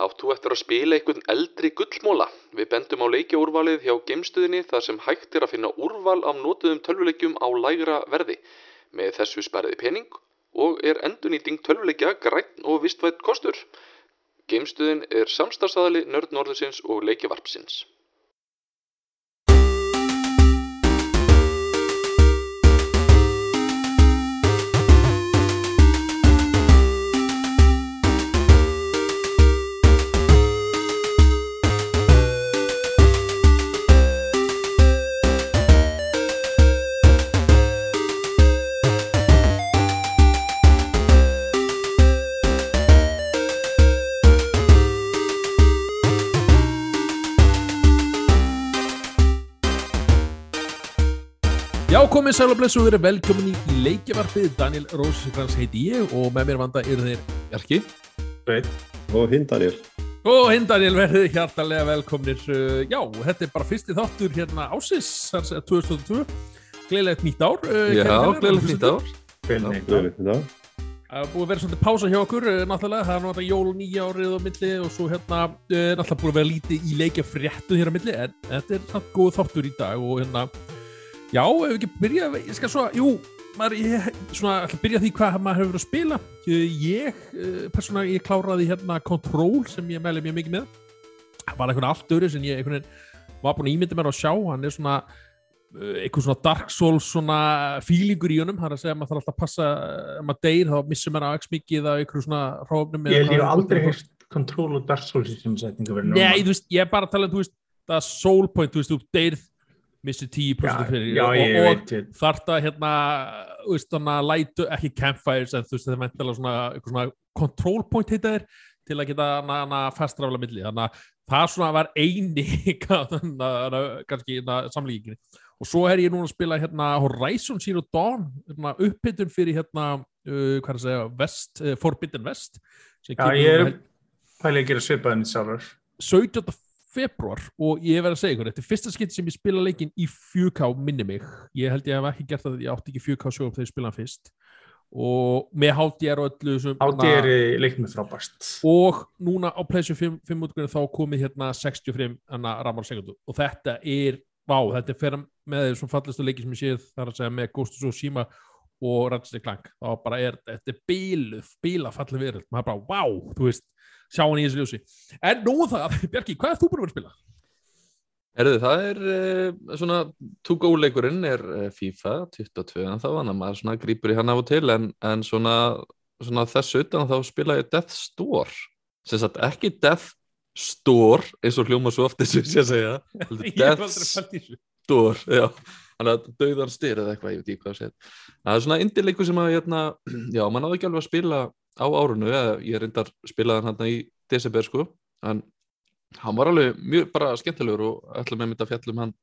Áttu eftir að spila einhvern eldri gullmóla? Við bendum á leikjaúrvalið hjá geimstuðinni þar sem hægt er að finna úrval af notuðum tölvuleikjum á lægra verði. Með þessu spariði pening og er endurnýting tölvuleikja græn og vistvætt kostur. Geimstuðin er samstarfsaðali Nörd Norðursins og leikjavarpsins. Komið sæl og blessu og verið velkomin í leikjavarpið. Daniel Rósikrans heiti ég og með mér vanda eru þeir Jarki og hinn Daniel og hinn Daniel verðið hjartalega velkomnir. Uh, Já, þetta er bara fyrsti þáttur hérna ásins, þar segja 2022. Gleilegt nýtt ár. uh, Já, gleðilegt nýtt ár. Gleðilegt í dag. Það er búið að vera svolítið pása hjá okkur, uh, náttúrulega. Það er náttúrulega jól nýja árið á milli og svo hérna náttúrulega búið að vera lítið í leikjafréttu hér á milli, en þetta er samt góð þáttur í dag og hérna, já, ef við ekki byrja, ég skal svo, jú, maður, ég, svona, að byrja því hvað maður hefur verið að spila. Uh, Ég, uh, persónulega, ég kláraði hérna Control sem ég mæli mjög mikið með. Það var allt öðru sem ég veginn var búin að ímynda mér að sjá, hann er svona uh, eitthvað svona Dark Souls svona feelingur í honum, það er að segja að maður þarf alltaf að passa ef maður deyr, þá missum maður aðeins mikið af einhverju svona hrófnum Ég hef aldrei heyrt Control og Dark Souls í sem setningu verið Nei, þú veist, ég er bara að tala um, þú veist, það soul point, þú veist, þú deyrð missir 10% Já, fyrir já, og, og þarf það hérna, þannig að lætu ekki campfires, en þú veist, þetta er mentilega svona, svona control point heita þér til að geta hana, fastrafla milli, þannig að það svona var eini kannski samlíkinni og svo er ég núna að spila hérna Horizon Zero Dawn hérna, upphittun fyrir hérna uh, hvað er að segja, West, uh, Forbidden West Já, ég er pælið að gera svipaðin í sjálfur 17. februar og ég verð að segja ykkur, þetta er fyrsta skipt sem ég spila leikinn í 4K minni mig. Ég held ég hef ekki gert það, ég átti ekki 4K sjóum þegar ég spila hann fyrst. Og með HDR og öllu Átti er leiknum frábært. Og núna á PlayStation 5, 5 útgöðinu þá komið hérna 65 ramar segundu og þetta er, vá, þetta er fyrir með þessum fallestu leiki sem ég séð þar að segja með Ghost of Tsushima og Ratchet Clank, þá bara er þetta er bíluð, bíla fallið verið maður bara, vá, þú veist, sjá hann í þessu ljósi. En nú það, Bjarki, hvað er þú búin að vera að spila? Herðu, það er uh, svona, to-go-leikurinn er uh, FIFA 22 en þá þannig að maður svona grípur í hann af og til en, en svona, svona þessu utan þá spila ég Death Store. Sem sagt ekki Death Store eins og hljóma svo oft þessu sé að segja. Heldur Ég hef Death Store, já. Þannig að döðar styr eða eitthvað, ég veit ekki hvað að segja það er svona indie-leikur sem að hérna, já, maður náðu ekki alveg að spila á árunu eða ég reyndar spilaði hann í desember sko, en hann var alveg mjög bara skemmtilegur og ætla með mitt að fjallum hann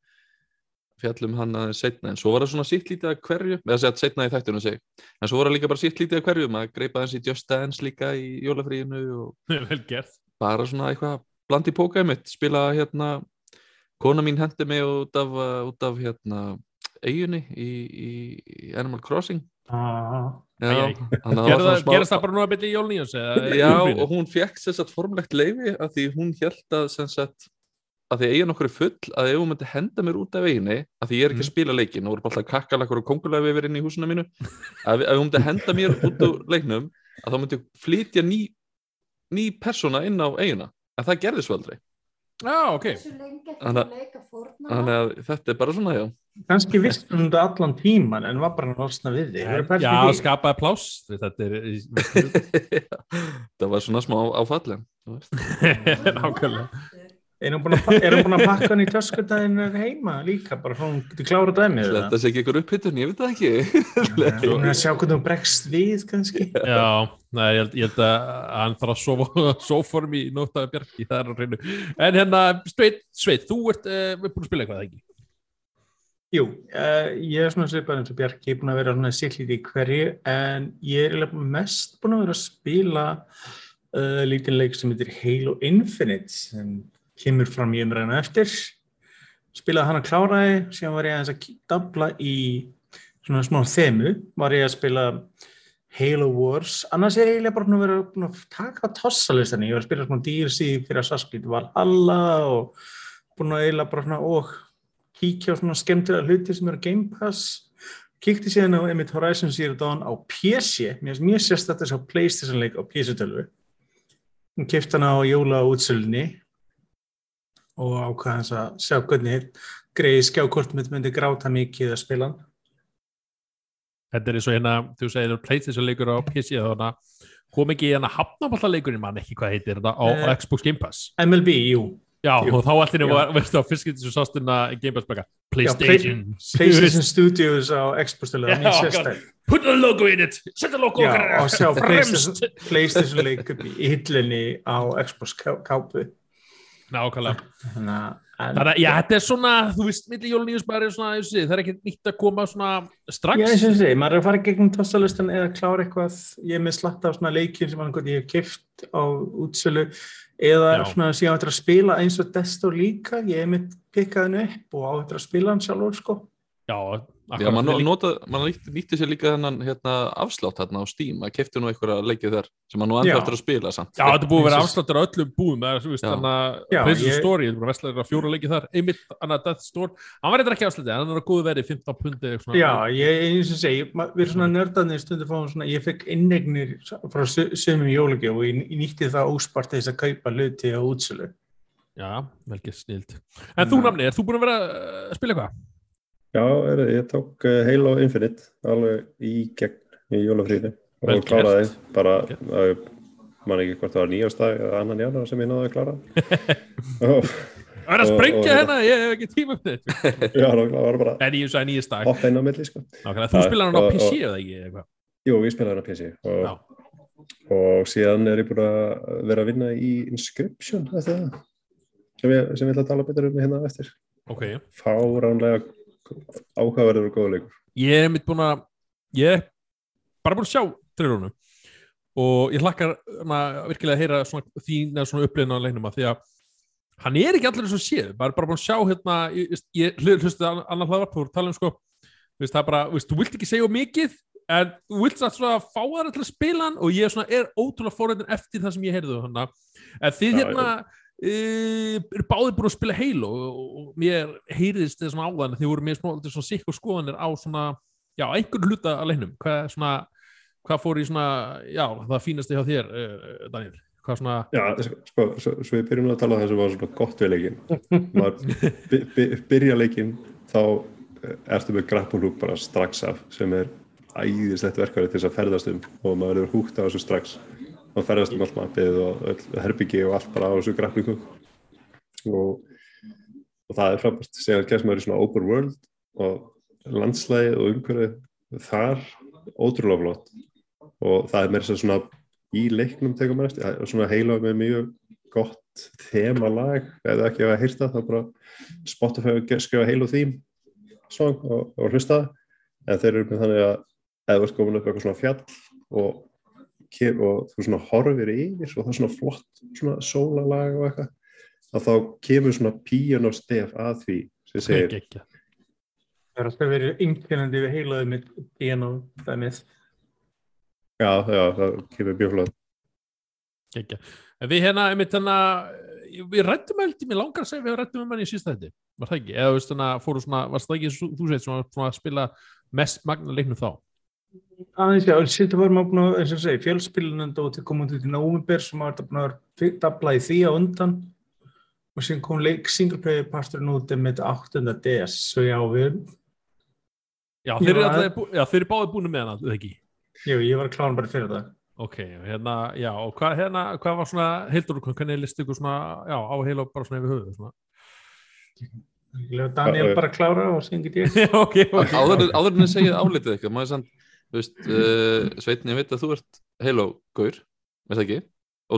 fjallum hann aðeins setna, en svo var það svona sitt lítið að hverju, eða segja setna í þættunum seg en svo var það líka bara sitt lítið að hverju maður greipa hans í Just Dance líka í jólafríinu bara svona eitthvað bland í pókaði mitt spila hérna kona mín hendi mig út af, út af hérna eiginni í, í Animal Crossing gerast það bara nú að byrja í jólnýjans Já, og hún fekk sem sagt formlegt leifi að því hún held að sem sagt að því eigin okkur er full að ef hún myndi henda mér út af veginni að því ég er ekki að spila leikin og voru bara alltaf kakkalakur og kongulega við inn í húsuna mínu að ef hún myndi henda mér út úr leiknum að þá myndi flytja ný ný persóna inn á eigina en það gerði svo aldrei Já, ok. Þannig að leika fórna þannig að þetta er bara svona, já. Kannski vissum þetta allan tíman en var bara að losna við þig. Já, því? skapaði pláss. Þetta er það var svona smá áfallin nákvæmlega Er hún búin að, pakka hann í töskutæðin heima líka, bara hún getur klára dæmið eða? þetta sé ekki ykkur upphittun, ég veit það ekki Hún er að sjá hvernig hún bregst við kannski Já, nei, ég held, ég held að hann þarf að sofa soform í nóttaði bjarki, það er á hreinu En hérna, Sveit, Sveit þú ert uh, búin að spila eitthvað, ekki? Jú, uh, ég er svona svipað eins og Bjarki, ég er búin að vera svona sýllítið í hverju en ég er mest búin að vera að spila uh, lítinn leik sem heitir Halo Infinite sem kemur fram í umræðinu eftir. Spilaði hann að kláraði síðan var ég aðeins að dabla í svona smá þemu. Var ég að spila Halo Wars, annars er ég eiginlega bara búin að vera búin að taka tossalistanni, ég var að spila svona DLC fyrir Assassin's Creed Valhalla og búin að eiginlega bara svona og kíkja á svona skemmtilega hluti sem eru Game Pass. Kíkti síðan á Emmett Horizon Zero Dawn á PC, mér sérst þetta á Playstation leik á PC-tölvu hún kipti hana á jóla útsölunni og ákvaðans að sjá hvernig greiði skjákort myndi gráta mikið að spila hann. Þetta er eins og hérna, þú segir PlayStation leikur á PC þannig að kom ekki hérna hafnaballarleikurinn mann ekki hvað heitir þetta á Eh, Xbox Game Pass? MLB, jú, Já, jú. og þá allir var, veistu á fyrskipti sem sást inn að Game Pass baka Já, PlayStation. PlayStation Studios á Xbox-tölvu, Já, mjög sérstæð Put a logo in it, set a logo Já, og sjá PlayStation, PlayStation leik upp í hillinni á Xbox ká- kápu Nákvæmlega þannig að en- Þannig að, já, þetta er svona, þú veist, milli jólun í bara er svona, sé, það er ekki nýtt að koma svona strax. Já, ég segi, maður er að fara gegnum tossalistan eða klára eitthvað, ég er með slatta á svona leikjum sem ég hef kift á útsölu eða Já. svona sem ég á eftir að spila eins og Desto líka, ég hef mitt pikkað henni upp og á eftir að spila hann sjálfur sko. Já, Já, maður nýtti, nýtti sér líka þennan hérna, afslátt hérna á Steam, maður kefti nú einhverja leikið þar sem maður nú enda eftir að spila samt. Já, þetta búið að vera afsláttur á öllum búum, þannig að ég- Story, þetta er bara vestlega fjóra leikið þar, einmitt, annað Death Store, hann var eitthvað ekki afsláttið, hann er að góðu verið 15 pundi, eitthvað svona. Já, ég eins og segi, ma- við erum svona nördarnir stundu fáum svona, ég fekk innegnir frá sumum jólugjöf og ég, ég nýtti það óspart þess að kaupa hluti á útsölu. Já, vel gett snild. En þú, namni, er þú búin að vera að spila eitthvað? Já, er, ég tók uh, Halo Infinite alveg í gegn í jólafríði Vel og kláraði bara, Vel uh, man ekki hvort það var nýjástag eða annan jánar sem ég náði að klára og, Það er að sprengja hérna, ég hef ekki tíma um þetta. Já, það var bara En ég sagði nýjast dag. hoppa inn á milli sko. Nákvæmlega, Þú Já, spilar hann á PC og- eða ekki, eitthvað? Jú, ég spilaði hann á PC og, og síðan er ég búin að vera að vinna í Inscription sem ég, sem ég ætla að tala betur um hérna eftir Ok. fáránlega áhugaverður og góða leikur. Ég er mitt búin að ég er bara búin að sjá trillunum og ég hlakkar hana, virkilega að heyra svona, þín eða svona upplifin á leiknum að því að hann er ekki allir eins og séð, bara, bara búin að sjá hérna, ég, ég hlustu annar hlaðvarp þú að tala um sko, veist, það er bara veist, þú vilt ekki segja mikið en þú vilt samt svona fá það til að spila hann og ég er svona, er ótrúlega fórhættin eftir það sem ég heyrðu en þið Já, hérna uh, eru báðir búin að spila Halo og, mér heyriðist þið svona áðan þið voru mér smá svona sikk og skoðanir á svona já, einhvern hluta að leiknum. Hvað, er svona, hvað fór í svona já, það fínasti hjá þér, uh, Daniel? Hvað svona, Já, sko, svo, svo við byrjum að tala það sem var svona gott við leikin byrja leikin þá eh, ertu með grappulúk bara strax af sem er æðislegt verkværi til þess að ferðast um og maður er húgt á þessu strax og ferðast um allt mappið og herbyggi og allt bara á þessu grappulúku og, og það er frábært. Segja að gerst maður í svona open world og landslægið og umhverfið þar ótrúlega flott. Og það er meira sem svona í leiknum tekur maður eftir, er svona heila með mjög gott þemalag. Eða ekki að heyrta það bara Spotify að skrifa heil og þým og, og hlusta. En þeir eru með þannig að eða ert komin upp eitthvað svona fjall og, ke- og þú svona horfir yfir og það er svona flott svona sólalag og eitthvað að þá kemur svona piano stef að því sem segir geggja Það er alltaf verið yngfinnandi við heilaði með piano dæmið. já, já, það kemur mjög flott. Geggja, en við hérna einmitt hérna, við rættum held ég mér langar að segja við rættum um hann í sísta þetta var það ekki, eða veist hérna, fóru svona varst það ekki, þú þú svona, svona að spila mest magna leiknum þá Aðeins já, sýttu var maður búin að, eins og segi, fjölspilunandi og til komandi út í nómumber sem maður búin að dabla í því á undan og síðan kom leik singleplayer parturinn út með 8. DS, svo já, við, já, þeir eru Já, alltaf, bú- já, þeir eru báði búin með hann, eða ekki jú, ég var kláðan bara fyrir það. Ok, hérna, já, og hvað, hérna, hvað var svona, heildur, hvernig listu ykkur svona, já, á heila bara svona yfir höfuð, svona. Daniel bara klára og get ég. ok, ok. áður, en þið segið álitið eitthvað maður er samt, þú veist, uh, Sveitin ég veit að þú ert Halo-gaur veist það ekki,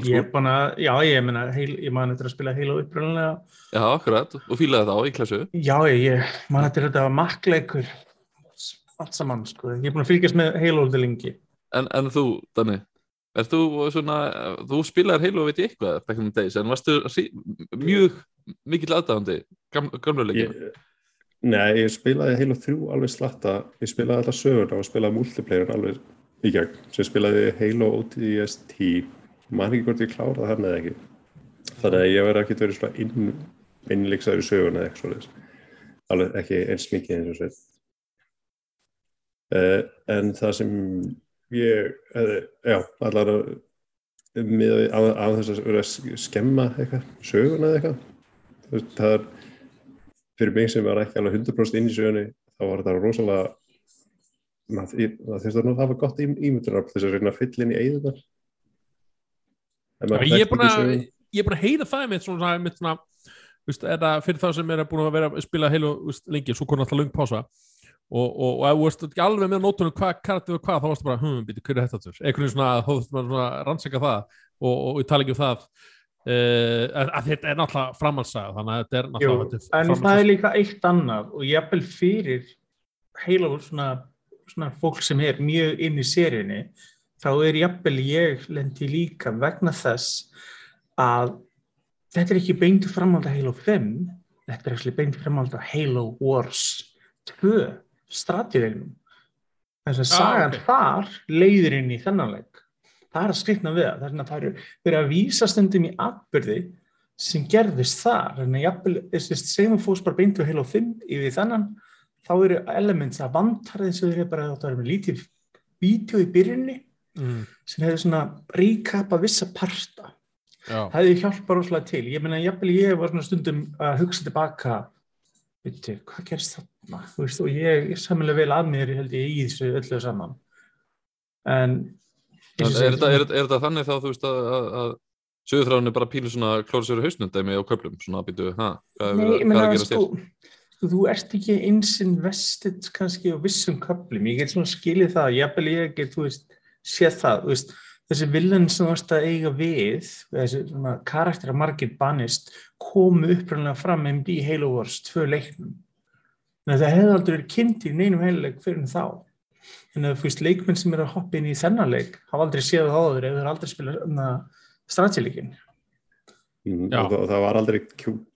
Ég bara, já, ég meina, heil, ég man eftir að spila Halo upprænlega. já, akkurat, og fílaði þá í klassu Já, ég, ég man eftir þetta var makkleikur, allt saman, sko. Ég er búin að fylgjast með til lengi. en, en þú, Danni er þú svona, þú spilaðir Halo veit ég eitthvað, back in the days, en varstu mjög mikill aðdáðandi gam, gamlu leikinu ég, Nei, ég spilaði heila þrjú alveg slatta. Ég spilaði alltaf sögurna og spilaði multiplayer alveg í gegn sem spilaði Halo ODST man ekki hvort ég kláraði hann eða ekki. Þannig að ég verði ekki verið svona inn, innleiksaður í söguna eða eitthvað svoleiðis. Alveg ekki eins mikið eins og sveit uh, en það sem ég hefði, já, allar að með á, á þess að vera að skemma eitthvað, söguna eða eitthvað. Það er fyrir mig sem var ekki alveg 100% inn í sögunni þá var þetta rosalega það þurfti að hafa gott ímyndunar þess að reyna að fylla inn í eigðunar ég er búin að að heyra það mitt svona, mitt svona það fyrir það sem er búin að vera að spila heilu vist, lengi, svo kom alltaf löng pása. Og, og, og ef þú veist ekki alveg með nótunum hvað karakter var hvað, þá varstu bara, hm, býtu, hver er þetta aftur? einhvern veginn svona, þá þurftum svona að rannsaka það og, og ég tala ekki um það uh, að, þetta er náttúrulega framhalsaga þannig að þetta er Jú, náttúrulega þetta en það er líka eitt annað og jafnvel fyrir heila svona, svona fólk sem er mjög inn í seríunni þá er jafnvel ég lendi líka vegna þess að þetta er ekki beint framhald að Halo 5 þetta er ekki beint framhald að Halo Wars 2 stratiðegnum þess að Ah, sagan ok. þar leiðir inn í þennan leik það er að skrifna við það. Þess að það eru verið að vísa stundum í atbyrði sem gerðist þar. Þannig að jafnvel, þess að fórst bara beint við Halo 5 yfir þennan. Þá eru elements að vantar eins og þeir eru bara að það er með lítið vídeo í byrjunni mm, sem hefur svona recapa vissa parta. Já, það hefði hjálpað rosalega til. Ég meina, jafnvel ég var svona stundum að hugsa tilbaka. Veitu, hvað gerist þarna? Veist, og ég er samanlega vel að mér held ég í þessu öllu saman. En Er, er, þetta, er, er þetta þannig þá, þú veist, að, að, að sögurþráðin er bara pílu svona klóra sér í hausnum dæmi á köflum, svona býtu, ha, hvað er að gera sko, þér? sko, þú ert ekki eins invested kannski á vissum köflum, ég get svona skilið það, jafnvel ég get, þú veist, séð það, þú veist, þessi villan sem þú varst að eiga við, þessi svona karakter að margir banist, komu upprænlega fram MD Halo Wars 2 leiknum. Að það hefði aldrei verið kynnt í neinum heiluleik fyrir en þá. Að þú veist, leikmenn sem eru að hoppa inn í þennan leik hafa aldrei séð það áður þeir aldrei spila um strategileikin. Mm, Já. og, það, og það var aldrei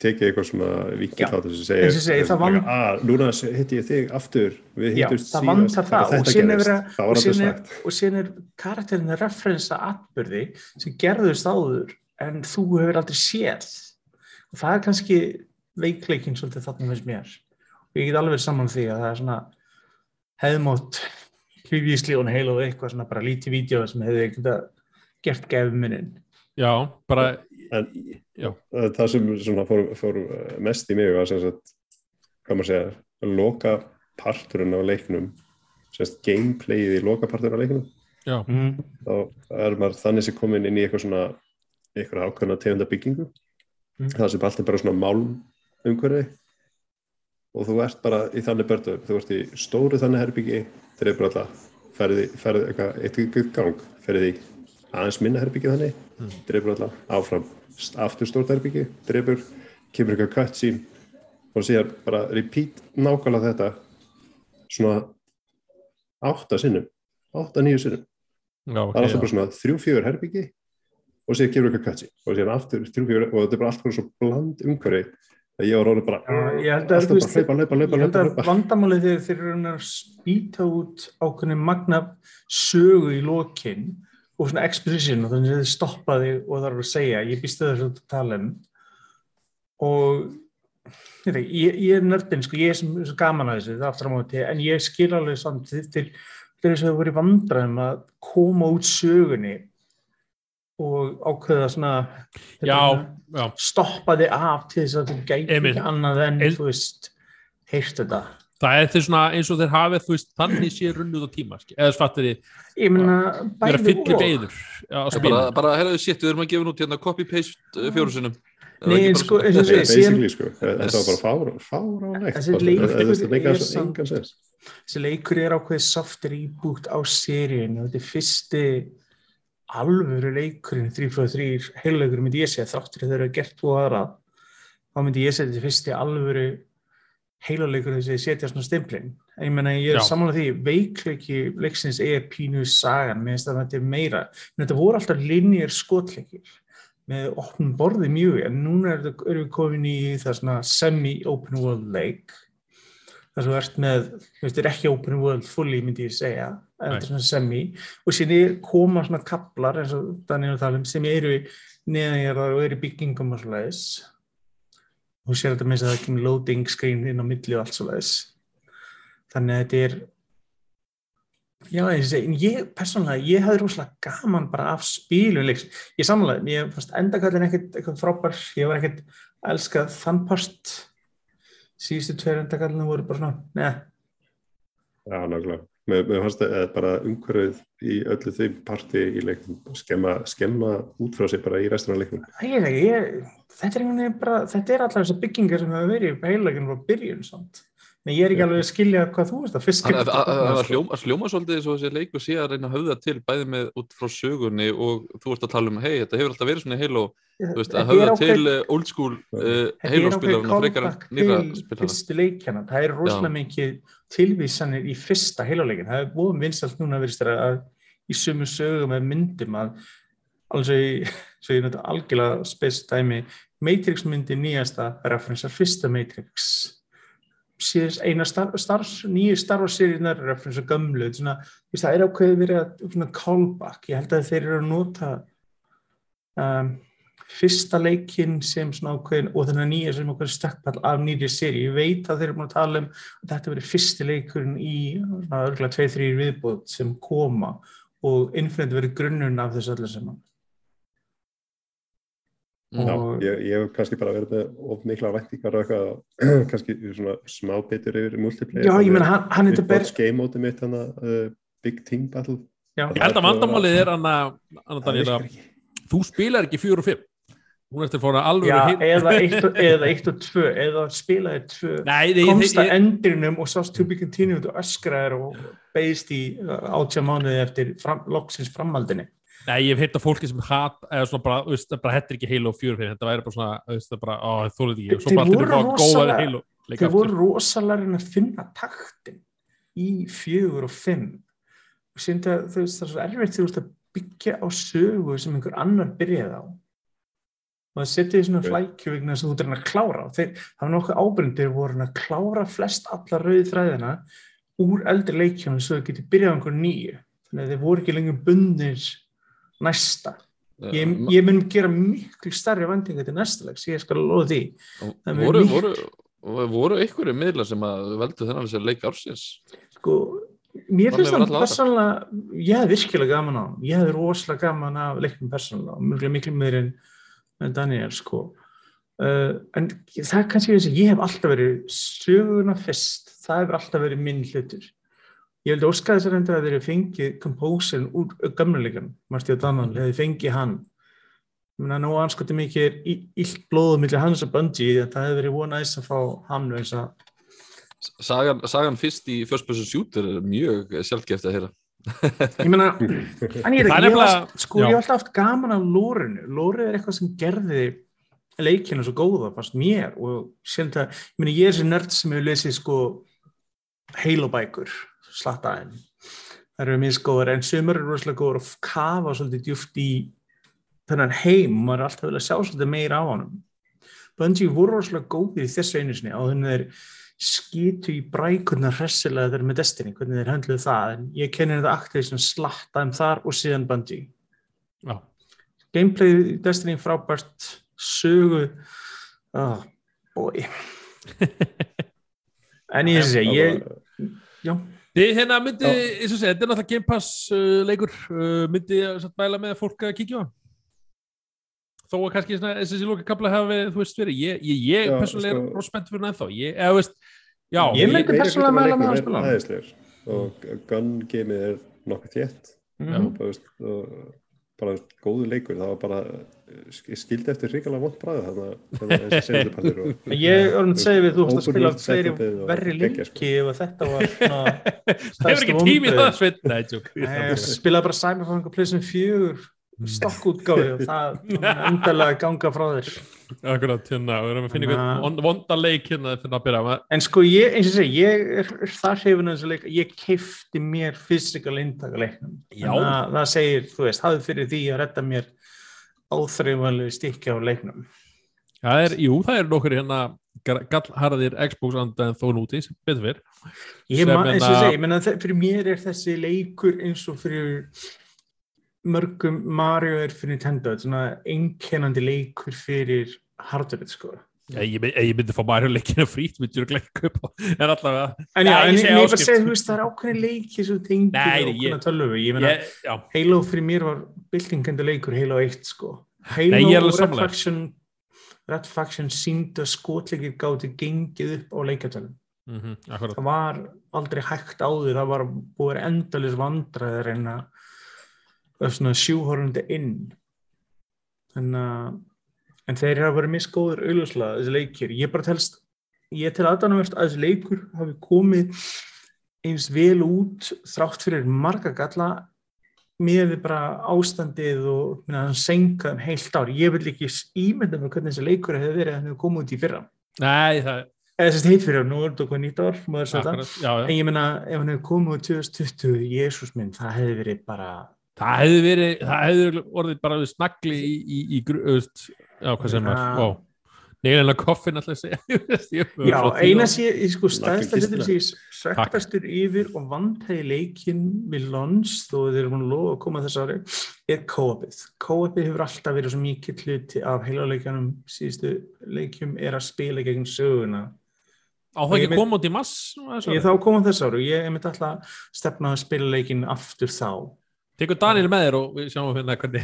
tekið eitthvað svona vikið Já. þáttur sem segir Eins og segi, það van- að núna hitti ég þig aftur við það síðast, vantar það og þetta síðan er gerist. að- það og var aldrei síðan er, sagt og síðan er karakterin að referensa atbyrði sem gerðust áður en þú hefur aldrei séð og það er kannski veikleikin svolítið þarna finnst mér og ég get alveg saman því að það er svona hefðmót hlývísli og heil og eitthvað svona bara lítið vídeo sem hefði eitthvað gert gefumunin já, bara en Já. það sem svona fór, fór eh, mest í mig var sem sagt hvað maður segja, loka parturinn á leiknum sem sagt gameplayið í loka parturinn á leiknum já, mm. þá er maður þannig sem komin inn í eitthvað svona eitthvað ákveðna tegunda byggingu Mm. það sem allt er bara svona málm umhverfi og þú ert bara í þannig börnum, þú ert í stóru þannig herbyggi, dreifur alla ferði, ferði eitthvað, eitthvað gang ferði í aðeins minna herbyggi þannig Mm. dreifur alla áfram. Aftur stórt herbyggi, dreifur kemur eitthvað cutscene og síðan bara repeat nákvæmlega þetta svona átta sinnum átta nýju sinnum. Já, ok, það er alltaf bara svona þrjú, fjögur herbyggi og síðan kemur eitthvað cutscene og síðan aftur þrjú, fjögur og þetta er bara allt bara svo bland umhverfi að ég var orðið bara ég held að, hlaupa, að hlaupa. vandamálið þegar þeir eru að spýta út ákveðin magna sögu í lokin og svona exposition og þannig að þið stoppa þig og það er að segja, ég býstu þessu að tala um og ég, ég, ég er nördin, sko, ég er sem, svo gaman að þessu, það aftur á móti, en ég skil alveg samt til þess að það voru vandræðum að koma út sögunni og ákveða svona já, já, stoppa þig af til þess að þú gæti ekki annað en, el- þú veist, heyrst þetta. það er því svona eins og þeir hafið þú veist, þannig sé runnið á tíma eða þið, Ég meina, vera bæði fyllir beður á Bara, bara herraðu shit, við erum að gefa nút hérna copy-paste fjóru sinnum. Nei, sko, eins og Nei, segir, síðan, basically sko, þetta var bara fár, fáránlegt Þessi bara. leikur Það- það- það er engan- sens. þessi leikur er ákveðið soft reboot á seríun og þetta er fyrsti alvöru leikurinn 343 heiluleikur myndi ég segja þáttur þegar þeir eru gert og aðra þá myndi ég segja þetta er fyrsti alvöru heiluleikur þess að setja svona stimplin ég menna ég er samanlega því veikleiki leiksins er pínu sagan með þess að þetta er meira en þetta voru alltaf linjir skotleikir með opnum borði mjög en núna er erum við komin í það svona semi-open world leik þar sem þú ert með, þú veist, er ekki open world fully myndi ég segja, þetta er semi. Og síðan er- koma svona kaplar eins og Daniel talum sem eru neðanjarðar og eru byggingum og svo leiðis þú sér þetta með þess að það kemur loading screen inn á milli og allt svo leiðis þannig að þetta er já, ég segi, en ég persónulega, ég hefði rosalega gaman bara af leiks, ég samanlega ég fannst endakallin ekkert eitthvað frábær ég var ekkert að elska þann part síðustu tveir endakallinu voru bara svona, neða Já, nákvæmlega. Mér, mér fannst það bara umhverfið í öllu þeim parti í leiknum skemma, skemma út frá sig bara í restina af leiknum. Ég veit ekki, ég, þetta er einhvern veginn bara, þetta er allar þessar byggingar sem hefur verið í heilauginu frá byrjun samt. En ég er ekki alveg að skilja hvað þú veist að fyrst Hann- skipti að- að- að- að sko. hljóma, hljóma svolítið eins og þessi leikur sé að reyna að höfða til bæði með út frá sögunni og þú ert að tala um hei, þetta hefur alltaf verið svona Halo þú veist, að höfða til uh, old school uh, Halo ákveð spilarna frekar nýra leikjana. Það er rosalega mikið tilvísanir í fyrsta heilaugin. Það er búin vinsalt núna að verið að í sumu sögum með myndum að alveg algjörlega spes dæmi Matrix myndi nýjasta referensar fyrsta Matrix eina star, stars, nýju Star Wars seríunar referensar gömlu er svona, það er ákveðið verið að callback, ég held að þeir eru að nota um, fyrsta leikinn sem svona ákveðin og þennan nýja sem ákveðin stökkpall af nýri séri, ég veit að þeir eru búin að tala um að þetta verið fyrsti leikurinn í örgulega 2-3 viðbót sem koma og Infinite verið grunnurinn af þessu öllu saman. Já, ég, ég hef kannski bara verið með of mikla væntingar og eitthvað, kannski svona smá bitur yfir multiplayer. Já, ég meina, hann, hann er þetta ber Uppáhalds game móti mitt hann uh, Big Team Battle. Já, Ég held að vandamálið er hann að Það að þú spilar ekki fjóru og fimm. Hún er eftir að fóra alveg Já, heim eða eitt, og, eða eitt og tvö eða spilaði tvö. Nei, ég, komst að endrinum og sást to be continued og öskraðir og beðist í átjá mánuði eftir fram, loksins framhaldinni nei, ég hef heyrt af fólki sem hat eða svona bara, þú veist, það bara hettir ekki Halo 4 fyrir. Þetta væri bara svona, þú veist, það bara, ó, það þólið ekki. Og svo Þeir voru rosalega- aftur. voru rosalega að reyna að finna taktin í fjögur og fimm. Og síðan það, þú veist, það er svo erfitt þú veist að byggja á sögu sem einhver annar byrjaði á. Og það setja því svona Ok. flækju vegna þess að þú ert að að klára og þeir, það var nokkuð ábyrndir voru að að klára flest alla rauði þræðina úr eldri leikjónu svo þau geti byrjað á einhver nýju. Þannig að þeir voru ekki lengur bundnir næsta. Ég, ég mun gera miklu starri vendinga til næsta leiks, ég skal loða því. Voru, miklu- voru, voru einhverju miðlar sem að veldu þennan þessi leik ársins? Sko, mér finnst það persónulega, ég hefði virkilega gaman á ég hefði rosalega gaman af leiknum persónulega og mjög miklu meður en Daniel sko. Uh, en það er kannski þess að ég hef alltaf verið söguna fyrst, það hefur alltaf verið minn hlutur ég vildi óska þess að reynda að þeir eru fengið kompósin úr gamleikan, Martíð Daniel hefði fengið hann. Ég meina, nú anskoti mikið er í- illt blóðu millir hans og Bungie, þetta hefði verið vonæs að fá hann eins að sagan, sagan fyrst í first person shooter er mjög sjálfgeft að heyra. Ég meina, en ég, Það er ég, var, nefnilega- sko, já. ég hef alltaf haft gaman af lórinu, lórið er eitthvað sem gerði leikinu svo góða fast mér og sem það, ég meina ég er þessi nörd sem hefur lesið sko Halo bækur, slattaðin það eru mjög skóður en sumar eru rosalega góður að kafa svolítið djúft í þennan heim og maður er alltaf vilja sjá svolítið meira á honum. Bungie voru rosalega góðir í þessu einu sinni á þennig þeir skitu í brækurnar hressilega þeir með Destiny, hvernig þeir höndluðu það en ég kennir þetta Activision slattaðum þar og síðan Bungie. Já. gameplay í Destiny frábært sögu oh boy. En ég sé ég, já, Þið hérna myndi, eins og segja, þetta er náttúrulega Game Pass uh, leikur, uh, myndi satt mæla með að fólk að kíkja á hann? Þó að kannski þessi lóka kapla verið, þú veist, verið, ég, ég, ég Já, persónulega sko- er rosa spennt fyrir hann ennþá, ég, eða, veist, já, Ég myndi- hluti af mæla með að leiknum spila er hann. æðislegur. Og gun gameið er nokkuð þétt. Mhm. og bara, veist, og bara góðu leikur það var bara eh, sk- skildi eftir ríkala vond bræð þannig að ég var að segja við þú varst að spila fleiri verri geggjað, sko. ef að þetta var hefur ekki tími það. Nei, ég spilaði bara Cyberpunk og Playstation 4 stokkútgáfi og það endalega ganga frá þér. Akkurat, hérna, við erum að finna einhvern að- vond- vonda leik hérna fyrir að byrja. En sko ég, eins og segi, ég er er það hrifin að þessu leik, ég keifti mér fysikal inntaka leiknum Já. Þannig að það segir, þú veist, hafði fyrir því að redda mér áþreifanlegu stikki á leiknum. Það er, jú, það eru nokkur hérna gallharðir Xbox anda en þó núti sem betur fyrr. Ég eins og hérna- ég segi, fyrir mér er þessi leikur eins og fyrir mörgum Mario er fyrir Nintendo, er einkennandi leikur fyrir hardware, sko. Já, ég, ég myndi fá Mario leikina frýtt myndi ég upp á en allavega En já, en ég er bara að segja, þú veist, það er ákveðin leiki sem tengir nei, ákveðna ég- tölvu. Ég meina, Halo fyrir mér var byltingandi leikur Halo 1, sko. Halo Nei, og Red. Faction, Red Faction síndu að skotleikir gáti gengið upp á leikatölum. mm akkurat það var aldrei hægt áður það var búið endalis vandræðir en að svona sjúhorfandi inn. En að en þeir eru að vera misgóður auðvuslega þessi leikir, ég bara telst ég tel aðdánumvert að þessi leikur hafi komið eins vel út þrátt fyrir marga galla með við bara ástandið og minna, hann senka um heilt ár. Ég vil ekki ímynda með hvernig þessi leikur hefði verið að hann hefði komið út í fyrra. Nei, það eða þessi heit fyrir, nú er þetta okkur nýtt ár já, já. En ég meina, ef hann hefur komið úr 2020, Jésús minn, það hefði verið bara, Það hefði verið, það hefði orðið bara við snagli í, í, í veist, já, hvað sem er, Já. ó, neyðanlega koffin alltaf segja, já, eina sé, ég sko, hlutur sé svekktastur yfir og vandhæði leikinn við lons, þó þeir eru að lofa að koma þess ári, er co-opið. Co-opið hefur alltaf verið svo mikið hluti af heilaleikjanum síðustu leikjum er að spila gegn söguna. Á það ekki koma út í mass Ég þá koma þess og ég er mitt alltaf að stefna að spila leikinn aftur þá. Tekur Daniel með þér og við sjáum að finna hvernig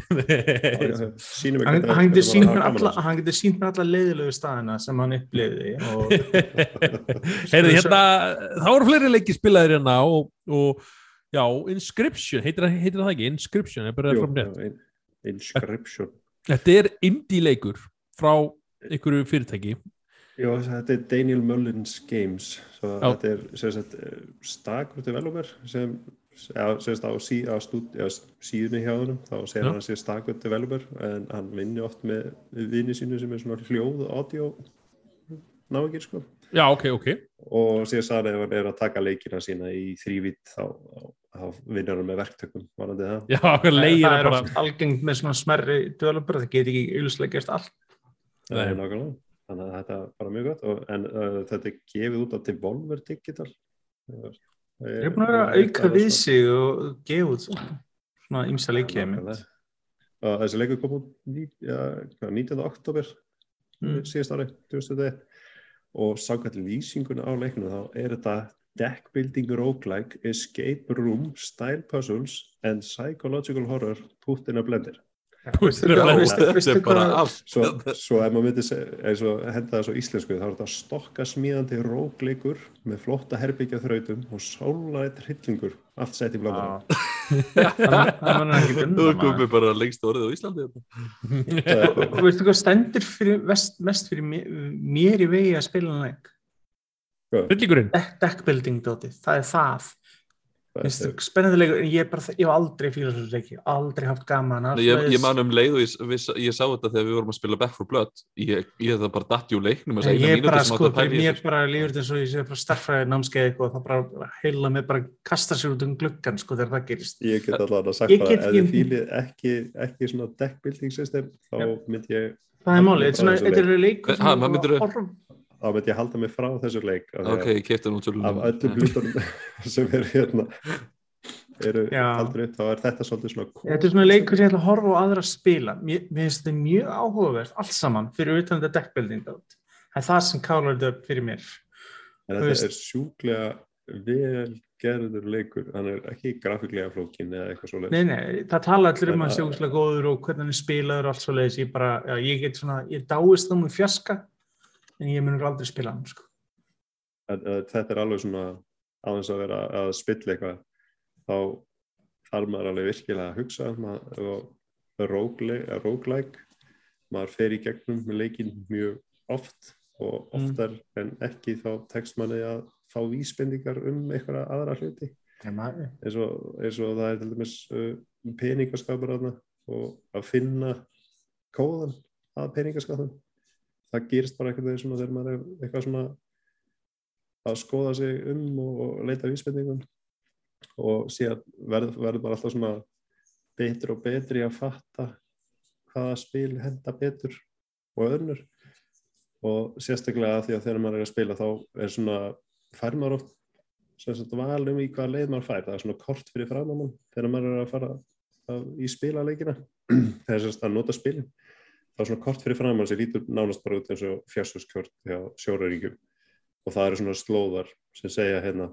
Sýnum Hann, getur sínt mér alla, hann getur sínt mér alla leiðilegu staðina sem hann uppliði og Heyrðu, hérna, þá eru fleiri leiki spilaðir hérna og, og já, Inscription, heitir, heitir það ekki? Inscription, fram rétt Inscription. Þetta er indie leikur frá einhverju fyrirtæki. Já, þetta er Daniel Mullins Games. Þetta er eh, stakur sem, já, sem sagt, á, sí, á stúd, síðunni hjá honum þá segir hann að sé stakur developer en hann vinni oft með vini sínu sem er svona hljóð og audio náingir sko. Já, ok, ok. Og síðan sagði ef hann er að taka leikina sína í þrývitt þá, þá, vinnur hann með verktökum varandi það. Já, það það er bara algengt með svona smerri developer, það get ekki auðvitslega gert allt. Nei. Nei, nákvæmlega. Þannig að þetta er bara mjög gott. Og, en uh, þetta er gefið út á Devolver Digital Þeir eru búin að vera að auka við sig og gefa út svona, ymsa leikið og þessi leikur kom út ní, ja, hvað, 19. oktober Mm. síðast ári, 2001 og samkvæmt lýsinguna á leiknum þá er þetta deck building roguelike escape room style puzzles and psychological horror put in a blender Þetta er bara allt svo, svo ef maður myndi se- eins og henda það svo íslensku þá er þetta stokka smíðandi rógleikur með flotta herbyggja þrautum og sálætt hryllingur allt sett í er ekki Þú maður. bara lengst orðið á Íslandi hérna. Og Veistu hvað stendur fyrir, mest, mest fyrir mér, mér í vegi að spila? Fyllingurinn Deck, deckbuilding dótið, það er það. Það Veistu, er- spennandi leikur, en ég, bara, ég hef aldrei fílað þessu leiki, aldrei haft gaman. Nei, Ég, ég man um leið og ég, við, ég sá þetta þegar við vorum að spila Back 4 Blood ég, ég það bara datt í úr leiknum þessa Ég er bara, sem sko, að þessu. bara lífur eins og ég sé bara starffræði námskeið eitthvað og það bara heila mig bara kasta sér út um gluggan, sko, þegar það gerist. ég get allavega sagt Ég bara ef þið ekki- fílið ekki, ekki svona deck building system þá Já. myndi ég Það er málið, þetta er er leikur Ha, maður myndirðu- horf- þá myndi ég halda mig frá þessu leik Ok, að ég hann út svolítið af öllum hlutunum sem eru hérna eru haldur upp þá er þetta svolítið svona Þetta er svona leikur sem ég ætla að horfa á aðra að spila. Mér finnst þetta mjög áhugavert, allt saman, fyrir utan þetta deckbuilding. Það er það sem kálar þetta upp fyrir mér. en þetta veist- er sjúklega vel gerður leikur hann er ekki grafíklega flókin eða eitthvað svo Nei, nei, það tala allir um En að að- sé úslega góður og hvernig hann er spilaður og allt svo leiðis. Ég bara, já, ég get svona, ég dáist þá með fjaska, en ég mun aldrei spila hann, sko. þetta er alveg svona aðeins að vera að spilla eitthvað þá þarf maður alveg virkilega að hugsa maður, og roguelike maður fer í gegnum með leikin mjög oft og Mm. oftar en ekki þá tekst manni að fá vísbendingar um eitthvað aðra hluti eins og, eins og það er til dæmis uh, peningaskapur aðna og að finna kóðan að peningaskapun það gerist bara veginn svona þegar maður er eitthvað svona að skoða sig um og, leita vísbendingum. Og síðan verður verð bara alltaf svona betur og betri að fatta hvaða spil henda betur og öðnur og sérstaklega því að þegar maður er að spila þá er svona, fær maður oft sem sagt val um í hvaða leið maður fær. Það er svona kort fyrir framann þegar maður er að fara að, í spilaleikina. Þegar sem sagt að nota spilin þá er svona kort fyrir framann sem lítur nánast bara út eins og fjárstofskjort hjá sjóraríkjum og það eru svona slóðar sem segja hérna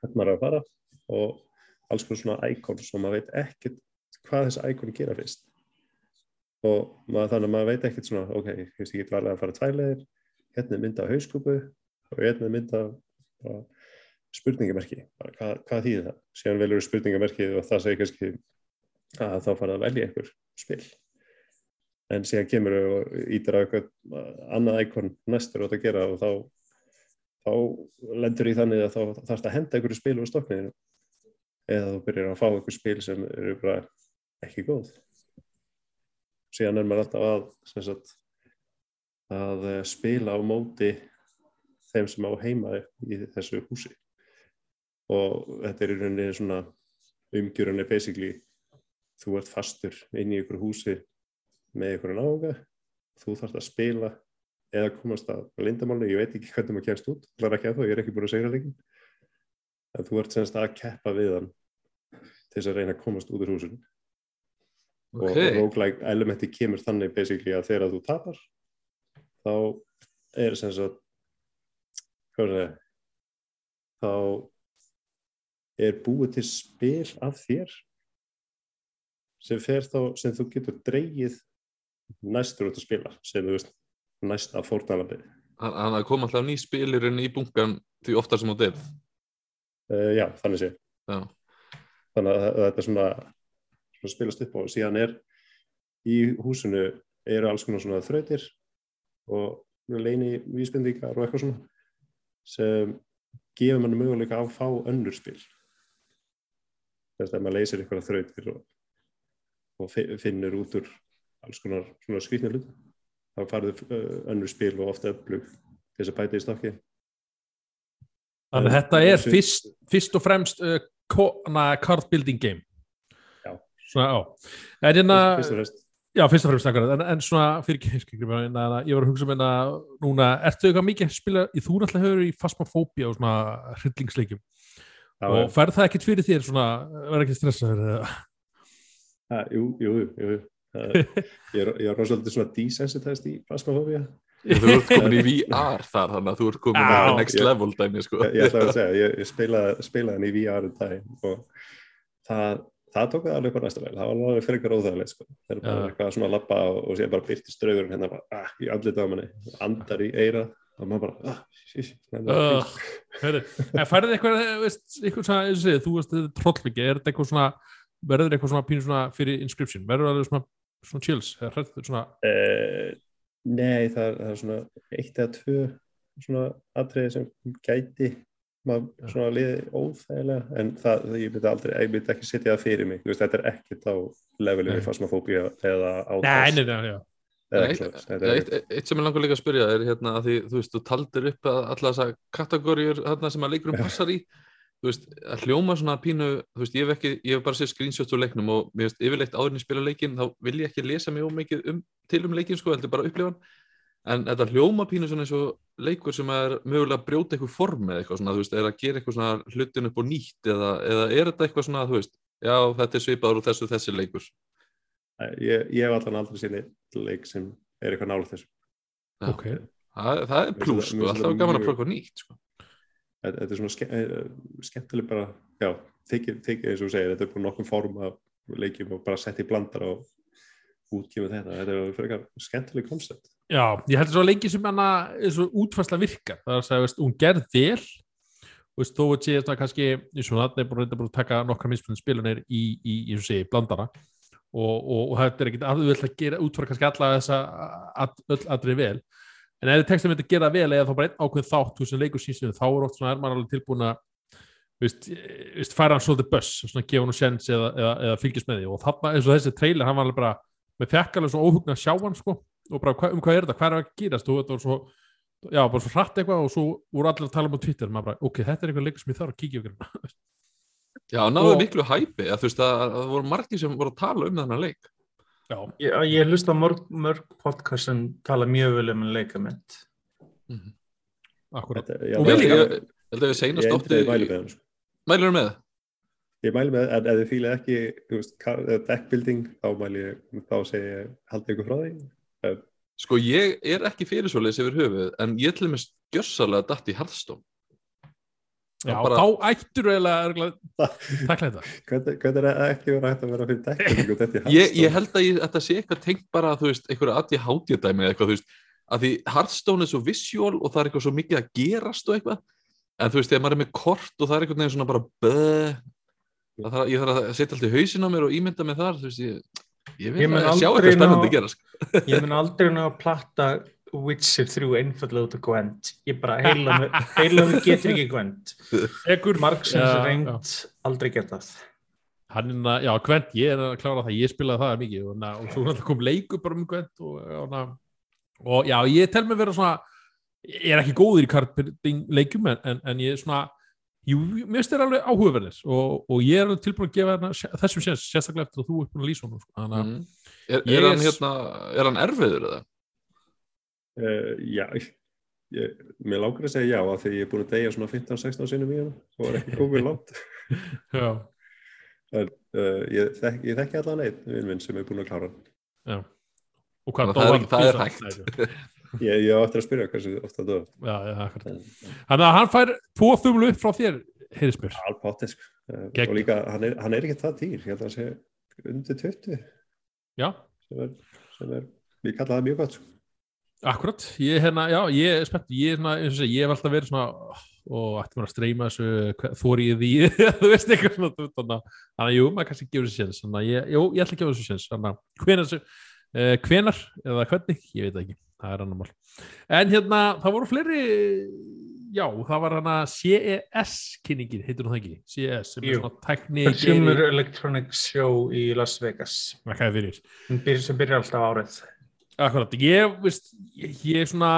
hvernig maður er að fara. Og alls konar svona íkon sem maður veit ekkert hvað þessi íkon gera fyrst. Og maður, þannig að maður veit ekkert svona ok, ég veist ég get varlega að fara tværleðir hérna er mynda á hauskupu og hérna er mynda á spurningamerki, hvað, hvað þýðir það? Síðan velur spurningamerki og það segir kannski að þá fara að velja einhver spil en síðan kemur og ítir á eitthvað annað íkon næstur átt að gera og þá þá lendur í þannig að þá þarf það að henda einhverju spil úr stokkniðinu eða þú byrjar að fá einhver spil sem eru bara ekki góð. Síðan er maður alltaf að sagt, að eh, spila á móti þeim sem á heima í þessu húsi. Og þetta er í rauninni svona umgjörunni basically þú ert fastur inn í ykkur húsi með ykkur nága þú þarfst að spila eða komast að lindamáli, ég veit ekki hvernig maður kemst út, það er ekki að þá, ég er ekki búin að segja leikin en þú ert semst að keppa við hann til þess að reyna að komast út úr húsinu. Okay. og roguelike elementi kemur þannig basically að þegar þú tapar þá er semst að hvað er það? Þá er búið til spil af þér sem þá sem þú getur dreyið næstur út að spila sem þú veist næsta fórnalabið Þannig að koma alltaf ný spilirinn í bunkan því ofta sem þú deyð uh, Já, þannig sé. Já. Þannig að þetta er svona, svona spilast upp og síðan er í húsinu eru alls konar svona þrautir og leini vísbendingar og eitthvað svona sem gefur mann möguleika að fá önnur spil. Þess að maður leysir eitthvað þrautir og, og finnur út úr alls konar svona skvítni hlut þá farið uh, önnur spil og ofta öflug þess að bæta í stokki. Þannig að þetta er fyrst, fyrst og fremst uh, card building game. Já. Svona á En hérna Fyrst og fremst. Já, fyrst og fremst akkurat, en, en svona fyrir ekki, ég var að hugsa um hérna núna, ertu eitthvað mikið að spila, í þú náttúrulega hefur í Fasmafóbia og svona hryllingsleikjum. Já, og færð það ekkit fyrir þér svona, verður ekki stressaður eða? Ah, jú, jú, jú, uh, ég er, er rosalega svona desensitized í Fasmafóbia Þú ert komin í VR þar, þannig að þú ert komin í next ég- level dæmi, sko. ég, ég ætla að segja, ég, ég spilaði, spilaði hann í VR um daginn og það, það tók það alveg upp á næsta vel, það var alveg fyrir eitthvað óþægilegt sko. það er bara Já. eitthvað svona að lappa og, og sér bara byrtist draugurinn hérna bara, ah, í andlita á manni, andar í eira og maður bara, ah, sí, sí, hérna, en færðu eitthvað, veist, eitthvað svona, eins og segið, þú veist, þetta er trollviki, er þetta eitthvað svona, verður eitthvað svona pínu svona fyrir inscription, verður það svona, svona chills, eða hrættu svona, uh, nei, það er, það er svona eitt eða tvö svona atriði sem gæti maður svona liði óþægilega en það, það ég myndi aldrei, ég myndi ekki setja það fyrir mig, veist, þetta er ekkert á levelinu fasmafóbía eða nei, átast nei, nei, já, eða Eitt, sem ég langar líka að spyrja er hérna að því, þú veist, þú taldir upp alla þessa kategóriur þarna sem að leikurum passar í þú veist, að hljóma svona pínu þú veist, ég hef ekki, ég hef bara séð screenshots úr leiknum og mér veist, yfirleitt áður en ég spila leikin þá vil ég ekki lesa mig ómikið um, til um leikin sko, heldur bara upplifa hann. En þetta hljóma pínu svona eins og leikur sem er mögulega að brjóta eitthvað form eða eitthvað svona, þú veist, er að gera eitthvað svona hlutin upp og nýtt eða, eða er þetta eitthvað svona, þú veist, já, þetta er svipaður og þessu þessi leikur. Ég, ég hef allan aldrei sinni leik sem er eitthvað nála þessu þetta, er svona ske, eh, skemmtileg bara já, þykir, eins og þú segir þetta er bara nokkuð form af leikjum og bara sett í blandar og útkjöfum þetta. Þetta er fyrir skemmtileg koncept. Já, ég held svo lengi sem hana, og útfærsla virkar, það er að segja, hún gerð vel, og veist, þó að sé þetta kannski, eins og það er bara að taka nokkra mismunum spilunir í, í, eins og segi, blandara, og, og, og þetta er ekkit aðvöld að gera útfæra kannski alla þessa að, aðrið vel, en ef þið textum þetta gera vel eða þá bara einn ákveð þátt þú sem leikur sínsinu, þá er oft svona, er maður alveg tilbúin að Vist, vist, færa hann svolítið buss svona gefa hann sjens eða, eða, eða fylgjast með því. Og þarna eins og þessi trailer, hann var alveg bara með fekk alveg svo óhugna að sjá hann sko. Og bara hva, um hvað er þetta, hvað er að gerast? Og þetta var svo, já, bara svo hratt eitthvað og svo voru allir að tala um á Twitter. Bara, ok, þetta er eitthvað leikur sem ég þarf að kíkja ykkur Já, náðu Og- miklu hæpi að þú veist að, að það voru margir sem voru að tala um þennan leik Ég, ég hlusta á mörg, mörg podcast sem tala mjög vel um leikamynd. akkurat. Þetta- já, Og Ég við ég- líka. mæli með hann sko. Mælur með? Ég mæli með, en ef þið fílið ekki deckbuilding, þá mæli ég, þá segi ég, haldið ykkur frá því. Sko ég er ekki fyrir svoleiðis yfir höfuð en ég til og með skjössalega datt í Hearthstone Já, bara- þá ættur eiginlega takla þetta. Hvernig, hvernig er það ekki verið hægt að vera fyrir og þetta í ég, ég held að ég, þetta sé eitthvað tengt bara þú veist, einhverja aðið hátjadæmi eða eitthvað þú veist, að því Hearthstone er svo visual og það er eitthvað svo mikið að gerast og eitthvað. En þú veist, þegar maður er með kort og það er einhvern veginn svona bara bæ þarf, ég þarf að setja allt í hausin á mér og ímynda mig þar þú veist, ég, ég vil að sjá eitthvað spennandi ná- gerast. Ég mun aldrei ná að platta Witcher 3 einfallega út af Gwent. Ég bara heila mig, heila mig getur ekki Gwent. Ekur, Margsins Já, reynd, aldrei getað. hann er já, Gwent, ég er að klára það, ég spilaði það mikið og, na, og svo kom leikur bara um Gwent og, og, na, og já, ég tel mig vera svona, ég er ekki góður í kartbyrting leikum en, en, en ég er svona, jú, mér finnst þér alveg áhugaverðis og, og ég er tilbúin að gefa hana, þessum séns, sérstaklega eftir að þú er búin að lýsa honum, sko, mm. er, er hann er- hérna er hann erfiður eða? Uh, já, ég, mér langar að segja já af því ég er búin að deyja svona 15-16 sinnum í hann og var ekki komið langt. já, En, uh, ég, þek, ég þekki allan einn vinn minn sem er búin að klára já og hvað að það er það er hægt. Ég, ég á eftir að spyrja hversu ofta það var. Já, já, akkurat. Þannig að hann fær tvo þumlu upp frá þér, heiðismjör. Alpátti, sko. Uh, Gegn. og líka, hann er, hann er ekki það dýr, ég held að hann sé undir 20, Já, sem er, sem er, ég kalla það mjög gott, sko. Akkurat. Ég, hérna, já, ég er spennt. Ég, er svona, eins og segja, ég hef alltaf verið svona og ætti maður að streyma þessu þórið því, þú veist eitthvað svona þannig að- jú, maður kannski gefur þessu séns þannig að ég, jú, ég ætla að gefa þessu séns þannig að hvenar, uh, hvenar eða hvernig, ég veit það ekki, það er annar mál en hérna, það voru fleiri já, það var hana CES kynningin, heitir hún það ekki CES, sem er svona tækni Consumer Electronics Show í Las Vegas. Hvað er? Sem sem. Akkurat, ég, veist, ég, ég er svona,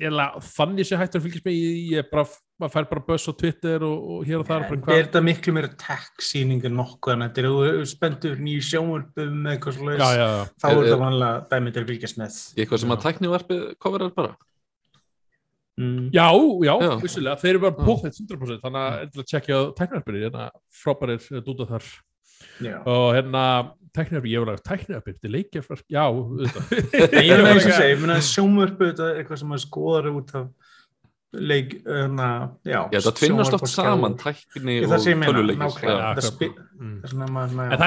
ég la, fann ég sé hættur að fylgjast með, ég, ég er bara, maður fær bara buzz á Twitter og, og hér og þar, bara Er þetta miklu meira tech-sýning en nokkuð en þetta er spenntur nýju sjónvörpum eitthvað slúðis. Þá Er- er er- þetta vanlega dæmið til að fylgjast með. eitthvað sem Já. að tæknivarpið coverar bara Mm. já, já, Já. vissulega, þeir eru bara Já. póðið 100%, þannig að endilega tjekkja tækniarpinni, hérna, frábærir eh, dúta þar, Já. og hérna, tækniarpinni, ég var að tækniarpinni, þetta er leikjafar, já. Ég er með þess að segja, ég meina sjónvörpu þetta er eitthvað sem maður skoðar út af leik, hérna, já. Já, það tvinnast oft saman tækni og Það spi- Mm. það er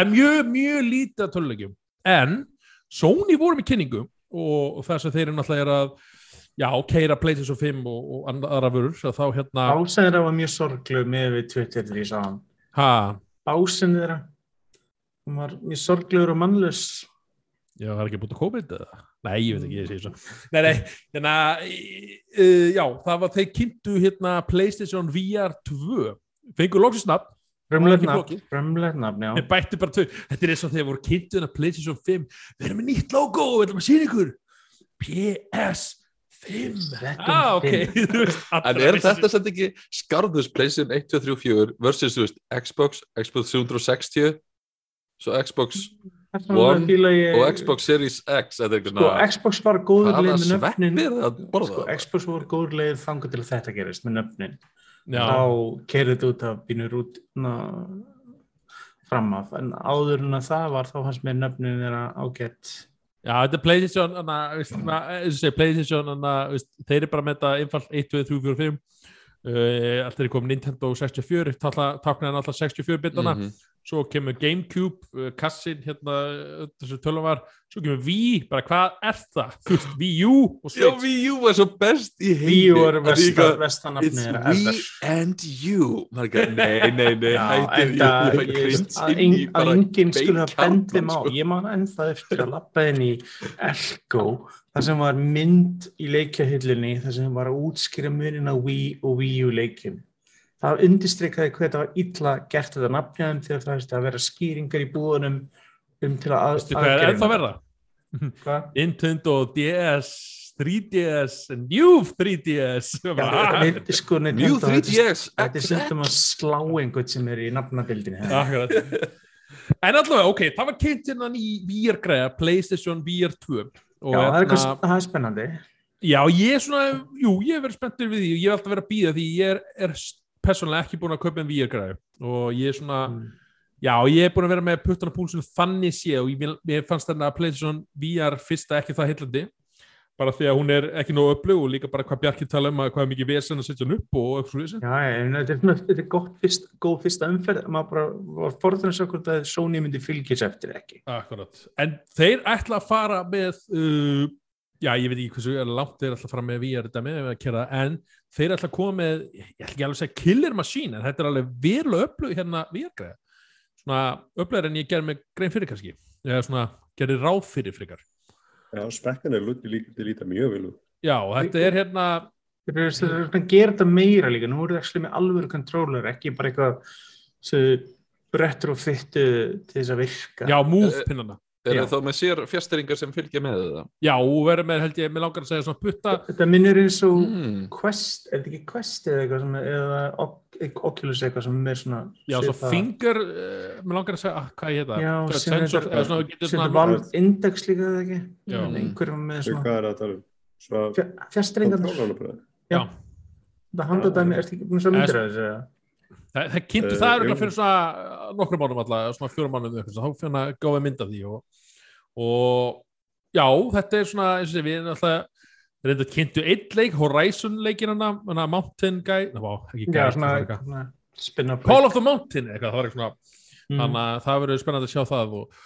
er mjög, mjög lítið af töluleikjum. En Sony voru með kynningu og, þess að þeir eru náttúrulega er að já, keira PlayStation 5 og, og aðra vörur þá hérna Básin þeirra var mjög sorglu með við Twitter því ég sá hann. ha, Básin þeirra, hún var mjög sorgluður og mannlaus. já, það er ekki búin að COVID eða? Nei, ég veit ekki, ég segi svo. Nei, nei, hérna uh, já, það var þeir kynntu hérna PlayStation VR 2 fengur loksins nafn. Ekki nafn, já. en bættu bara tvö, þetta er eins og þegar voru kynntu hérna PlayStation 5, við erum með nýtt logo við erum að sína ykkur. PS5 Þetta ah, ok. fimm. Þú veist, En er þetta sem ekki skarðus PlayStation 1, 2, 3, 4 versus veist, Xbox, Xbox 360 svo Xbox vegna One fíla ég- og Xbox Series X eða eitthvað Sko, svona Xbox var góður leið með nöfnin. að Sko, Xbox var góður leið þangar til að þetta gerist með nöfnin. Já, Þá keirði þetta út af bínur út na, fram af. En áður en að það var þá hans með nöfnin þeirra ágætt. já, þetta er PlayStation PlayStation þeir eru bara með þetta einfalt 1, 2, 3, 4, 5 uh, Alltaf er komið Nintendo 64 taknaðan alltaf 64 bitana Mhm. Svo kemur Gamecube, uh, kassin hérna, uh, þessu tölum var. Svo kemur Wii, bara hvað er það? Þú veist, Wii U og Já, Switch. Wii U var svo best í heimi Wii U var Að því eitthvað, vestanafni It's ever. and you. Ekki, Nei, nei, nei Já, að, enginn skulle hafa bendið má sko. ég man ennþá eftir að lappa inn í Elko, þar sem var mynd í leikjahyllinni, þar sem var að útskýra munin á Wii og Wii U leikjum það undistrikaði hvað þetta var illa gert þetta nafnjaðum þegar það hefði að vera skýringar í búðunum um til að Veistu hvað er ennþá verða? Hvað? Nintendo DS 3DS New 3DS Já, Bara- neitt, sko, Nintendo, New þetta er- 3DS Þetta er sem XX að slá einhvern sem er í hérna. Akkurat En allavega, ok, það var kynnt innan í VR-græða, PlayStation VR 2 og Já, það er, hérna- eitthvað, það er spennandi. Já, ég er svona, jú, ég hef verið spenntur við því og ég hef alltaf verið að býða því ég er, er persónulega ekki búin að kaupa en VR-græðu og ég er svona, Mm. já, ég er búin að vera með puttana púlsinu þannig sé og ég, mér fannst þarna að PlayStation VR fyrsta ekki það heillandi bara því að hún er ekki nógu upplög og líka bara hvað Bjarki tala um að hvað er mikið vesen að setja hann upp og eitthvað svo þessi. Já, en þetta er, svona- þetta er gott fyrst, góð fyrsta umferð, maður bara forðan að sjá hvort að Sony myndi fylgjast eftir ekki. Akkurat. En þeir ætla að fara með, uh, já, ég veit ekki hversu langt þeir ætla að fara með VR þetta með en þeir ætla að koma með, ég ætla ekki alveg að segja killer machine, en þetta er alveg verulega upplög hérna VR-græða. Svona upplögur en ég gerði með grein fyrir kannski. Eða svona gerði ráð fyrir frekar. Já, spekkan er lúti líka til líta mjög út. Já, þetta er hérna, eru þeir eru að gera þetta meira líka, nú eru það ekki með alvöru kontrólar, ekki bara eitthvað sem retrofittu til þess að virka. já, move pinnana. Er það þá með sér fjasteringar sem fylgja með það? Já, verður með, held ég, með langar að segja svona putta, Þetta minnir eins og Mm. Quest, er þetta ekki Quest eða eitthvað sem, eða Oc- Oculus eitthvað sem er svona já, svo svipað. finger, uh, með langar að segja, ah, hvað ég heita? Já, Hvað, sem sensor, þetta- eða svona, getur sem svona, er Valve Index líka eða ekki Já. En einhverjum með Svo svona hvað er það að tala um? Svo fjastringar já. það handadæmi, ertu ekki búin að myndir af þessu eða? Það, það kynntu Eh, það jú. uh, fyrir svona uh, nokkrum mánum alltaf, svona fjórum mánum þá fyrir að gáði mynd af því og, og já, þetta er svona eins og við alltaf reynda kynntu einn leik, Horizon leikin hana, Mountain Guy, ná, ekki Guy, svona, spin-off Call of the Mountain eitthvað, það var eitthvað svona, Mm. þannig að það verður spennandi að sjá það og,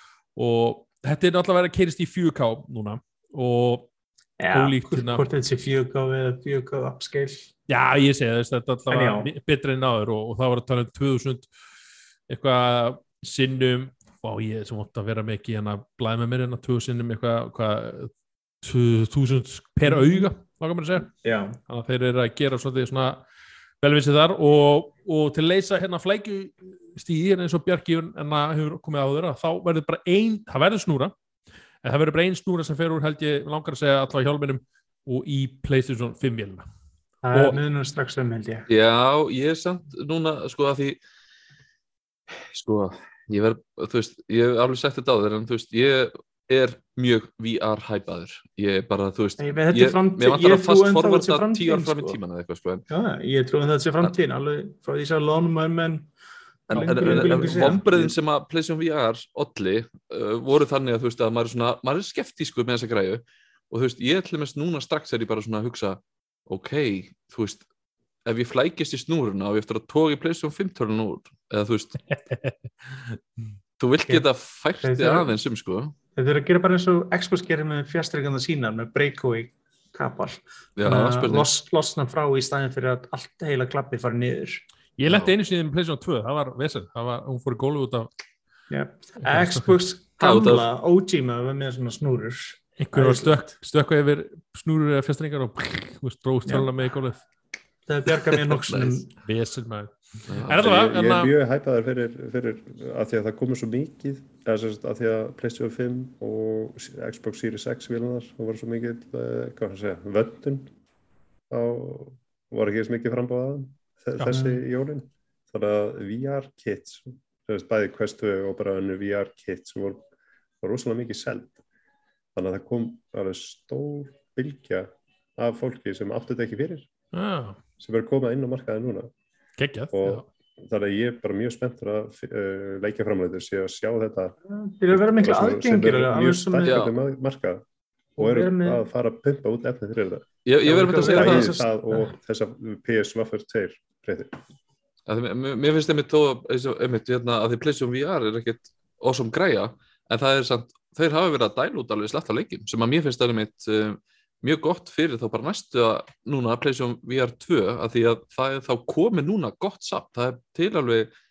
og þetta er alltaf verið að keirist í 4K núna og Já, ólíkt hérna. hvort þetta sé 4K eða 4K upscale Já, ég segi þess, þetta er En já. alltaf betra en áður og, og það var að tala um 2000 eitthvað sinnum og ég sem ótt að vera ekki hérna blæði með mér hérna 2000 sinnum eitthvað hvað, 2000 per auga þá kan maður segja, Já, þannig að þeir eru að gera svolítið svona velvinsið þar og, og til að leysa hérna flækju stíði hérna eins og Bjarki en að hefur komið á þeirra þá verður bara ein, það verður snúra en það verður bara ein snúra sem fer úr held ég langar að segja allavega hjálminum og í Playstation 5 vélina það Og- er miðnum strax um held ég. Já, ég er samt núna, sko, að því sko, ég verð, þú veist ég hef alveg sagt þetta á þér, en þú veist ég er mjög VR-hæpaður ég er bara, þú veist Nei, ég, mér vantar ég að trúi fast forvarta tíu ár fram í tíman eða eitthvað, sko, en, Já, ég trúi að þetta sé framtíðin alveg frá því að lónum menn en, en, en, en síðan. vombriðin sem að PlayStation VR olli uh, voru þannig að þú veist að maður er svona, maður er skeptísku með þessa græju. Og þú veist, ég ætlum mest núna strax er ég bara svona að hugsa ok, þú veist ef ég flækist í snúruna og ég eftir að tóka í PlayStation 5 törnun úr eða þú veist þú vilt geta fært þig aðeins um sko. Þetta er að gera bara eins og Xbox gerir með fjastreikanda sínar með breakaway kapal. Að los, losna frá í staðin fyrir að allt heila klappi fari niður. Ég letti einu sinni með PlayStation 2, það var var, hún fór í gólu út af yep. Xbox gamla OG með var með svona snúrur einhver var Æ, stök, stökka yfir snúrur eða fjastringar og Já. töluna með í gólið það bjarga mér nokksum Nice. vesen maður. Er Ég, ég er mjög hæpaður fyrir, fyrir að því að það komur svo mikið eða sem sagt að því að PlayStation 5 og Xbox Series X vilunar það var svo mikið, uh, hvað að segja, vöndun þá var ekki eins mikið frambáðað Já. þessi jólin þannig að VR kits sem bæði Quest 2 og bara önnu VR kits voru rosalega mikið seld þannig að það kom alveg stór bylgja af fólki sem áttu þetta ekki fyrir Já, sem er að koma inn á markaði núna. Geggjað og þannig að ég er bara mjög spenntur að uh, leikja framleitur að sjá þetta. Það að sem er mjög sem Já. ma- markað og eru með- að fara að pumpa út efni fyrir þetta. Ég, ég Já, verður með að segja það. þessar- það og þessa PS Waffer 2 breytir að því- mér finnst einmitt þó eins og einmitt hérna að því PlayStation VR er ekkit awesome græja en það er samt, þeir hafa verið að dæla út alveg slatt af leikjum sem að mér finnst það einmitt um, mjög gott fyrir þá bara næstu að núna PlayStation VR 2 að því að það er þá komið núna gott samt, það er til alveg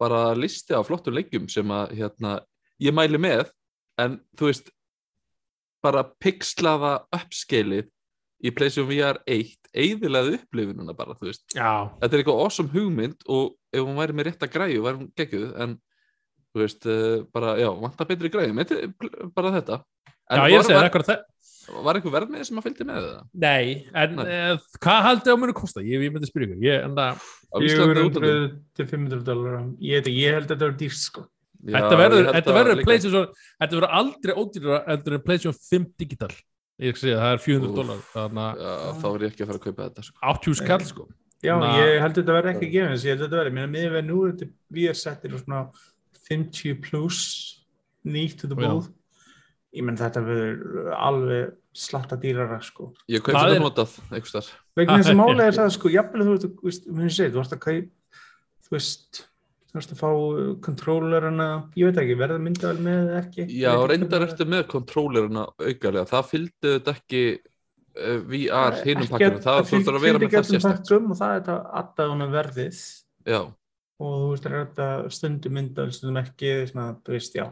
bara listi af flottum leikjum sem að hérna, ég mæli með en þú veist bara pixlaða uppskeilið í PlayStation VR 1 eiðilega upplifununa bara, þú veist. Já, þetta er eitthvað awesome hugmynd og ef hún væri með rétta græju væri hún geggjuð en þú veist, uh, bara, já, vantar betri pl- bara þetta. En já ég var, segi það var, það var eitthvað verð með sem að fylgdi með það Nei, en Nei. Nei. hvað haldið á munu kosta? Ég, ég myndi spyrja ykkur. Ég, en það, á Íslandi og útlandi 400 til 500 dólar ég, ég held að þetta er dýrst sko. Já, Þetta verður, þetta að verður líka- PlayStation Þetta verður aldrei en PlayStation 5 digital. Ég ekki segja, það er 400 Úff. dólar að þá er ég ekki að fara að kaupa þetta sko. 80 skall sko. Já, Na- ég held að þetta verði ekki gefins, ég held að þetta verði, mér að við nú, þetta við er settir svona 50 plus nýtt til Já. búð. Ég menn þetta verður alveg slatta dýrara, sko. Ég kaup Það þetta notað, einhvers þar Vegna þess að málega er það, sko, jafnvel þú veist, þú veist, að kaup, þú veist, þú veist að fá kontrólerana, ég veit ekki, verða myndavel með eða ekki. Já, reyndar ertu með kontróleruna aukarlega, það fylgdi þetta ekki uh, VR það- hinum ekki- pakkunum, það fylgdi- þurftur að vera með það pakkum Og það er þetta aðdáðan verðið. Já, og þú veist, er þetta stundum myndal, stundum ekki, svona, þú veist, já.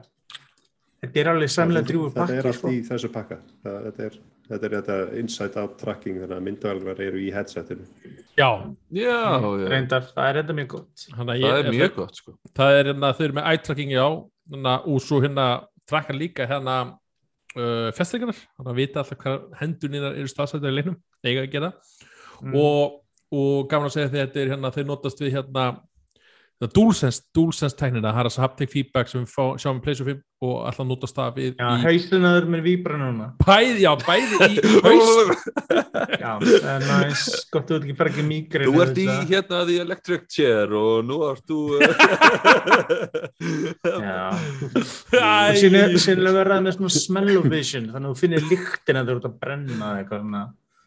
Þetta er alveg samlega drjúi Þetta er pakki, allt sko. í þessu pakka. Það, þetta, er, þetta er þetta inside out tracking þannig að myndavelgar eru í headsetinu. Já, já, já. Reyndar, það er reynda mjög gott. það ég er mjög gott sko Það er hérna, þau eru með eye tracking já hérna, og svo hérna trakkar líka hérna uh, festringarnar þannig að vita alltaf hvað hendurninar eru staðsættar í leiknum, eiga að gera Mm. og, og gaman að segja því að þetta er hérna, þeir notast við hérna það DualSense, DualSense tæknina það er þess að haptic feedback sem við fá, sjáum í PlayStation 5 og alltaf notast það við Já, í hauslinaður með víbra núna. bæði, já, bæði í haus Já, það er næs, gott þú ert ekki bara ekki mýgrinn. Þú ert í hérna því electric chair og nú ert þú Já, Æ, og sínlega verðað með svona smell-o-vision, þannig að þú finnir lyktina þegar þú ert að brenna eitthvað svona.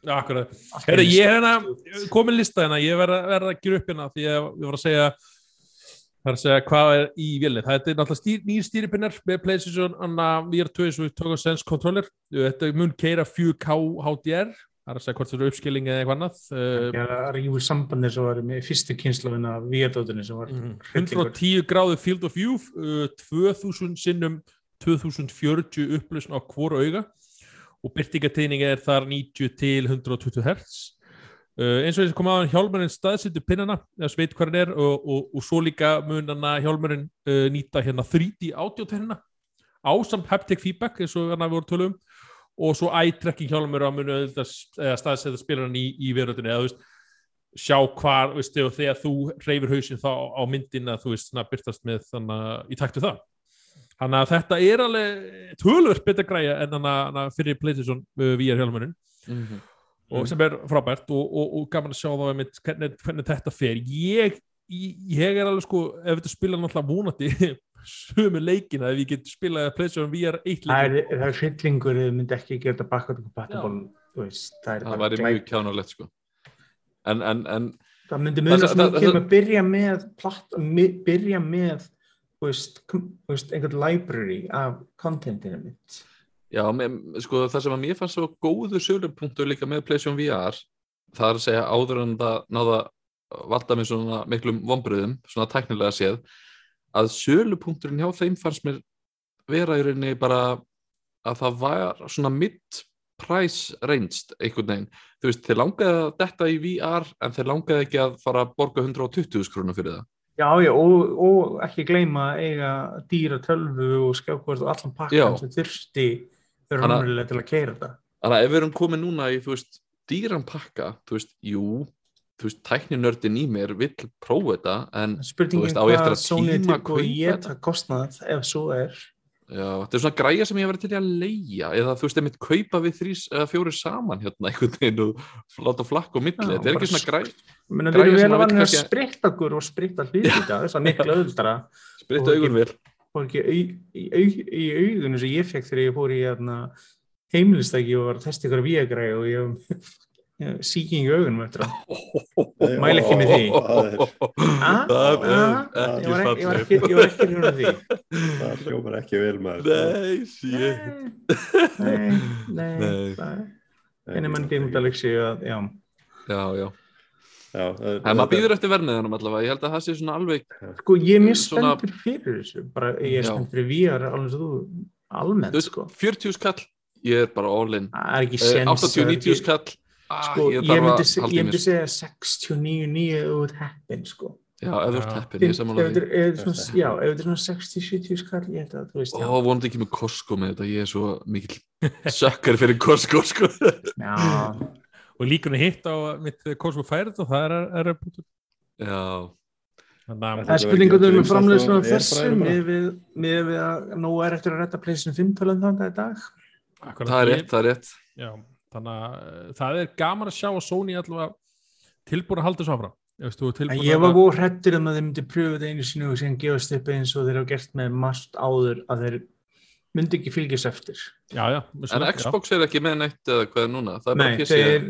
Akkurat. Eins. ég er hérna komin lista hérna, ég verð að, verð að gera upp hérna því að ég var að segja það er að segja hvað er í vélni það er náttúrulega stýr, nýr stýripinnar með PlayStation Anna VR2 eins og við tókum Sense Controller. Þetta mun keira 4K HDR það er að segja hvort það eru uppskiling eða eitthvað annað. Uh, Já, það rífur sambandi sem var með fyrstu kynslafina VR-dótinu sem var Mhm. hryllingur. 110 gráðu field of view uh, 2000 sinnum 2040 upplösn á hvora auga. Og byrtingategninga er þar 90 til 120 Hz uh, eins og þess að koma á hjálmurinn staðsettu pinnana þess veit hvað hann er og, og, og svo líka mun hann að hjálmurinn uh, nýta hérna 3D audiotennina ásamt haptic feedback eins og hann að voru tölum og svo eye-tracking hjálmur að munu auðvitað staðsetja spilaran í, í veröldinu eða veist sjá og þegar þú reyfir hausinn þá á myndina þú veist, svona byrtast með þannig í taktu það. Þannig að þetta er alveg tölvöld betur græja en þannig að fyrir PlayStation uh, VR hjálmurinn Mhm. Og sem er frábært og, og, og gaman að sjá þá einmitt, hvernig, hvernig þetta fer. Ég, ég, ég er alveg sko ef þetta spila náttúrulega vonandi sömu leikina ef ég get spilað PlayStation VR 1 Það leikin er, það er hryllingur eða myndi ekki gera þetta bakkvæmt þú veist, það væri mjög kjánulegt sko. En, en, en Það myndi mjög um að byrja með platt, byrja með þú veist, veist, einhvern library af contentinu mitt. Já, með, sko það sem að mér fannst svo góðu sölupunktur líka með PlayStation VR það er að segja áður en það náða valda mér svona miklum vonbröðum, svona tæknilega séð að sölupunkturinn hjá þeim fannst mér vera í rauninni bara að það var svona mid-price ranged einhvern veginn, þú veist, þeir langaði að detta í VR en þeir langaði ekki að fara að borga 120 krónu fyrir það. Já, já, og, og ekki gleyma eiga dýra tölvu og skjákvort og allan pakkan sem þurfti Þannig að- raunverulega til að keira þetta. Þannig að ef við erum komið núna í, þú veist, dýran pakka, þú veist, jú, þú veist, tækninördin í mér vill prófa þetta, en Spurningin veist, á ég eftir hvað að Sony er tíma tilbúið að kaupa geta kostnað ef svo er. já, þetta er svona græja sem ég verið til að leia, eða þú veist, einmitt kaupa við eða fjóri saman hérna einhvern veginn og láta flakka á milli, þetta er ekki svona græja, Menna, við erum vel að vanna að spritta okkur og spritta hluti þess að miklu auðvitað spritta og augun vel. Og ekki au, í, au, í augunum sem ég fekk þegar ég fór í hérna, heimilistæki og var að testa ykkur víagræði og ég ég- sýking í augunum eftir að Mæli ekki með því. Það er, Ah, Það ah, ekki ég var ekki, ég var ekki, ég var hrjóna því það hljómar ekki vel maður. Nei, shit. nei, nei, Nei. nei en mann gefum þetta leksi að, já, Já, já. Það- En maður býður eftir verniðanum allavega, ég held að það sé svona alveg, sko ég er mjög Svona- spenntur fyrir þessu bara ég er spenntur fyrir VR alveg svo þú almennt þú veist, sko 40 skall, ég er bara all in. það er ekki Eh, sens 80-90 skall, ah, sko, ég ég, myndi, segja 69-9 út heppin sko Já, ef þú ert Já. heppin, ég samanlega þetta því. ef þetta svona- já, er svona 60-70 skall ég held að þú veist, já, Ó, vonandi ekki með Costco með þetta, ég er svo mikill sökkar fyrir Costco, sko. já, og líkunni hitt á mitt Cosmo Fire og það er, er, er að Þetta Það er verður spurningu ekki um framleiðslu af og þessu airfryer bara. með við, með við að nú er eftir að retta pleysin 5 tölum þannig í dag. akkurat. Það er rétt, það er rétt. Já, þannig að uh, það er gaman að sjá að Sony allavega tilbúin að halda þessu áfram. Ég veist, þú En ég var að góð hrettur um að þeir myndi pröfu þetta einu sinni og síðan gefast upp eins og þeir hafa gert með margt áður að þeir myndi ekki fylgjast eftir. Já, já, en Xbox er ekki með neitt eða hvað er núna? Það er bara Nei, PC þeir,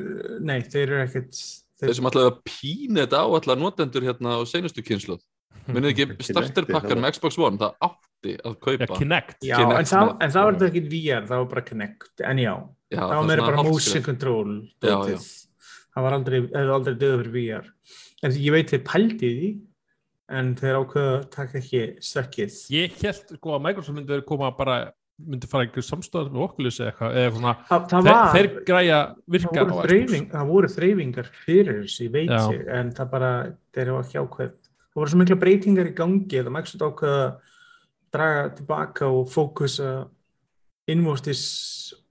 nei, þeir eru ekkert... þeir sem ætlaði að pína þetta á allar notendur hérna á seinustu kynslu minnið ekki starterpakkan það með Xbox One? Það átti að Já, kaupa Kinect. Já, Kinect en, með- en það var þetta ekki VR, það var bara Kinect, en já, Já, það það var meira bara motion control Já, það var aldrei, aldrei döðu fyrir VR. En ég veit þeir pældi því en þeir ákveða að taka ekki stökkið Ég held sko að Microsoft myndi koma bara myndi fara einhver samstöð með Oculus eða eitthvað eða svona, það, það þeir, var þeir græja það virka voru, á Xbox. þreifing, það voru þreyfingar fyrir þessu, ég veit Já. ég en það bara, þeir hafa ekki ákveð það voru svo mikla breytingar í gangi að Microsoft ákveða að draga tilbaka og fókusa innvostis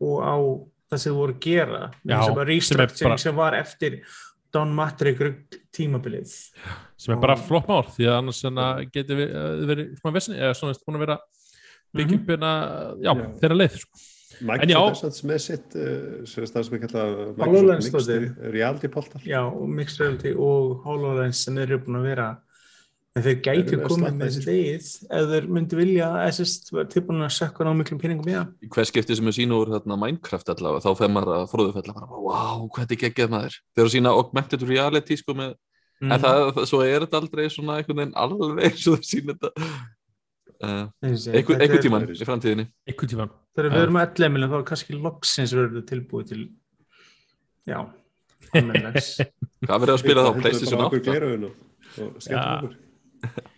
og á það sem voru að gera Já, sem sem bara- sem var eftir Don Matrick tímabilið sem er bara flott mál því að annars að geti við- eh, verið svona vesni eða svona búin að vera byggja upp hérna, já, Já. þeirra leið sko. Er samt með sitt uh, sem við kalla. Mixed Reality Portal Já, og Mixed Reality og HoloLens sem eru búin að vera en þeir gætu Þeir eru með komið slatta með í þessi þessu. degið ef þeir myndi vilja að SST var tilbúin að sökka ná miklum peningum í það í hvers skipti sem er sína úr þarna, Minecraft allavega þá fer maður að fróðufella bara, wow, hvað þetta geggjað maður. Þeir eru sína augmented reality sko með Mm. en það, það, svo er þetta aldrei svona einhvern veginn alveg eins og það sína þetta. Uh, einhver, einhver er- tíman í framtíðinni. Einhvern tíman Þegar við erum að 11 miljon þá er kannski loksins verður tilbúið til já, hvað verður að spila þá, Playstation bara okkur 8 gleraugun og, skemmtum okkur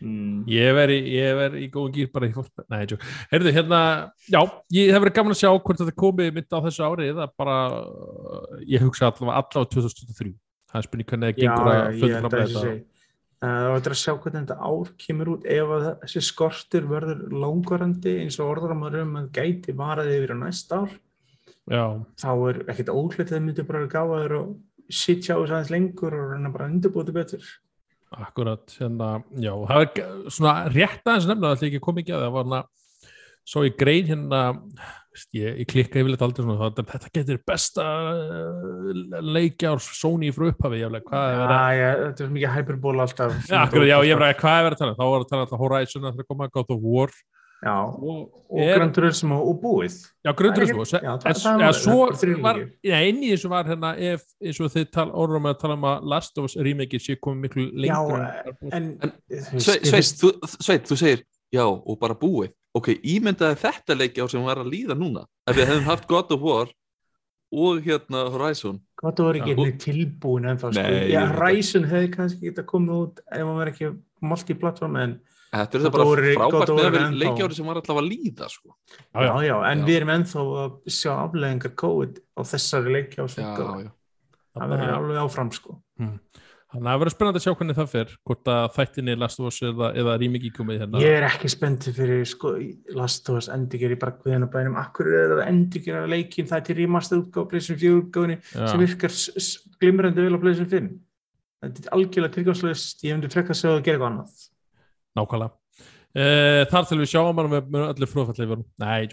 mm. Ég veri, veri í góðum gýr bara í fólk Nei. Heyrðu, hérna, já, ég hef verið gaman að sjá hvort þetta komi mynd á þessu ári eða bara, uh, ég hugsa allavega allavega 2023 Það er spurning hvernig það gengur já, að fullra held með að þetta. segi Það var að sjá hvernig þetta ár kemur út. Ef að þessi skortur verður langvarandi eins og orðramar um að gæti varaði yfir á næst ár Já, þá er ekkert óhlutið að myndi bara gáða þér og sitja á þess aðeins lengur og reyna bara að undirbúti betur akkurat, hérna, já, það er svona rétt aðeins að það ekki kom ekki að það var hérna, svo í grein hérna, ég, ég klikka yfirleitt aldrei svona, það, þetta getur besta uh, leikjár Sony frá upphafi, jáfnlega, hvað er verið að Já, þetta er mikið hyperból alltaf Já, akkurat, já, ég bara, hvað er verið að tala? Þá var að tala alltaf Horizon að það koma God of War Já, og, og er, Gran Turismo og búið já, er ekki- já, það- en, er í þessu var hérna ef, eins og þið tal, orðum að tala um að Last of Us remake sé komið miklu lengur Já, en, en, En, þú Sveit, þú, Sveit, þú segir já og bara búið. Ok, ímyndaði þetta leiki á sem var að líða núna ef við hefðum haft God of War og hérna Horizon. Hvað það var ekki Já. einnig tilbúin en þá sko. Ryzen hefði kannski geta komið út ef hann verið ekki multiplatform en þetta er bara frábært með að vera leikjári sem var allavega að líða sko. já, já, já, en Já. við erum ennþá að sjá afleðingar COVID á þessari já. það verður alveg áfram sko. þannig að það verður spennandi að sjá hvernig það fer hvort að þættinni Last of Us eða, eða remake komið hérna Ég er ekki spenntið fyrir sko, Last of Us endiger í bara guðina bænum Akkur er það endiger að leikin það er til remaster útgáð Playstation 4 útgáðinni Já. sem virkar glimrandi vel á Playstation 5 Þetta er algjörlega tilgangslöst ég myndi frekka að segja að gera eitthvað annað nákvæmlega. Uh, þar til við sjáum hann með, með öllu fróðfalli nei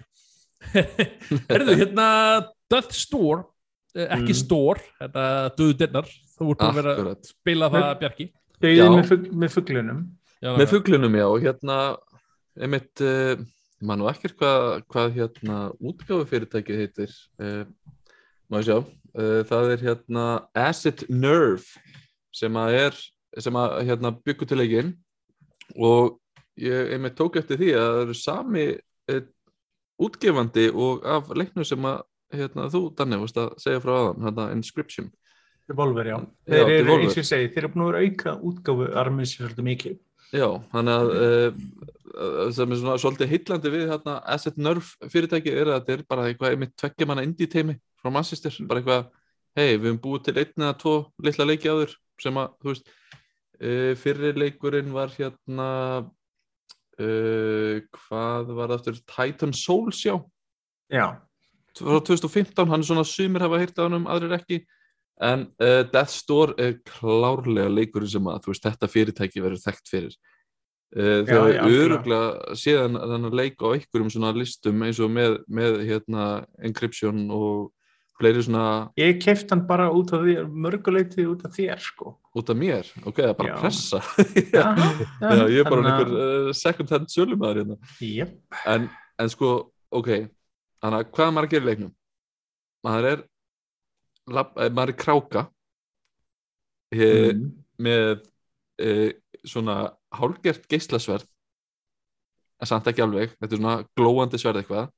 erðu hérna Death Store uh, ekki Mm. Store, þetta döðu dinnar þú ert að vera að spila það Bjarki. Dauðið Já. með, fugl, með fuglunum. Já, með fuglunum já og hérna einmitt uh, ég man nú ekkert hvað, hvað hérna útgáfu fyrirtækið heitir uh, má ég sjá. Uh, það er hérna Acid Nerve sem að er sem að hérna byggu til leikinn og ég einmitt tók eftir því að það eru sami uh, útgefandi og af leiknum sem að hérna, þú Danni varst að segja frá aðan hérna Inscription Devolver, já. Já, Þeir eru, Devolver. eins og segi, þeir eru búin að vera auka útgáfu armið sér svolítið mikið. Já, þannig að uh, sem er svona svolítið heillandi við hérna, Asset Nerve fyrirtæki er að þetta er bara eitthvað einmitt tveggja manna indie teimi frá Manchester, bara eitthvað hei, við höfum búið til einn eða tvo litla leiki áður sem að, þú veist uh, fyrri leikurinn var hérna uh, hvað var það aftur? Titan Souls, já. Frá 2015, hann er svona sumir hafa heyrt á hann um, aðrir ekki. En uh, Death's Door er klárlega leikurinn sem að veist, þetta fyrirtæki verður þekkt fyrir. Uh, þegar við öruglega séðan þennan leik á einhverjum svona listum eins og með, með hérna, encryption og fleiri svona Ég keft hann bara út af því, mörguleiti út af þér, sko. út af mér, ok, það er bara Já. pressa Já, Já, ég er bara einhver uh, second hand sölumæður hérna Jep, en, en sko, ok þannig að hvað maður í leiknum maður er lab, eh, maður er kráka eh, mm. með eh, svona hálgert geislasverð en samt ekki alveg þetta er svona glóandi sverð eitthvað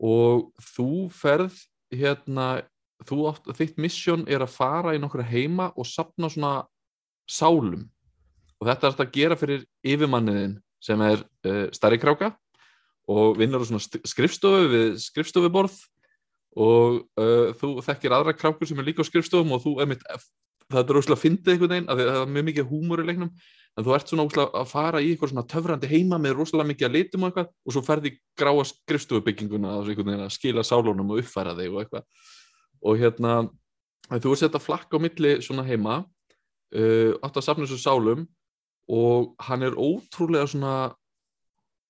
og þú ferð hérna þú átt, þitt mission er að fara í nokkra heima og sapna svona sálum. Og þetta er að gera fyrir yfirmanniðin sem er uh, stærri kráka og vinnur á svona st- skrifstofu við skrifstofuborð. Og uh, þú þekkir aðra krákur sem er líka á skrifstofum og þú er mitt það er rosalega fyndið einhvern veginn af því að það er mjög mikið húmur í leiknum en þú ert svona óslega að fara í eitthvað svona töfrandi heima með rosalega mikið að litum og eitthvað og svo ferði gráa skrifstofubygginguna að skila sálunum og uppfæra þig og eitthvað og hérna þú ert sett að flakka á milli svona heima uh, átt að safna þessu sálum og hann er ótrúlega svona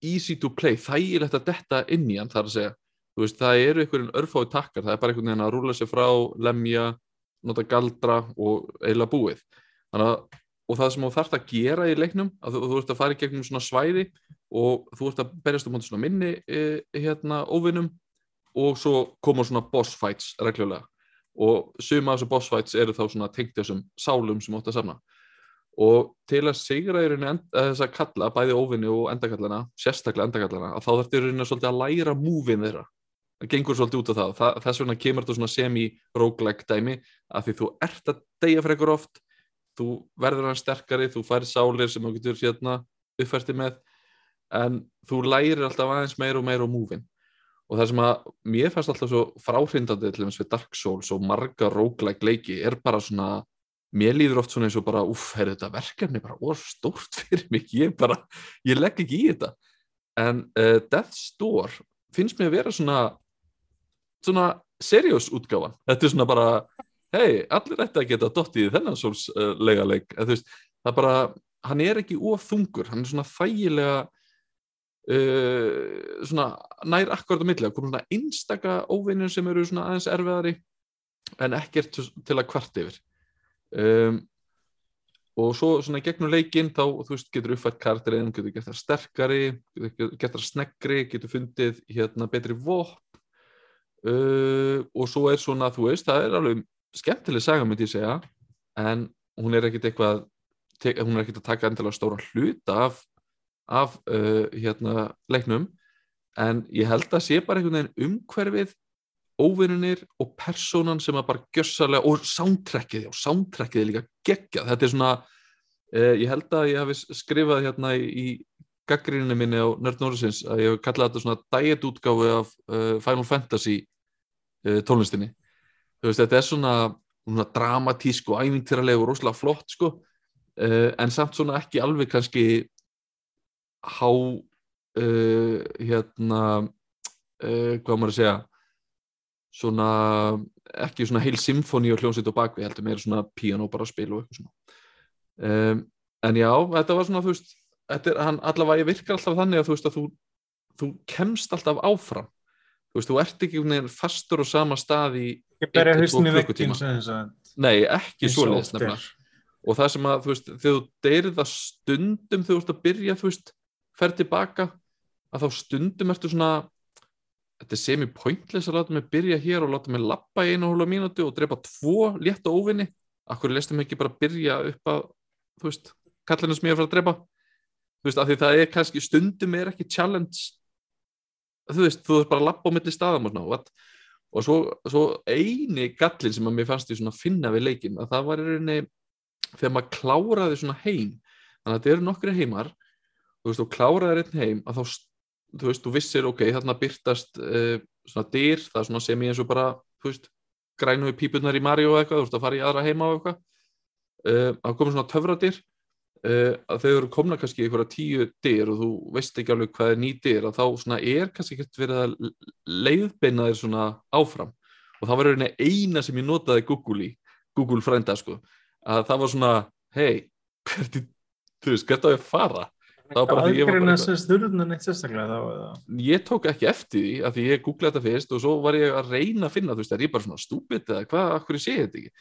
easy to play, þægilegt að detta inn í hann þar að segja þú veist, það eru einhverjum örfái takkar, það er bara einhvern veginn að rúla sér frá, lemja, nota galdra og eiginlega búið. Þannig að, og það sem þú þarft að gera í leiknum, að þú, þú ert að fara í gegnum svona svæði og þú ert að berjast um svona minni e, hérna óvinnum og svo koma svona boss fights reglulega. Og suma þessu boss fights eru þá svona tengt þessum sálum sem þú átt að safna. Og til að sigra í rauninni end- eh, þessa kalla, bæði óvinni og endakallana sérstaklega endakallana, að þá þarf í rauninni svolítið að læra múvin þeirra. Það gengur svolítið út af það, það þess vegna kemur þetta svona semi-roguelike dæmi að því þú ert að deyja frekar oft þú verður hann sterkari, þú færi sálir sem þú getur hérna uppfærti með en þú lærir alltaf aðeins meira og meira á múvin og það sem að mér fannst alltaf svo fráhrindandi til þess við Dark Souls og marga roguelike leiki er bara svona mér líður oft svona eins og bara uff, er þetta verkefni bara of stórt fyrir mig? Ég bara, ég legg ekki í þetta. En uh, Death's Door finnst mér að vera svona svona seriós útgáfan. Þetta er svona bara, hei, allir ætti að geta dottið í þennan Souls uh, lega leik það er bara hann er ekki of þungur, hann er svona þægilega uh, svona nær akkurat á milli. Koma svona einstaka óvinnir sem eru svona aðeins erfiðari en ekkert til að kvart yfir. Um, og svo svona gegnum leikinn þá þú veist getur uppfætt karakterinn, getur gert það sterkari getur gert það sneggri, getur fundið hérna betri vopn. Uh, og svo er svona þú veist, það er alveg skemmtileg saga myndi ég segja, en hún er ekkit eitthvað hún er ekkit að taka endilega stóran hluta af, af uh, hérna leiknum en ég held að sé bara einhvern veginn umhverfið óvinnunir og persónan sem að bara gjössalega, og soundtrackið og soundtrackið er líka geggjað. Þetta er svona, uh, ég held að ég hafi skrifað hérna í, gaggríninu minni á Nerd Norrisins að ég hef kallað þetta svona diet útgáfu af uh, Final Fantasy uh, tónlistinni veist, þetta er svona, svona dramatísk og ævintýraleg og rosalega flott sko, uh, en samt svona ekki alveg kannski há uh, hérna uh, hvað maður að segja svona ekki svona heil symfóni og hljómsveit og bakvið heldur meira svona píano bara spil og eitthvað svona. Um, en já, þetta var svona þú veist, er, hann allavega ég virkar alltaf þannig að þú veist að þú, þú kemst alltaf áfram. Þú veist, þú ert ekki fastur á sama stað í Ég berja í vekkin klukkutíma. sem þess að nei, ekki eins og svoleiðis oft nefnilega. og það sem að, þú veist, þegar þú deyrið það stundum þegar þú ert að byrja, þú veist fer tilbaka, að þá stundum ertu svona þetta er semi-pointless að láta mig byrja hér og láta mig lappa í einu og hálfa mínútu og drepa tvo létta óvinni akkur leistum ekki bara byrja upp að þú veist, kallinu sem ég er að fara að drepa? Þú veist, af því það er kannski stundum er ekki challenge. Þú veist, þú veist bara að lappa á milli staðum og, svona, what? Og svo, svo eini gallin sem að mér fannst ég svona finna við leikin að það var rauninni þegar maður kláraði svona heim þannig að þetta eru nokkri heimar þú veist, og kláraði einn heim að þá, þú veist, þú vissir, ok, þarna byrtast uh, svona dyr, það er svona sem ég eins og bara, þú veist, grænu í pípunar í Mario eitthvað, þú veist, að fara í aðra heima og eitthvað. Uh, að koma svona töfradyr uh, að þau eru komna kannski í einhverja tíu dyr og þú veist ekki alveg hvað er ný dyr að þá svona er kannski ekkert verið að leiðbeina þér svona áfram. Og það var rauninni eina sem ég notaði Google í Google frænda sko, að það var svona hei, hvernig þú veist, hvert á ég að fara? Það var bara því ég var bara ég tók ekki eftir því að því ég googlaði þetta fyrst og svo var ég að reyna að finna þú veist, er ég bara svona stúpid eða hvað, akkur ég sé þetta ekki?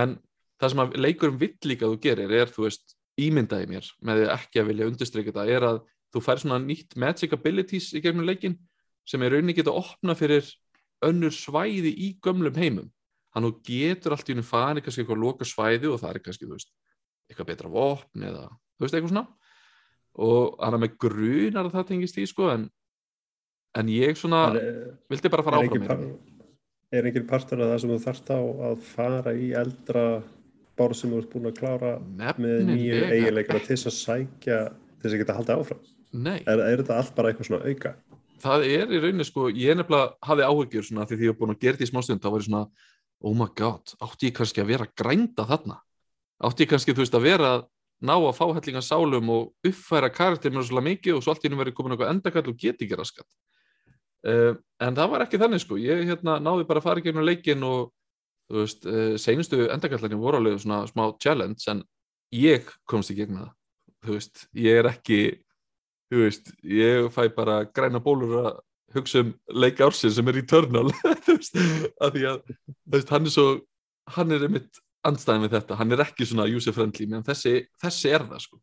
En það sem að leikurum vill líka að þú gerir er, þú veist, ímyndaði mér með því ekki að vilja undirstryka þetta er að þú fær svona nýtt magic abilities í gegnum leikin sem er rauninni geta opna fyrir önnur svæði í gömlum heimum. Hann þú getur allt í hennu farið kannski eitthvað loka svæði og það er kannski, veist eitthvað betra vopn eða, þú veist, eitthvað svona. Og hann er með grunar að það tengist í sko en, en ég svona Er, vildi bara fara áfram er engin partur af það sem þú þarft á að fara í eldra bár sem þú ert búin að klára með nýju Nefnilega. eiginleikana til þess að sækja til þess að geta haldið áfram? Nei, er, er þetta allt bara eitthvað svona auka? Það er í rauninni sko, ég nefnilega hafði áhyggjur svona því því ég var búin að gera þetta í smástund þá var ég svona, oh my god, átti ég kannski að vera að grænda þarna? Átti ég kannski, þú veist, að vera að ná að fá hellinga sálum og uppfæra karakter mér svolítið mikið og svo allt í hennu verið komin eitthvað endakall og geti ekki raskat uh, en það var ekki þannig sko. Ég hérna náði bara að fara í gegnum leikin og þú veist, uh, seinustu endakallarnir voru alveg svona smá challenge en ég komst í gegna það. Þú veist, ég er ekki þú veist, ég fæ bara græna bólur að hugsa um leik ársinn sem er Eternal. Þú veist, að því að veist, hann er svo, hann er einmitt andstæðin við þetta, hann er ekki svona user friendly meðan þessi, þessi er það sko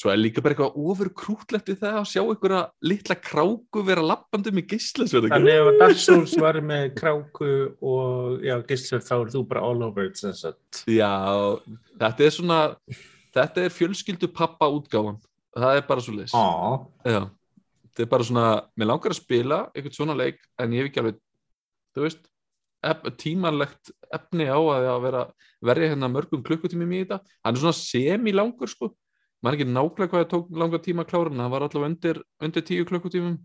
svo er líka bara eitthvað ofur krútlegt við það að sjá einhverja litla kráku vera lappandi með geislasverð Þannig að Dark Souls var með kráku og gíslar þá er þú bara all over it. Já, þetta er svona þetta er fjölskyldu pappa útgáfan. Það er bara svo leys þetta er bara svona mér langar að spila eitthvað svona leik en ég hef ekki alveg, þú veist tímanlegt efni á að, vera verja hérna mörgum klukkutímum í þetta. Hann er svona semi-langur sko maður ekki nákvæmlega hvað það tók langa tíma að klára hann það var allavega undir, undir tíu klukkutímum.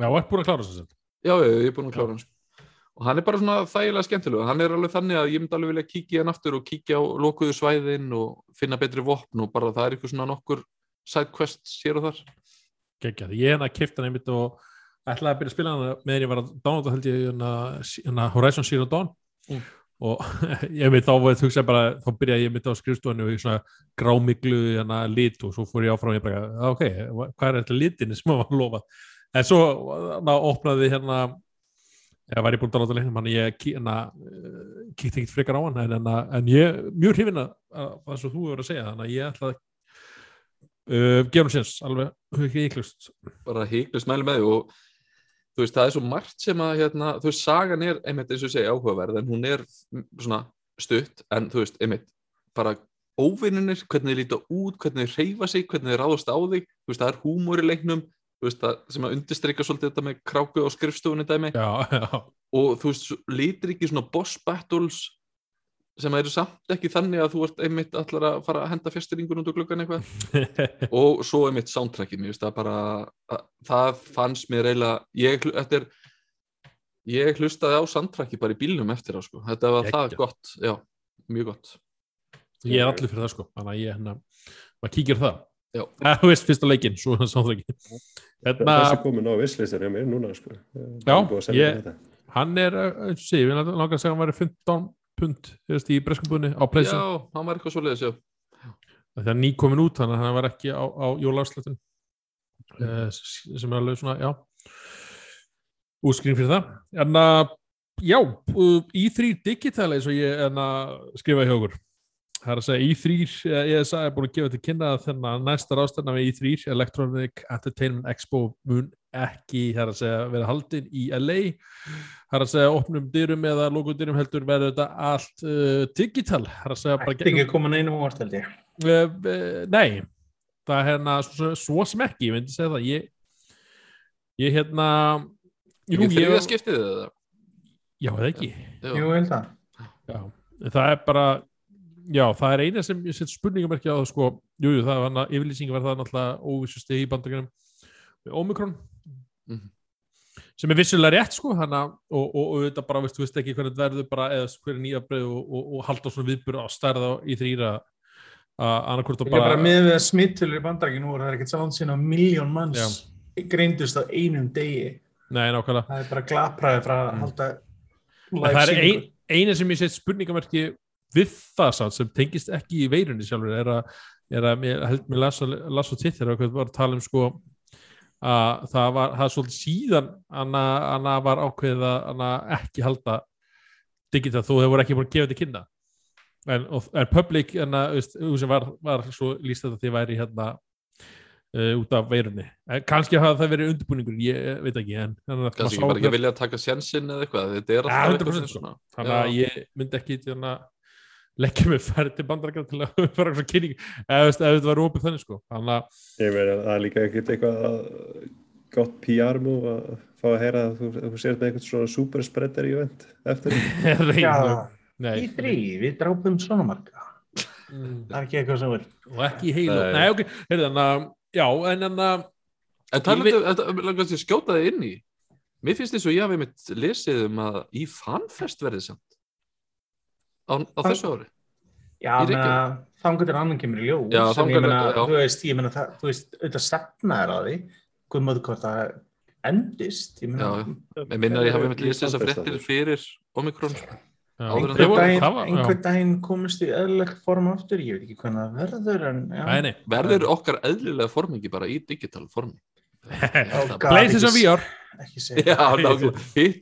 Já, og ert búin að klára þess að já, ég er búin að klára hann sko. og hann er bara svona þægilega skemmtilega hann er alveg þannig að ég myndi alveg vilja kíkja hann aftur og kíkja á lokuðu svæðin og finna betri vopn og bara það er eitthvað svona nokkur sidequests hér og þar. Geggjað. Ég hérna kipta hann einmitt og ætlaði að byrja að spila hann meðan ég var að downloada held ég hérna, hérna Horizon Zero Dawn. Mm. Og ég veit þá ég bara þá byrjaði ég mitt á skrifstofunni og í svona grámiglu hérna lit og svo fór ég áfram og ég bara, "Ah, ok, hvað er þetta litinni sem maður var að lofa en svo ná, opnaði hérna ég ég búin að downloada leiknum hann ég uh, kíkti ekkert frekar á hann en, en, ég mjög hrifin að að það sem þú hefur að segja þannig að ég ætla að uh, gefa hann séns alveg ekki íklust bara híklust mæli með og þú veist, það er svo margt sem að hérna, þú veist, sagan er einmitt eins og segi áhugaverð en hún er svona stutt en þú veist, einmitt, bara óvinninir, hvernig þið líta út, hvernig þið reyfa sig, hvernig þið ráðast á þig þú veist, það er húmor í leiknum þú veist, það sem að undirstreika svolítið þetta með kráku og skrifstofunni dæmi. Já, já, og þú veist, lítir ekki svona boss battles sem eru samt ekki þannig að þú ert einmitt allar að fara að henda fjastringun út úr gluggan eitthvað og svo er mitt soundtrackið mér finnst það bara að, það fannst mér eiginlega ég, er, ég hlustaði á soundtrackið bara í bílnum eftir á sko. þetta var það Geggjað. gott, já, mjög gott ég er allir fyrir það sko þannig að ég hérna, maður kíkir á það Já. Þú veist fyrsta leikinn, svo það ekki hérna, þessi komin á visslistar hjá mér núna sko. Ég Já, að ég- hann er eh, og sé, við langar að segja að hann væri 15 pund í breskubunni á já, pleysin hann var eitthvað svo leiðis já. það er ný komin út, þannig að hann var ekki á, á jólarslutin uh, sem er alveg svona, já útskriðin fyrir það. En að, já uh, í3 digital eins og ég en að skrifa hjá okkur. Það er að segja í3, eh, ESA er búin að gefa til kynna að þennan næsta rástefna við í3 Electronic Entertainment Expo mun ekki, það er að segja, vera haldin í LA það er að segja opnum dyrum eða logodyrum heldur verður þetta allt uh, digital. Það er að segja bara ætti ekki að koma neina óvart held ég. uh, uh, nei. Það er hérna svo, svo sem ekki ég myndi segja það. Ég, ég hérna ekki þriðja ég, skiptið eða? Já, eða ekki. Jú, held það. já. það er bara já, það er eina sem ég set spurningamerki á það sko, jú, jú, það var hann að yfirlýsingi var það náttúrulega óvissusti í bandagjörnum með Omikron Mhm. sem er vissulega rétt sko hana, og, og, og þetta bara, veist, þú veist ekki hvernig þetta verður bara eða hver er nýja breið og, og, og halda svona viðbur á stærða í þrýra að annarkvort og bara bara með við að smittulur í bandrækju nú og það er ekkert sáðan sín á miljón manns greindust á einum degi. nei, nákvæmlega Það er bara glapraði frá að Mm. halda það er ein, eina sem ég set spurningamerki við það samt sem tengist ekki í veirunni sjálfur er að, er að mér, held mér las, las á Twitter og hvað var að tala um sko að það var, það svolítið síðan anna, anna var ákveðið að anna ekki halda digital þó þau voru ekki búin að gefa þetta kynna en, og, en public enna, veist, sem var, var svo líst þetta því væri hérna uh, út af veirunni. En kannski hafa það verið undirbúningur ég veit ekki en kannski ekki bara ekki vilja að taka sjensin eða eitthvað þetta er alltaf eitthvað svona. Þannig að ég myndi ekki hérna leggja mig færð til bandarækja til að fara eitthvað kynning eða ef þetta var ópið þannig sko. Þannig að það er líka ekkert eitthvað gott PR mú að fá að heyra að þú, þú sér með eitthvað svona super spreader event eftir. Já, í þrý, við drápum svona marga. Það er ekki eitthvað sem verður og ekki í heilu, nei. Ok, heyrðu þannig að já, en en að En talandu, þetta langast ég skjótaði inn í? Mér finnst þess að ég hafi mitt lesið um að í fanfest verði samt á, á þessu ári? Já, þannig að annan kemur í ljó Já, sem ég meina, þú veist, ég meina það, þú veist, auðvitað stefnaður á því. Hvað maður hvort það endist ég meina, Já, ég minna að ég hafi mitt lesið þess að frettir fyrir Omikron einhver daginn, komist í eðlilegt form aftur, ég veit ekki hvernig það verður en, verður okkar eðlilega formingi bara í digital formi? Places of VR Já,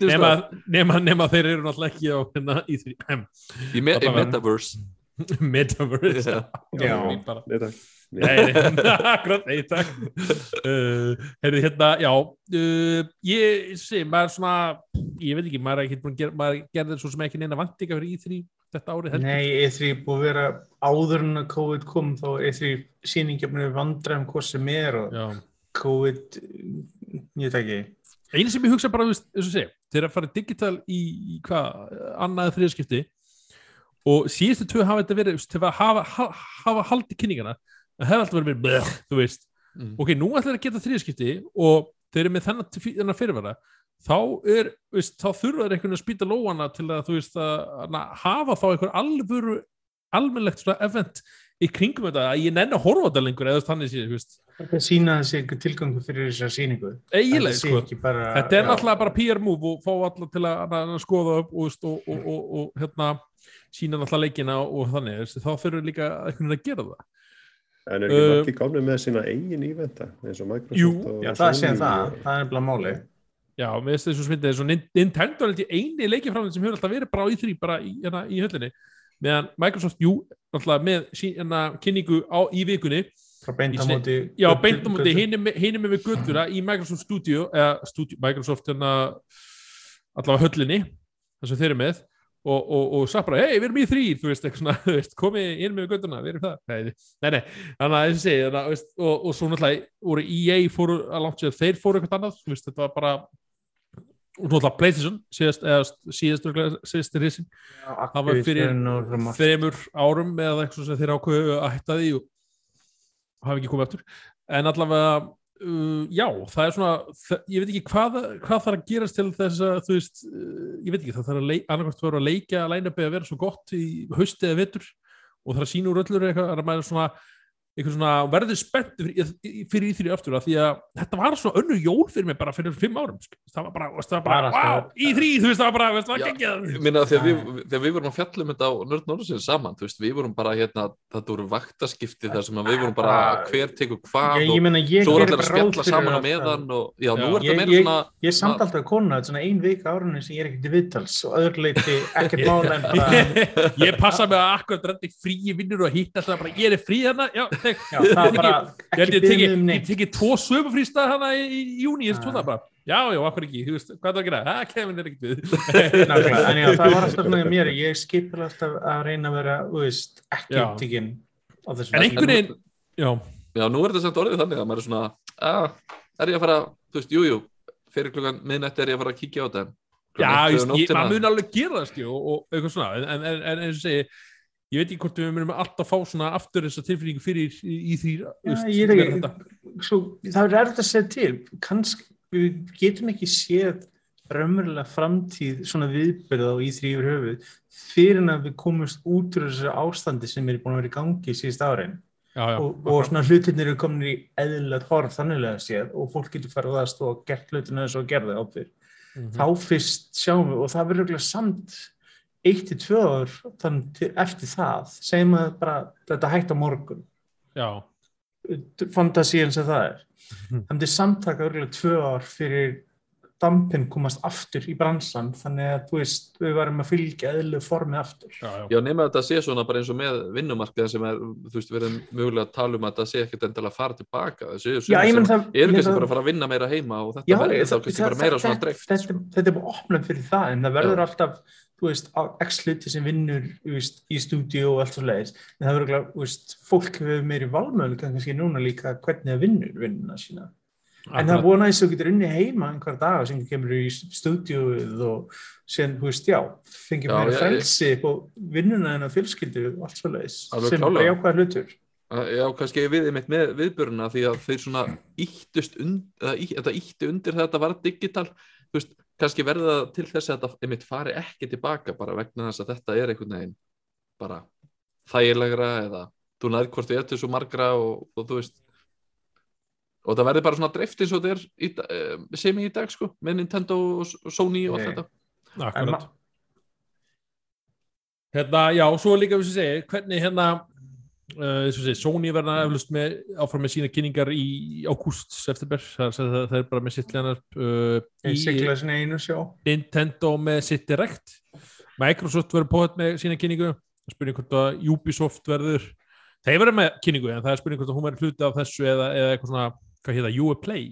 nema, nema, nema þeir eru náttúrulega ekki á hérna í því í, me í Metaverse. Metaverse Já, þetta Nei, akkurat, nei, takk. Uh, Herðu, hérna, já uh, ég sé, maður svona ég veit ekki, maður er ekki búin að gera maður gerði svo sem ekki neina vantika fyrir E3 þetta árið heldur. Nei, E3 búið að vera áður en að COVID kom þá E3 síningjöfnir vandræðum hvað sem er og já. COVID ég veit ekki Einu sem ég hugsa bara, þess að segja þegar að fara digital í, í hvað annaði þriðskipti og síðustu tvö hafa þetta verið til að hafa, hafa, hafa haldið kynningana það hefði alltaf verið með, þú veist Mm. ok, nú ætlar það að geta þriðskipti og þeir eru með þennan fyrirvara þá er, veist, þá þurfa þeir einhvern veginn að spýta lóana til að þú veist að, að hafa þá einhver alvöru almennlegt svona event í kringum þetta að ég nenni að horfa þetta lengur eða þannig sé, þú veist. Þetta sína þessi einhver tilgangu fyrir þessa síningu eiginlega, sko. ekki bara, þetta er já. náttúrulega bara PR move og fá alla til að, að, skoða upp og, og, og, og, og hérna sína náttúrulega leikina og þannig veist, þá við líka einhvern veginn að gera það. En er ekki Uh, margir komnið með sína eigin íventa eins og Microsoft Jú, og Já, það sé það, það er bara máli Já, mér finnst þessu svindið eins og Nin- Nintendo er eini leikiframlinn sem hefur alltaf verið bara á í þrý bara í, hérna, í höllinni meðan Microsoft, jú, alltaf með sí, hérna, kynningu á, í vikunni. Frá beint á Í sni- móti Já, götu- beint á móti götu. hinum hinum með göttuna í Microsoft Studio eða studio, Microsoft hérna allavega höllinni þar sem þeir eru með. Og, og, og sagt bara, hei, við erum í þrýr þú veist, svona, veist, komið inn með göttuna við erum það, nei, nei, þannig að þessi, að, og, og svo náttúrulega voru EA fóru að langt sér, þeir fóru eitthvað annað, veist, þetta var bara og náttúrulega PlayStation síðast, eða síðast, Já, það var fyrir þremur árum eða eitthvað sem þeir ákveðu að hætta því og hafa ekki komið aftur. En allavega uh, já, það er svona þa- ég veit ekki hvað, hvað þarf að gerast til þess að þú veist, uh, ég veit ekki það þarf að annarkvæmt þarf að leika að læna að vera svo gott í hausti eða vetur og það er að sína úr öllur eitthvað að maður svona eitthvað svona verður spennt fyrir, fyrir í því aftur af því að þetta var svona önnu jól fyrir mig bara fyrir fimm árum sko. það var bara, veist, það var bara, Bara wow, í því þú veist, það var bara, veist, það var geggjað. minna að þegar við, þegar við vorum að fjalla um þetta á Nörd Norðsins saman, þú veist, við vorum bara hérna, þetta voru vaktaskipti þar sem að við vorum bara hver tekur hvað og svo voru allir að spjalla saman á að- meðan og já, nú er þetta meira svona Ég er samt alltaf kona, þetta er svona ein vika árunni sem ég er ekkert í viðtals og öðru leiti ekkert mála bara ég að held ég teki, byggðum um tvo sömufrýstað hana í, í júni, ég Ah. það bara já, já, akkur ekki, hvað er það að gera? Það kemur þér ekkert en já, það var alltaf með mér ég skipur alltaf að reyna að vera þú veist, ekki upptíkin en einhvern veginn, já, Já, nú er þetta samt orðið þannig að maður er svona að, er ég að fara, þú veist, jújú jú, fyrir klukkan miðnætti er ég að fara að kíkja á þetta. Já, um maður mun alveg gera það skil, og, og eitthvað svona, en, en, en, en eins og segi ég veit ekki hvort við munum alltaf fá svona aftur þessa tilfinningu fyrir í, í því er ekki, svo, það er erfitt að segja til. Kannski, við getum ekki séð raunverulega framtíð svona viðbyrða á í3 yfir höfuð fyrir en að við komumst út úr þessu ástandi sem er búin að vera í gangi síðust árin. Já, já, og, og svona hlutirnir eru komin í eðlilegt horf þanniglega séð og fólk getur farið að aðstofa og gert hlutinu þess og gerði ábyrg Mhm. þá fyrst sjáum við og það verður samt eitt til tvö ár þannig til, eftir það segjum að bara þetta hægt á morgun. Já, fantasíin sem það er. Mhm. það myndi samtaka örgulega tvö ár fyrir dampin komast aftur í bransan þannig að þú veist, við varum að fylgja eðlu formi aftur. Já, já. Já, nema að þetta sé svona bara eins og með vinnumarkað sem er, þú veist, við erum mögulega að tala um að þetta sé ekkert endilega að fara tilbaka þessu Já, ég menn sem það eru ég kannski það- bara að fara að vinna meira heima og þetta verður þá það- kannski það- bara meira það- svona þetta- dreift þetta, þetta er bara opnum fyrir það en það verður Já. alltaf þú veist, á x hluti sem vinnur í stúdíu og allt svo leiðis en það verður þú veist, fólk hefur meiri valmöðuleika kannski núna líka hvernig það vinnur vinnuna sína en það er búin að þess að þú getur unni heima einhver dag sem kemur í stúdíuð og sem, þú veist, já meira ég- frelsi og vinnuna en að fjölskyldu og allt svo leiðis Alveg sem er jákvæða hlutur Já, kannski við einmitt með viðböruna því að þeir svona íttust und, eða, í, þetta ítti undir þetta var digital. Þú veist, kannski verða til þess að þetta einmitt fari ekki tilbaka bara vegna þess að þetta er einhvern veginn bara þægilegra eða þú nær hvort þið ertu svo margra og, og þú veist og það verður bara svona dreift eins og þetta er í, eh, sem í dag sko, með Nintendo og og Sony og allt þetta. Akkurat. Hérna, já, svo er líka við sem segja, hvernig hérna, uh, að segja, Sony verða eflust með, áfram með sína kynningar í ágúst, september, það, það, það er bara með sitt lenar uh, ég í Nintendo með sitt direkt, Microsoft verður póðað með sína kynningu, spurning hvort að Ubisoft verður, þeir verður með kynningu, en það er spurning hvort að hún verður hluti af þessu eða, eða eitthvað svona, hvað heita, Uplay,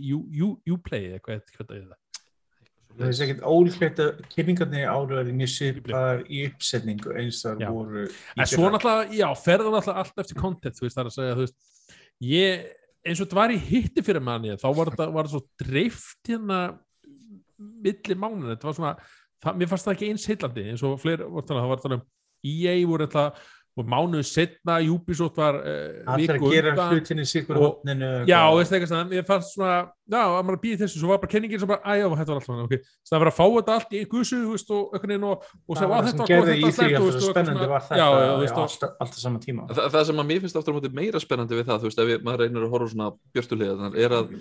Uplay, eitthvað, eitthvað, eitthvað, Það er ekkert ólíklegt að kynningarnir ára er mjög svipaðar í uppsetningu eins Já. það voru En svo náttúrulega, já, ferða náttúrulega allt eftir content, þú veist, það er að segja, þú veist, ég, eins og þetta var í hitti fyrir manni, þá var þetta, svo dreift hérna milli mánuð, þetta var svona, það, mér fannst það ekki eins heillandi, eins og fleiri, það var talað um EA voru þetta, og mánuðu setna, Ubisoft var uh, allir að gera hlutinni sikur og- hóttninu Já, veist eitthvað svona, mér fannst svona, já, að maður býði þessu, svo var bara kenningin sem bara, æjá, þetta var allt svona, ok, þannig að vera að fá þetta allt í gusu, þú veist, og einhvern veginn og, og það segja, var að það sem þetta var gerði góð, í þetta því var alltaf slæmt, spennandi var þetta alltaf, alltaf sama tíma. Þa, það sem að mér finnst aftur á móti meira spennandi við það, þú veist, ef ég, maður reynir að horfa á svona björstulegðan, er að,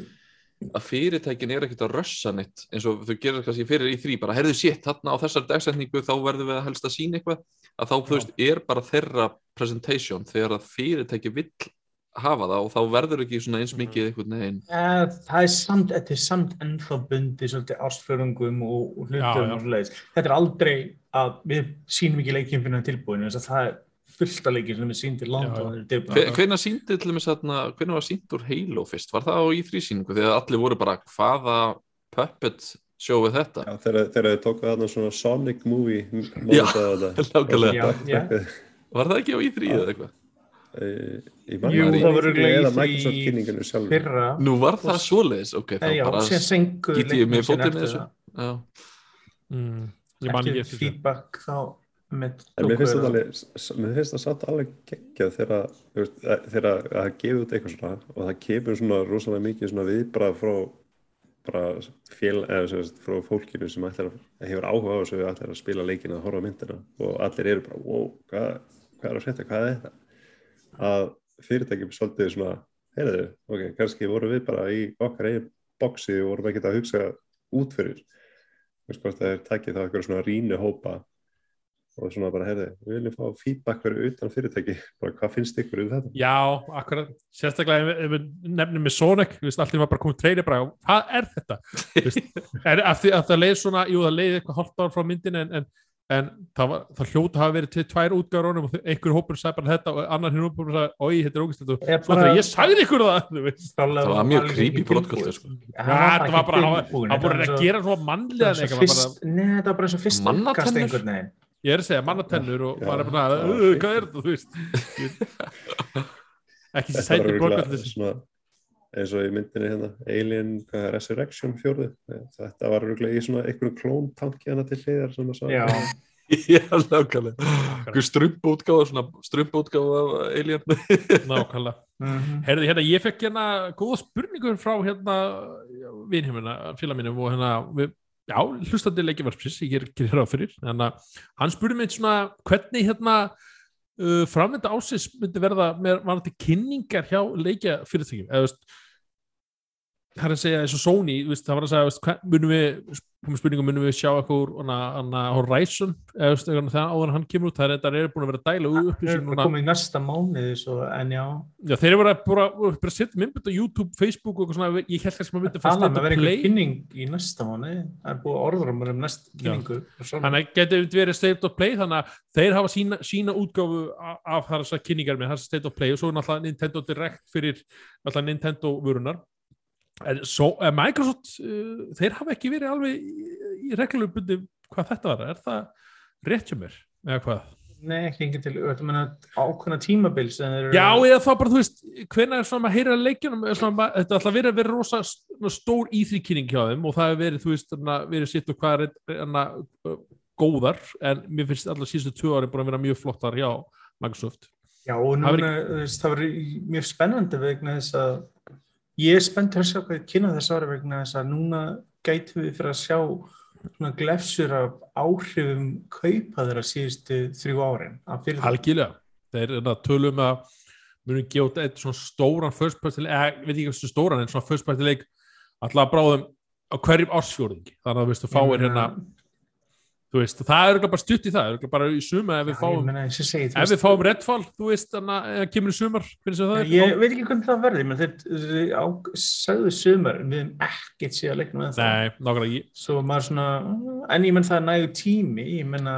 að fyrirtækin er ekkert að rössa neitt eins og þau gerir kannski fyrir í þrý, bara herðu sétt þarna á þessar dagsetningu þá verðum við að helst að sína eitthvað, að þá, þú veist, er bara þeirra presentation þegar að fyrirtæki vill hafa það og þá verður ekki svona eins mikið einhvern veginn Eh, það er samt, þetta er samt ennþá bundi svolítið ástförungum og, og Já, hlutum já. og svoleiðis. þetta er aldrei að við sínum ekki leikinn fyrir tilbúinu þess að það er fullt af leikinn sem er sínd til Já, já. London Hve- hvenær síndi til dæmis þarna, hvenær var sínt úr Halo fyrst, var það á í þrýsýningu þegar allir voru bara hvaða puppet sjóðu þetta? Já, þegar, þegar þið tókuð þarna svona Sonic movie Já, nákvæmlega. Var það ekki á í þrý eða eitthvað? Eh, Jú, það var örugglega í fyrra. Nú var það svoleiðis, ok, þá bara skýt ég mig í fótinn með þessu. það. Já, Mm, ég man ekki eftir þessu. En mér finnst þetta alveg, mér finnst það satt alveg geggjað þegar, að- að það gefið út eitthvað svona og það kemur svona rosalega mikið svona viðbrað frá bara fél, eða sagt, frá fólkinu sem ætlar að, hefur áhuga á þessu ætlar að spila leikina að horfa myndina og allir eru bara, wow, hvað, hvað er að setja, hvað er þetta? Að fyrirtækjum svolítið svona, heyrðu, ok, kannski vorum við bara í okkar eigin boxi og vorum ekkert að hugsa út fyrir, þú veist hvort það er takið þá eitthvað svona rýnu hópa og svona bara, heyrðu, við viljum fá feedback fyrir utan fyrirtæki, bara hvað finnst ykkur um þetta? Já, akkurat, sérstaklega ef, við nefnum með Sonic, þú veist, allir var bara komið treyri bara, hvað er þetta? Þú veist, er, að, því, að það leið svona, jú, það leið eitthvað hálft ár frá myndin en, en, en það, var, það hljóta hafa verið til tvær útgáður honum og einhver hópur sagði bara þetta og annar hinn hópur sagði, oi, þetta er ógæstilegt og svo þegar ég sagði ykkur það, þú veist. það var mjög creepy broadcast sko. Já, það var bara, var búin að gera svona mannlega það Nei, það var bara eins og fyrst Einhvern ég er að segja mannatennur og Já, maður er bara, var "Uh, hvað er þetta, þú veist. Ekki sem broadcast svona eins og í myndinni hérna Alien Resurrection fjóruð þetta var öruglega í svona einhverjum klóntanki hana til hliðar sem að sá. Já, Já, nákvæmlega. Svona strumpútgáfa af Alien. Nákvæmlega. mhm. Herði, hérna, ég fekk hérna góða spurningur frá hérna vinhjumina, félag mínum og hérna, við, já, hlustandi leikjavarpsis, ég ger, ger hér á fyrir, þannig að hann spurði mig svona, hvernig hérna uh, framvinda ásins myndi verða með varandi kynningar hjá leikjafyrirtækjum, eða veist það er að segja eins og Sony, veist, það var að segja, munum við komum spurningum munum við sjá eitthvað Horizon eða eitthvað það áður en hann kemur út það er þetta er búin að vera að dæla Það upplýsing er komið í næsta mánuði svo, en já, Já, þeir eru bara, bara setja myndbönd á YouTube, Facebook og eitthvað svona, ég held kannski að maður myndi að fara það er einhver kynning í næsta mánuði. Það er búið orður um næst kynningu þannig að getur verið state of play þannig að þeir hafa sína, sína útgáfu af, af þessar kynningar með þessar state of play og svo náttúrulega Nintendo Direct fyrir náttúrulega Nintendo vörunar svo, eh, Microsoft uh, þeir hafa ekki verið alveg í, í reglubundi hvað þetta var, er það rétt hjá mér, eða hvað? Nei, ekki engin til, þetta meina ákveðna tímabil sem þeir eru Já, eða þá bara, þú veist, hvenær er svona að heyra leikjunum, er svona, þetta er alltaf verið að vera rosa st- stór íþrykynning hjá þeim og það hefur verið, þú veist, verið sitt og hvað er enna góðar, en mér finnst alltaf síðustu tvö ári búin að vera mjög flottar hjá Microsoft. Já, og núna, þú það verður mjög spennandi vegna þess að ég er spennt að sjá hvað ég kynna þess ári vegna þess að núna gætum við fyrir að sjá svona glefsur af áhrifum kaupa þeirra síðustu þrjú árin. Algjörlega, þeir að tölum að munum gefa út eitt svona stóran first party, eða, ég veit ekki hvað stóran, en svona first party leik alltaf bráðum á hverjum ársfjórðingi, þannig að þú veist, þú fáir hérna, þú veist, það er örugglega bara stutt í það, örugglega bara í suma ef við fáum Ef við fáum Redfall, þú veist, þannig að kemur í sumar, hvernig sem það er. Ég veit ekki hvernig það verði, menn þeir, sagðu sumar, við hefum ekkert síðan leiknum en það. Nei, nákvæmlega, ég, Svo maður svona, en ég menn það er nægu tími, ég menna,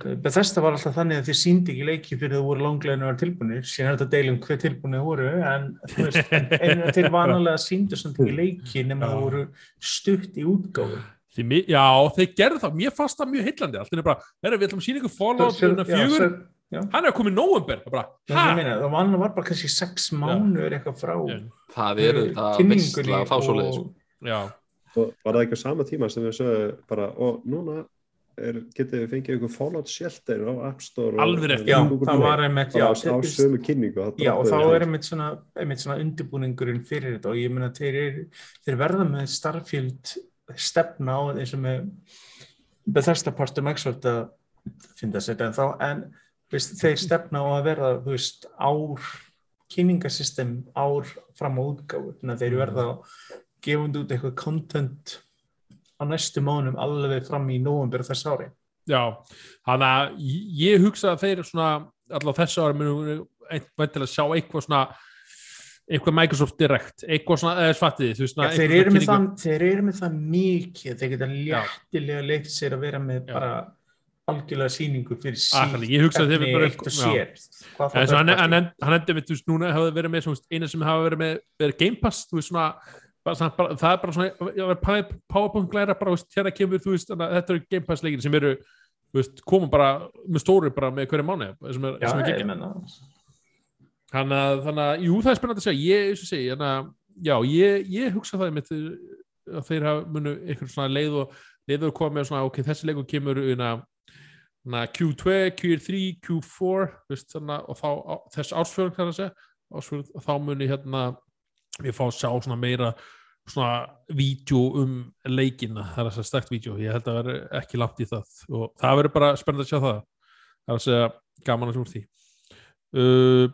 Bethesda var alltaf þannig að þið síndi ekki leiki fyrir þú voru langleginu að vera tilbúinir, síðan er þetta að deila um hver tilbúinir voru, en þú veist, en, þeir vanalega síndu ekki það því, já, þeir gerðu það, mér fannst það mjög heillandi, allt er bara, herra, við ætlum að sína ykkur Fallout Svo- hérna fjögur, já. hann er komið það bara, Það, hæ? meina, það var bara kannski sex mánuður eitthvað frá Já. það er það veistla að fá svo leiðis og- var það ekki á sama tíma sem við sögum bara, og núna er, getið við fengið ykkur Fallout Shelter á App Store og- Alveg Google það var einmitt, á, sömu kynningu. Það Já, og þá er einmitt svona, einmitt svona undirbúningurinn fyrir þetta. Og ég meina þeir, er, þeir verða með Starfield stefna á eins og með Bethesda partur Microsoft að finna sér en þá, en veist, þeir stefna á að verða, þú veist, ár kynningasystem ár fram á útgáfu, þannig að þeir verða gefandi út eitthvað content á næstu mánum alveg fram í nóvember þess ári. já, þannig að ég- hugsa að þeir svona, allavega þessu ári munum við til að sjá eitthvað svona eitthvað Microsoft Direct, eitthvað svona, eða svattið, þú veist, svona, þeir, eitthvað eru með það, þeir eru með það mikið, þeir geta léttilega leikt sér að vera með bara algjörlega sýningu fyrir Akkurat, sín ég hugsa að þeir efni bara- eitt og já. sér. Hann, hann, hann endur með, þú veist, núna hafa verið með, eina sem hafa verið með, verið Game Pass, þú veist, svona, bara, bara, það er bara svona, PowerPoint glæra, bara, veist, hérna kemur, þú veist, þannig að þetta eru Game Pass leikir sem eru, þú veist, koma bara með stóri bara með hverju mánu, sem er, sem er. Þannig að, þannig að, jú, það er spennandi að segja, ég, og segi, þannig að, já, ég, ég hugsa það einmitt að þeir hafa munu eitthvað svona leið og leið og koma með svona, ok, þessi leikur kemur una, na, Q2, Q3, Q4, veist, þannig, að- og þá þess ársfjörn, hvað það segja, ársfjörn, og þá muni hérna, við fá að sjá svona meira svona vídeo um leikina, það er þess að stækt vídeo, ég held að vera ekki langt í það. Og það verður bara spennandi að sjá það, það er að segja gaman að sjá úr því. Uh,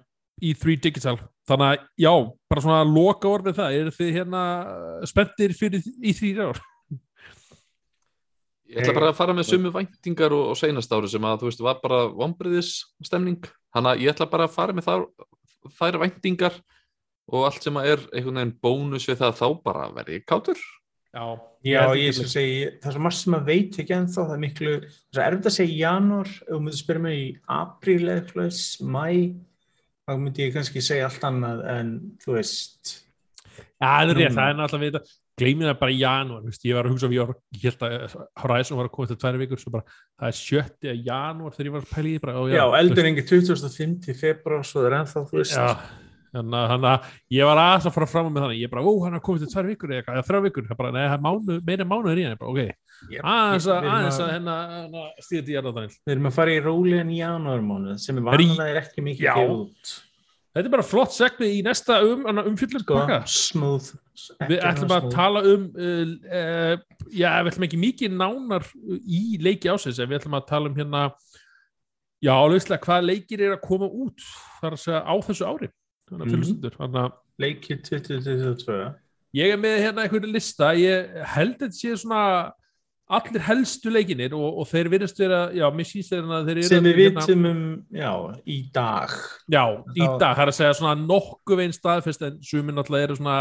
E3 Digital. Þannig að já, bara svona loka orð með það, eru þið hérna spenntir fyrir E3 ár? Ég ætla bara að fara með sumu væntingar og, og seinast ári sem að þú veist var bara vombriðis stemning, þannig að ég ætla bara að fara með þar, þær væntingar og allt sem að er einhvern veginn bónus við það þá bara verði ég kátur. Já, Já, ég skal segja, það er svo margt sem maður veit ekki ennþá, það er miklu, það er erfitt að segja í janúar, ef myndir spyrja mig í apríl eða eitthvað, mæ, þá myndi ég kannski segja allt annað en þú veist, Já, það er rétt, það er náttúrulega við þetta. Gleymið það bara í janúar, ég var að hugsa um ég, ég held að Horizon var að koma til tværi vikur bara, það er sjötti að janúar þegar ég var að pæla í bara, ó, já, þú eldur engi 2005 februar, svo það er ennþá, þú veist, Já, þannig að- þannig að ég var aðeins að fara fram með þannig, ég bara, ó, hann er komið til tværi vikur eða þrjá vikur, það bara, nei, það er mánu, meira mánuður í hann, ég bara, ok, Ég- aðeins að, aðeins að- að hérna, hérna stíða til jarðardanill. Við erum að fara í rólegan janúarmánuð sem er vanlega ekki mikið gefið út. Þetta er bara flott segni í næsta um, umfyllur Sko. Við ætlum að tala um uh, uh, já, við ætlum ekki mikið nánar í leiki ásins, við ætlum að tala um hérna já, alvegslega hvað leikir er að koma út þar að segja á þessu ári þannig að Mhm. fylgsundur, þannig að Leikið 2022. ég er með hérna einhverju lista. Ég held að þetta sé svona allir helstu leikinir og, og þeir virðast vera, já, mér síst þeir að þeir eru sem við hérna- vitum um, já, í dag. Já, í dag, það er að segja svona nokkuð veginn staðfest en sumir náttúrulega eru svona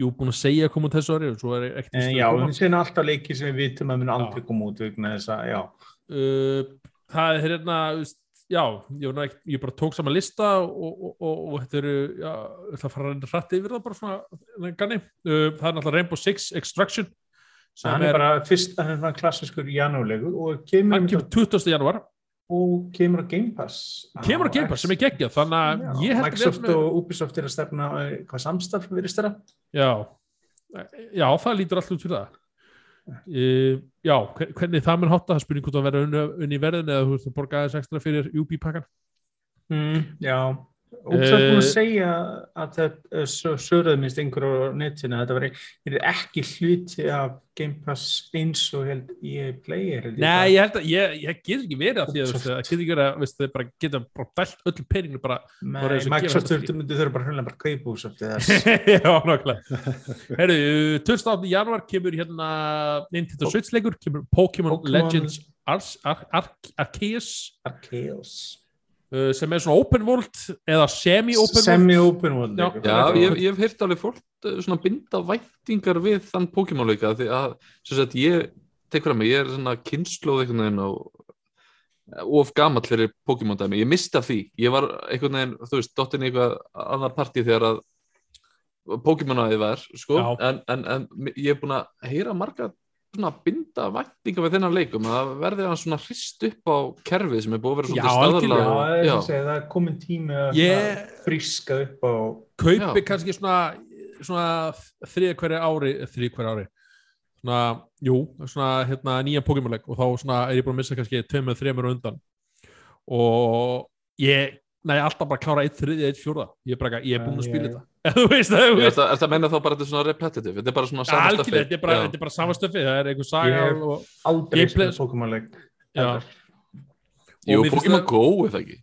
jú, búin að segja að koma út þessu ári og svo er ekkert en víst að já, við séum alltaf leikir sem við vitum að mun aldrei koma út vegna þess að, já, uh, það er hérna já, ég, ekkert- ég bara tók saman lista og, og, og, og þetta eru já, ég ætla að fara að rætta yfir það bara svona ganni, uh, það er náttúrulega Rainbow Six Extraction sem hann er bara fyrst, hann er svona klassiskur janúlegur og kemur, hann kemur 20. januar og kemur á Game Pass. Kemur á Game Pass sem er geggjað þannig að ég held að Microsoft við- og Ubisoft er að stefna eh, hvað samstarf virðist þeirra já, já, það lítur allt út fyrir það uh, já, hver- hvernig það mun hotta það spurning hvort það verður unni, verðin eða þú veist að borga aðeins ekstra fyrir UB-pakkan mm, já Ubisoft er búin að Eh, segja að það sögurðu minnst einhverju á netinu að þetta veri er ekki hluti af Game Pass eins og held EA Player held ég Nei, það. ég held að ég, ég get ekki verið að því að það get ekki verið að veist, bara geta bara dælt öllu peninginu bara Nei, og Microsoft þurfa bara hrjóðlega bara kaupa eða þess. Já, nákvæmlega. Herru, 28. januar kemur hérna Nintendo Switch leikur, kemur Pokémon Legends Ars, Ar Ar Arceus. Arceus sem er svona open world eða semi-open world. Semi-open world Já. Já, ég, ég hef heyrt alveg fólk eh, svona binda væntingar við þann Pokémon-leika því að, sem sagt, ég tek fram mig, ég er svona kynnslóð einhvern veginn á of gamall fyrir Pokémon-dæmi, ég misti af því. Ég var einhvern veginn, þú veist, dottin í eitthvað annar partí þegar að Pokémon-aðið var, sko. En, en, en ég er búin að heyra marga svona binda væntingar við þennan leikum að verði hann svona hrist upp á kerfið sem er búið að vera svolítið algjörlega. Já, er, Já. að segja, það er komin tími að yeah. fríska upp á kaupi Já. kannski svona, svona þriða hverja ári þriða hverja ári svona, jú, svona hérna nýja Pokémon-leik og þá svona er ég búin að missa kannski tveimur, þreimur á undan og ég næ alltaf bara klára eitt þriðja, eitt fjórða. Ég er bara, ég er búin að spila þetta. Þú veist það, þú Er er það að menna þá bara þetta er svona repetitive? Þetta er bara svona sama algjörlega, þetta er bara, þetta er bara sama stöfi það er einhver saga Ég- og, aldrei Gameplay- spila Pokémon-leik já, Jú, Pokémon Go, er það ekki?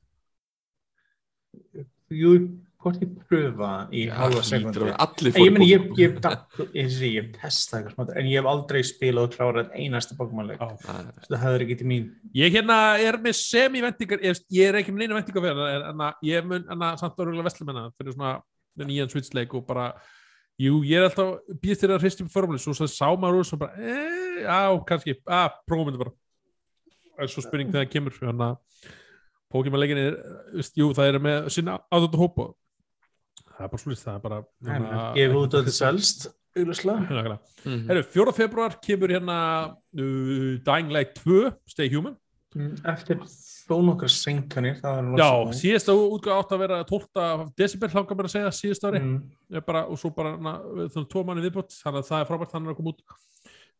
Jú, hvort ég pröfa í halva að vera Allir En ég meni, ég, ég, ég, ég, testa eitthvað en ég hef aldrei spilað og klárað einasta. Já. Nei, Það hefur ekki til mín. ég hérna er með semi-vendingar ég, ég er ekki með neina vendingar fyrir það en að ég mun hana, samt örgulega vestlum hennar fyrir svona nýjan switchleik og bara jú, ég er alltaf býðst þér að hristi upp formule svo sá maður úr svo bara eh, já, kannski, að, prófum þetta bara það er svo spurning þegar það kemur þannig að Pokémon leikin er jú, það er með sinna átötu hópa það er bara slúst, það er bara hérna, Ég hef út að þetta selst, auðvitað. Nákvæmlega. mhm. Herru, 4. februar kemur hérna uh, Dying Light 2 Stay Human Eftir þó nokkra senkanir, Já, síðasta útgáð átt að vera 12. desibel hlangar mér að segja síðast ári Mm. mm. bara, og svo bara na, þannig tvo manni viðbútt þannig að það er frábært þannig að koma út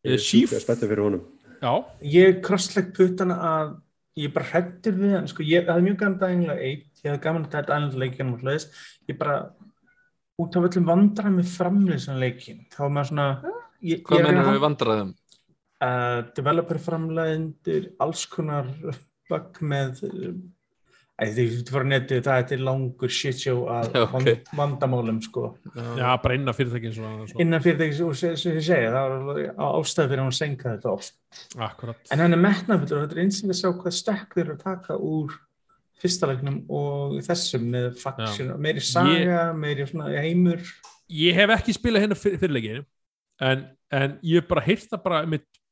Ég uh, er sjúklega spenntið fyrir honum. já, Ég krosslegg puttana að ég bara hrættur við hann, sko, ég, er mjög gaman dænglega eitt, ég hafði gaman að þetta annað leikinn og hlæðis, ég bara út af öllum vandrar með framlýsan leikin, þá var maður svona ég, Hvað ég er mennum við vandræðum? uh, developer framleiðendur alls konar bug með uh, Æ, því þú fór að netið það þetta er langur shit show að Já, ok. vand, vandamálum sko já, bara innan fyrirtækin svo, svo. innan fyrirtækis og sem ég segja það var á- ástæðu fyrir að hún senka þetta oft akkurat en hann er metnafullur og þetta er einsinn að sjá hvað stekk þeir eru að taka úr fyrsta leiknum og þessum með faction, meiri saga, meiri svona heimur ég hef ekki spilað hérna fyr, fyrirleikinu en, en ég hef bara heyrt það bara,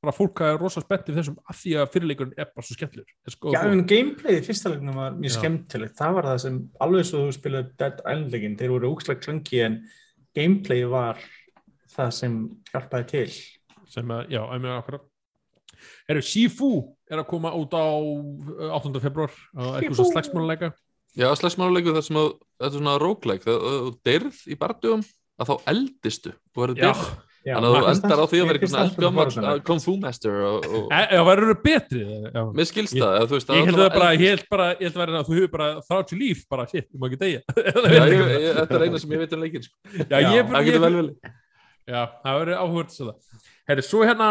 bara fólk að er rosa spenntið þessum af því að fyrirleikurinn er bara svo skemmtlur sko, Já, en gameplayið í fyrsta leiknum var mjög Já. skemmtilegt. Það var það sem, alveg svo þú spilaði Dead Island leikin, þeir voru úkslega klöngi en gameplayið var það sem hjálpaði til. sem að, já, einmitt akkurat Herru, Shifu er að koma út á uh, 8. februar eitthvað svo slagsmáluleika Já, slagsmáluleiku þar sem að þetta er svona roguelike, þegar þú deyrð í bardugum að þá eldistu og verður. Já, Þannig að þú endar á það- því að það svolítið eldgammal. Kung Fu Master og, og e, já, verður það betri já. mér skilst það, þú Ég held það bara, ég held bara, ég held að vera að þú hefur bara þrátt í líf, bara shit, ég má ekki degja Já, ég, ég, þetta er eina sem ég veit um leikin sko. Já, ég, Já, Það ég, getur vel vel Já, það verður það Herri, svo hérna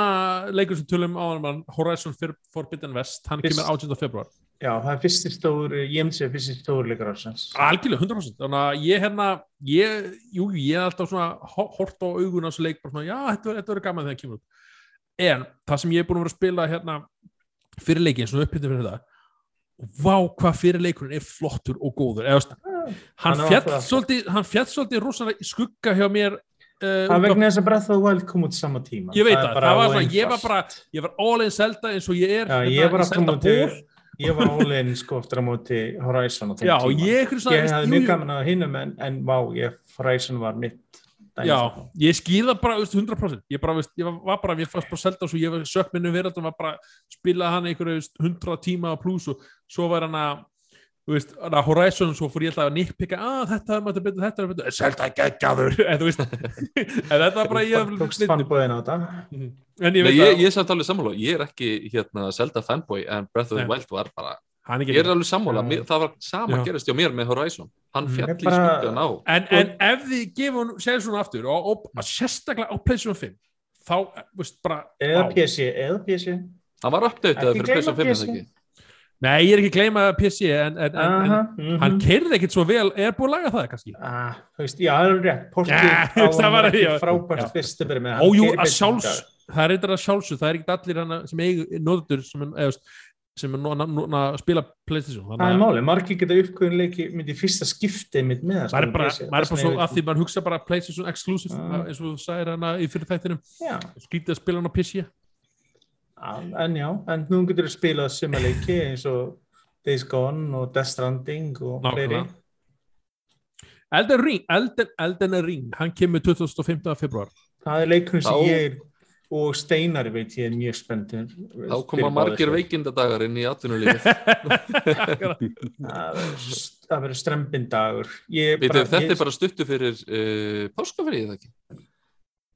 leikur sem tölum á hann Horizon For- Forbidden West, hann Fyrst- kemur 18. februar já, það er fyrsti stór, ég myndi segja fyrsti stór leikar ársins. Algjörlega, 100% Þannig að ég hérna ég, jú, ég er alltaf svona ho- hort á augun á þessu leik bara svona, já, þetta verður- gaman þegar það kemur út en það sem ég er búin að vera að spila hérna fyrir leikin, svona upphittin fyrir þetta vá hvað fyrir leikurinn er flottur og góður eða, veist, hann, Hann fjall svolítið, hann fjall svolítið rosalega skugga hjá mér uh, Það vegna þess að Breath of the Wild kom út sama tíma. ég veit það, bara það var svona, ég var bara ég var all in Zelda eins og ég er Já, hérna, ég var Zelda til, ból. ég var all-in sko eftir að móti Horizon já, ég, Ég hefði mjög gaman að hinum en, en vá, ég, Horizon var mitt Já, sko. ég skýrða bara veist, 100% ég, bara, veist, ég var, bara, ég fannst bara selda svo ég var sökminu veröldum var bara spila hann einhverju veist, 100 tíma pluss og svo var hann að þú veist, Horizon svo fór ég alltaf að nippika að þetta er maður betur, þetta er betur selda geggjaður en þú veist en þetta var bara ég tókst fannbóðin á þetta. en ég veit ég, að ég er samt alveg sammála, ég er ekki hérna Zelda fanboy en Breath of the. Wild var bara er ég er alveg sammála, mér, það var sama gerist hjá mér með Horizon hann Mm. fjall í skuggan á en, en ef þið gefum segir svona aftur og, og, og sérstaklega á PlayStation 5 þá, veist, bara Eða. PC, eða PC. hann var Ekki fyrir PlayStation 5 gleyma eða PC. ekki nei, ég er ekki að gleyma PC en, en, en, en Aha, mhm. hann keirði ekkit svo vel er búið að laga það kannski Ah, veist, já, það er rétt. Portið Ja, það hann frábært Já. fyrst að byrja með. Ójú, Hann að sjálfs það er eitthvað að sjálfsög, það er ekkert allir hana sem eigi nóður sem, sem er núna, að spila Playstation Það er málið, margir geta uppkvöðin leiki myndi fyrsta skiptið mitt með að maður er spila bara, PC. maður er bara svo að því maður hugsa bara Playstation exclusive Ah. eins og þú sagðir hana í fyrir þættinum Já, skrítið að spila hana á PC á- en já, en nú getur þú spilað suma leiki eins og Days Gone og Death Stranding og fleiri. Elden Ring, Elden, Elden Ring hann kemur 2015. februar Það er leikurinn sem ég er og Steinar veit ég er mjög spenntur. þá koma margir veikindadagar inn í atvinnulífið Það verður- strempindagur. Ég, Veitu, bara, þetta er bara stuttu fyrir uh, páskafrið eða ekki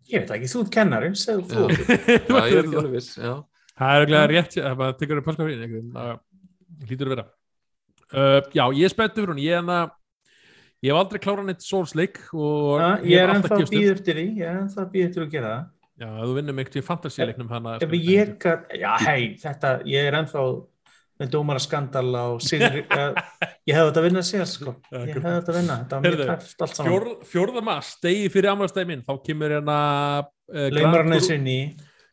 ég veit ekki, þú ert kennari, segðu þú. Já. Já, ég er ekki alveg viss já. Það er eiginlega rétt að maður tekur upp páskafrín hlýtur að vera uh, já, ég er spenntur fyrir hún ég, er hana, ég hef aldrei klárað neitt og hef ég er ennþá gefist upp. býð eftir því, ég er ennþá býð eftir að gera það. Já, þú vinnur mig í fantasíleiknum hana Ef ég gat, já hei, þetta, ég er ennþá með dómara skandal á sigri, uh, ég hefði þetta að vinna sér sko, ég hefði þetta að vinna, þetta var mjög tæft allt saman. Fjórð, fjórða mass, degi fyrir amastæði minn þá kemur hérna uh, Leimar hann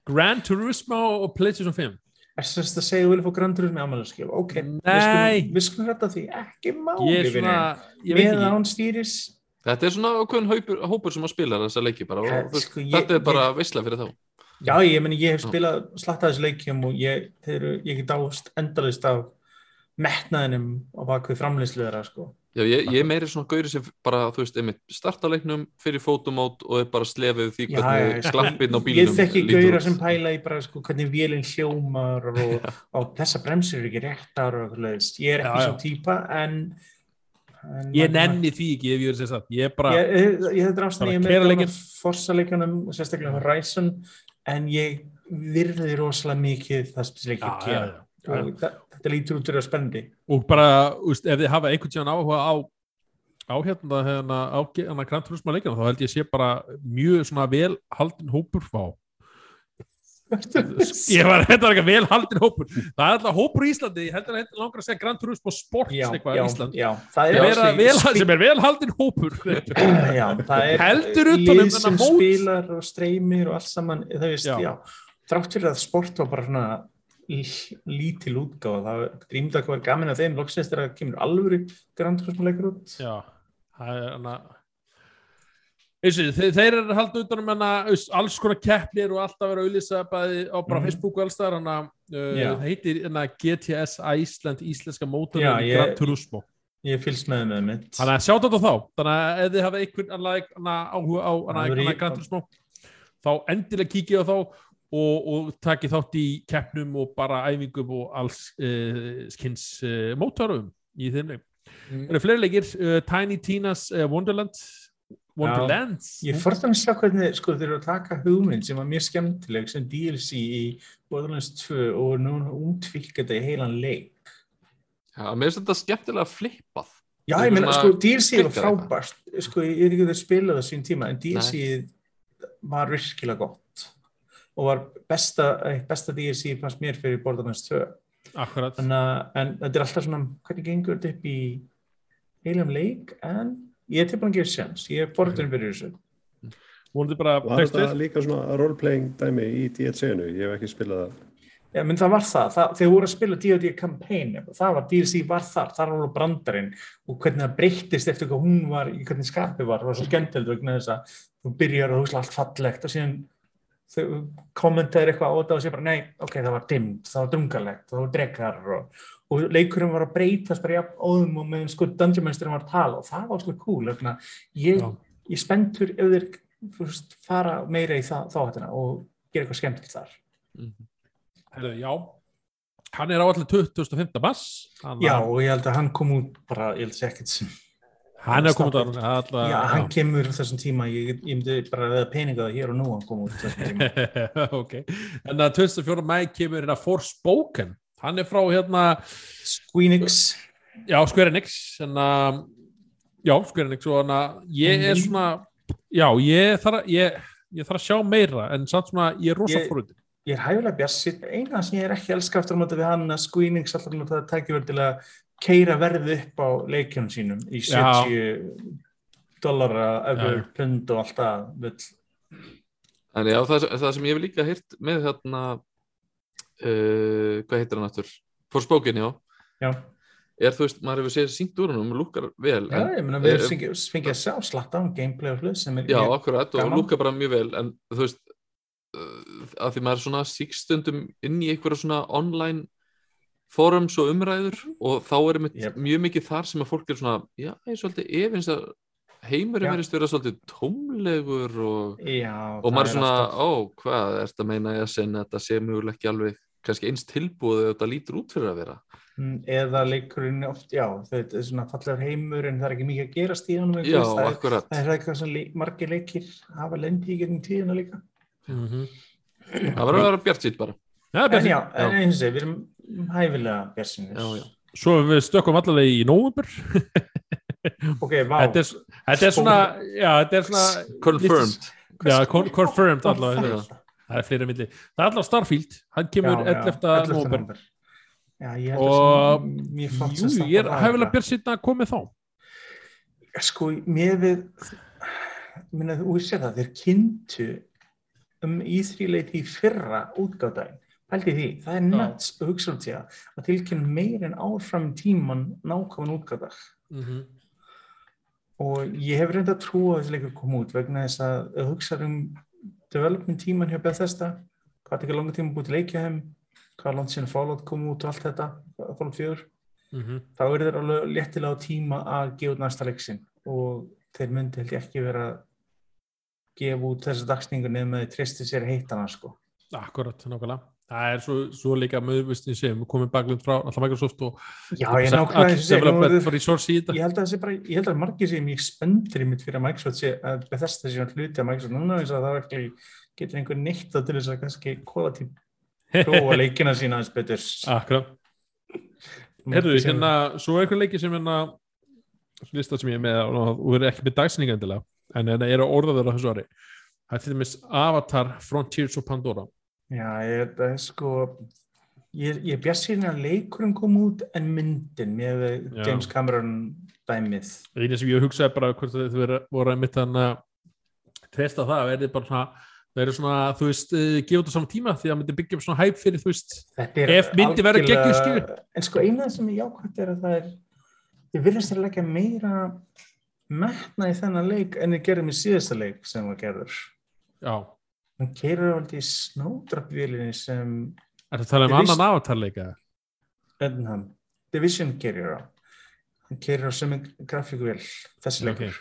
Gran, Gran Turismo og PlayStation 5 er sérst að segja að þú vilja fá grandur með ámælarskjöf, ok, við Nei. skulum, við skulum rætta því, ekki máli ég er svona, ég veit með ekki. án stýris, þetta er svona ákveðin hópur, hópur sem að spila þessa leiki bara, Ja, og, sko, ég- þetta er bara veisla fyrir þá. Já ég meni ég hef spilað slatta þessu leikjum og ég, þeir, ég get ást endalist af metnaðinum á bakvið framleyslu þeirra sko. Já, ég, ég er meiri svona gauri sem bara, þú veist, einmitt starta leiknum fyrir fótumót og er bara slefið því hvernig sko, slappinn á ég bílnum þekki út. sem pæla í bara sko, hvernig vélinn hljómar og, og þessa bremsur eru ekki réttar og eitthvað. Ég er ekki Já, já. svo típa en, en ég nenni því ekki ef ég verið sér satt ég er bara, ég, ég, ég þetta er Bara ég með leikinn. forsa leikunum sérstaklega Horizon en ég virði rosalega mikið það sem þessi já, gera þetta lítur út fyrir að spendi og bara, úst, ef þið hafa einhvern tíðan áhuga á á hérna, hérna á hérna Gran Turismo leikina, þá held ég sé bara mjög svona vel haldin hópur fá ég var þetta var ekki vel haldin hópur. Það er alltaf hópur í Íslandi, ég heldur að þetta langar að segja Sports já, eitthvað í Ísland. já, er að vel, sem er vel haldin hópur. Já, er Heldur utan um lið þennan sem spilar og streymir og allt saman það veist, Já. já. þrátt fyrir að sport var bara svona lítil útgáfa. Það drýmdi að hvað gaman að þeim. Loksins þegar það kemur alvöru Grand Turismo leikur út. Já, það er hana Þessi, þeir, þeir eru að halda utan um hana alls konar keppnir og alltaf vera að auðlýsa bæði á bara Mhm. Facebook og alls þar hana, uh, það heitir hana, GTS Iceland Íslenska mótorinn ég- Gran Turismo. ég fylgst með með mitt. Þannig að sjá þetta þá, þannig að ef þið hafa einhvern annan áhuga á Það annan verður í- Gran Turismo þá endilega kíkja á þá og, og taki þátt í keppnum og bara æfingum og alls uh, skins uh, mótorum í þeim leik. Mm. Það eru fleiri leikir, uh, Tiny Tina's uh, Wonderland Wonderlands Ég fórt að sjá hvernig sko, þeir eru að taka hugmynd sem var mjög skemmtileg sem DLC í Borderlands 2 og nú útvikka þetta í heilan leik. Já, mér finnst þetta skemmtilega flippað Já, ég meina, sko, DLC var frábært. Sko, ég er ekki að spila það sín tíma, en DLC var virkilega gott og var besta, besta DLC fannst mér fyrir Borderlands 2. akkurat að, en þetta er alltaf svona, hvernig gengur þetta upp í heilum leik, en ég er tilbúin að gefa sjans, ég er borturinn byrjuð þessu. vonandi bara Var tekst þetta við líka svona roleplaying dæmi í DLC-nu? Ég hef ekki spilað það. Já, menn það var það, það þegar voru að spila D&D campaign, það var, DLC var þar, þar var alveg brandarinn og hvernig það breyttist eftir hvað hún var, í hvernig skapið var, það var svo skemmtilegt vegna þess að þú byrjar að hugsa allt fallegt og síðan þau kommentaðir eitthvað á þetta og sé bara, nei, ok, það var dimmt, það var drungalegt, það var drekar og, og leikurinn var að breytast bara jafn óðum og meðan sko Dungeon Masterinn var að tala og það var sko cool, vegna ég, Já. ég spenntur ef þeir veist, fara meira í þáttina og gera eitthvað skemmtilegt þar. Herðu, já hann er á allir 2015 bass hann, Já, og ég held að hann kom út bara, ég held að segja ekkert sem, hann er komið að alla, já, hann kemur þessum tíma, ég, ég myndi bara veða peninga hér og nú hann kom út þessum tíma. ok, en að 24. mæ kemur hérna Forspoken. Hann er frá hérna Squeenix, já, Square Enix en að já, Square Enix og hann að ég er svona já, ég þarf að ég, ég þarf að sjá meira en samt svona, ég er rosa fórhundin ég er hægulega bjassið, eina sem ég er ekki elska aftur á móti við hann að Squeenix alltaf það tækir vel til að keira verðið upp á leikjunum sínum í Já. 70 dollara, öfur, Já. pund og allt vill. En já, það, það sem ég hef líka heyrt með þarna uh, hvað heitir hann aftur? Forspoken, já Já, er þú veist, maður hefur séð sínt úr hann og lukkar vel já ég meina við fengið fengi að sjá slatta á gameplay og hlut sem er já, akkurat og lukkar bara mjög vel en þú veist að því maður er svona síkstundum inn í einhverja svona online forums og umræður og þá er Yep. mjög mikið þar sem að fólk er svona, já, ég er svolítið efins að heimurinn verðist vera svolítið tómlegur og Já, og maður er er svona, ó, hvað er þetta að meina ég að segja þetta sé mjöguleg ekki alveg kannski eins tilbúið eða þetta lítur út fyrir að vera? Mm, eða leikurinn oft, já, þetta er svona fallegur heimur en það er ekki mikið að gerast í hann já, það, er- akkurat. það er eitthvað sem margir leikir hafa lendi í getum tíðina líka mm -hmm. það verður að vera bjart sýtt bara já, en Bjarni. já, en eins og við erum hæfilega já, já. svo við stökkum allavega í nóvumber ok, vá, þetta, er- þetta er svona já, þetta er svona confirmed já, con confirmed allavega það? er fleira milli það er allavega Starfield, hann kemur Já, já, 11. nóvumber nóvember. já, ég held Og- að mér fannst jú, að ég er hæfilega það. björn sýtna að komið þá sko, mér við minna, þú sér það, þeir kynntu um íþrýleiti í fyrra útgáðdægin, pælti því það er nuts að hugsa út í það að tilkynna meir en áfram tíman nákvæmum útgáðdag mm -hmm. og ég hef reynda að trúa að þessi leikur kom út vegna þess að hugsa um development tíman hjá Bethesda hvað tekur langa tíma búið til leikja þeim hvað langt síðan Fallout kom út og allt þetta Fallout 4 þá er þeir alveg léttilega á tíma að gefa næsta leiksin og þeir myndi held ég ekki vera gefa út þessa dagsningu nefn með þeir tristi sér heitana sko. akkurat, nákvæmlega. Það er svo, svo líka möðvistin sem komið baklund frá alltaf Microsoft og Já, ég nákvæmlega eins þetta. ég held að þessi bara, ég held að margir sér mjög spendir í mitt fyrir að Microsoft sé að Bethesda sé að hluti að Microsoft núna eins og það ekki getur einhver neitt að til þess að kannski quality prófa leikina sína aðeins betur. Akkurat. Herru, hérna, svo er einhver leiki sem hérna lista sem ég er með og verður ekki með dagsninga endilega en hérna eru orðaður á þessu ári það er til dæmis Avatar, Frontiers og Pandora Já, ég, það er sko ég, ég bjart síðan að leikurinn kom út en myndin með. James Cameron dæmið eina sem ég hugsaði bara hvort þau voru að mitt þannig að treysta það verði bara svona það eru svona, þú veist, uh, gefa þetta saman tíma því að það myndi byggja upp svona hæp fyrir, þú veist er Ef myndi algjörlega- geggjuð skilur. En sko eina sem er jákvæmt er að það er ég virðast að leggja meira metna í þennan leik en ég gerði með síðasta leik sem var gerður. Já, hann keirur aldrei í snowdrop-vélinni sem er það að tala um Ég annan Avatar leika Ednham, Division keirur á. Hann keirur á sem grafíkvél þessi leikur.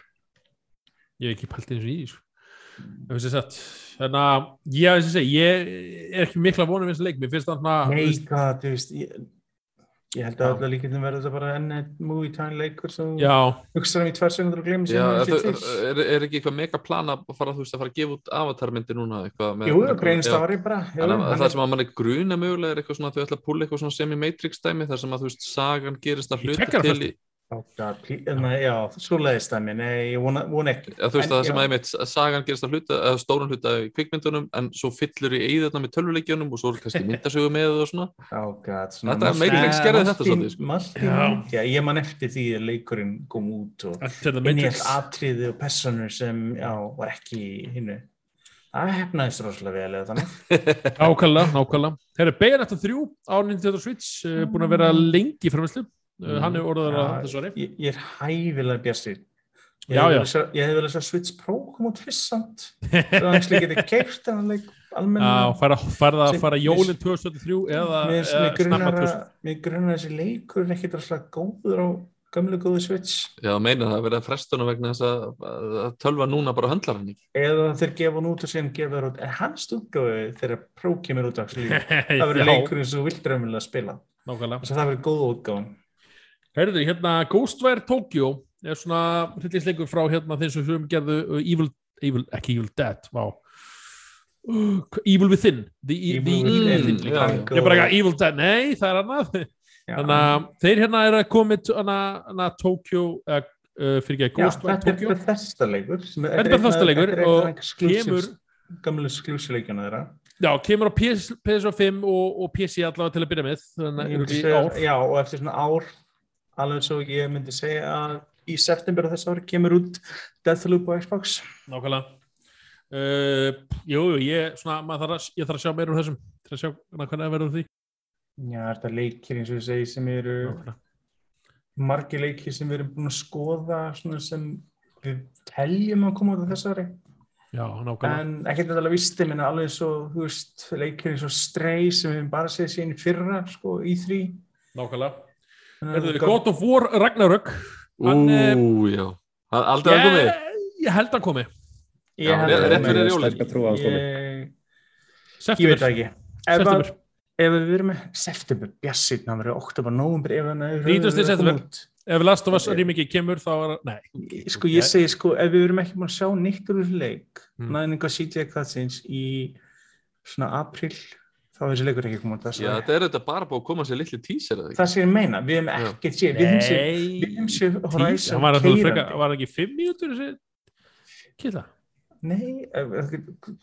ég hef ekki pælt eins og í sett þannig að ég, að ég er ekki mikla vonum við þessi leik, mér finnst það svona ég, held að þetta líkindum verður þetta bara enn eitt movie time leikur sem já, hugsaður um í tvær segundur og glemur sem er, er, er ekki eitthvað mega plan að fara, þú veist, að fara að gefa út avatarmyndi núna eitthvað með, Jú, greinst ári bara. Það sem að mann er gruna mögulega er eitthvað svona að þau ætla að púla eitthvað svona semi-matrix dæmi þar sem að þú veist sagan gerist að Í hluta til í, Já, svo leiðist það mér, nei, ég vona, vona ekki. Já, þú veist En að það sem já. að einmitt sagan gerist að hluta, eða stóran hluta í kvikmyndunum en svo fyllur í eigðarna með tölvuleikjunum og svo er kannski myndasögu með og svona Oh God, svona Þetta- Martin- Matrix gerði þetta svolítið, sko. Já. ég man eftir því að leikurinn kom út og inn í all atriði og personur sem, já, var ekki í hinnu. Það hefnaðist rosalega vel eða þannig. Nákvæmlega, nákvæmlega. Herra, Bayonetta 3 á Nintendo Switch, uh, búin að vera lengi í framvæslu. Uh, hann er orðaður að Já, þessu ári. Ég, ég er hæfilega bjastur. Ég hefði vel að sjá Switch Pro koma út fyrst samt. Það er hans líka leik almenna. Já, fara, fara, Sem- fara jólinn 2023 eða, Mér eða snappa snappa 2000. að, mér grunar að þessi leikur er ekkert rosalega góður á gömlu góðu Switch. Já, meina það að vera frestuna vegna þess að, að tölva núna bara höndlar hann ekki eða þeir gefa hann út og síðan gefa þér út en hans útgáfi þegar Pro kemur út actually, það Já, verður leikurinn sem þú vilt raunverulega spila nákvæmlega. þess að það verður góð útgáfan Herðu, hérna Ghostwire Tokyo er svona hryllingsleikur frá hérna þeim sem sem gerðu uh, Evil, Evil, ekki Evil Dead, vá. Uh, Evil Within. The, the, Evil Within. Ég er bara ekki Evil Dead, nei, það er annað. Þannig að þeir hérna er að komið hana Tokyo, uh, fyrir ekki að Ghostwire þetta er Tokyo. Bethesda leikur Þetta er Bethesda leikur þetta og kemur- gamlu skljúsileikjana þeirra Já, kemur á PS, PS5 og, og PC allavega til að byrja með. Þannig að myndi í segja- ár. já og eftir svona ár alveg svo ég myndi segja að í september á þessu ári kemur út Deathloop á Xbox Nákvæmlega. Uh, jú, ég, svona, þarf að, ég þarf að sjá meira úr þessum. Til að sjá hana, hvernig það verður því. já þetta er leikir eins og ég segi sem eru Nákvæmlega. margir leikir sem við erum búin að skoða svona sem við teljum að koma út á þessu ári Já, nákvæmlega. en ekkert þetta alveg visti minna alveg svo, þú veist, leikir eins og Stray sem við bara séð síðan í fyrra sko, í þrý Nákvæmlega. God of War Ragnarök. Hann, eh, Ú, já Það- Aldrei að komið Ég, ég held að komi. Ég Já, held rétt- að- komi. ég, veit það ekki September. ef við erum með september, bjassið, það verður oktober, november ef hann er 30. september. Ef Last of Us remake kemur þá er Nei. sko ég segi sko ef við erum ekki búin að sjá nýtt úr þessu leik Mm. næðninga CJ Cutscenes í svona april þá er þessi leikur ekki komið út þessu Já, þetta er þetta bara búið að koma sér litli tíser eða ekki? Það sem ég meina, við hefum ekkert séð við hefum séð við hefum séð Horizon var, alltaf freka, var ekki fimm mínútur þessi killa? Nei,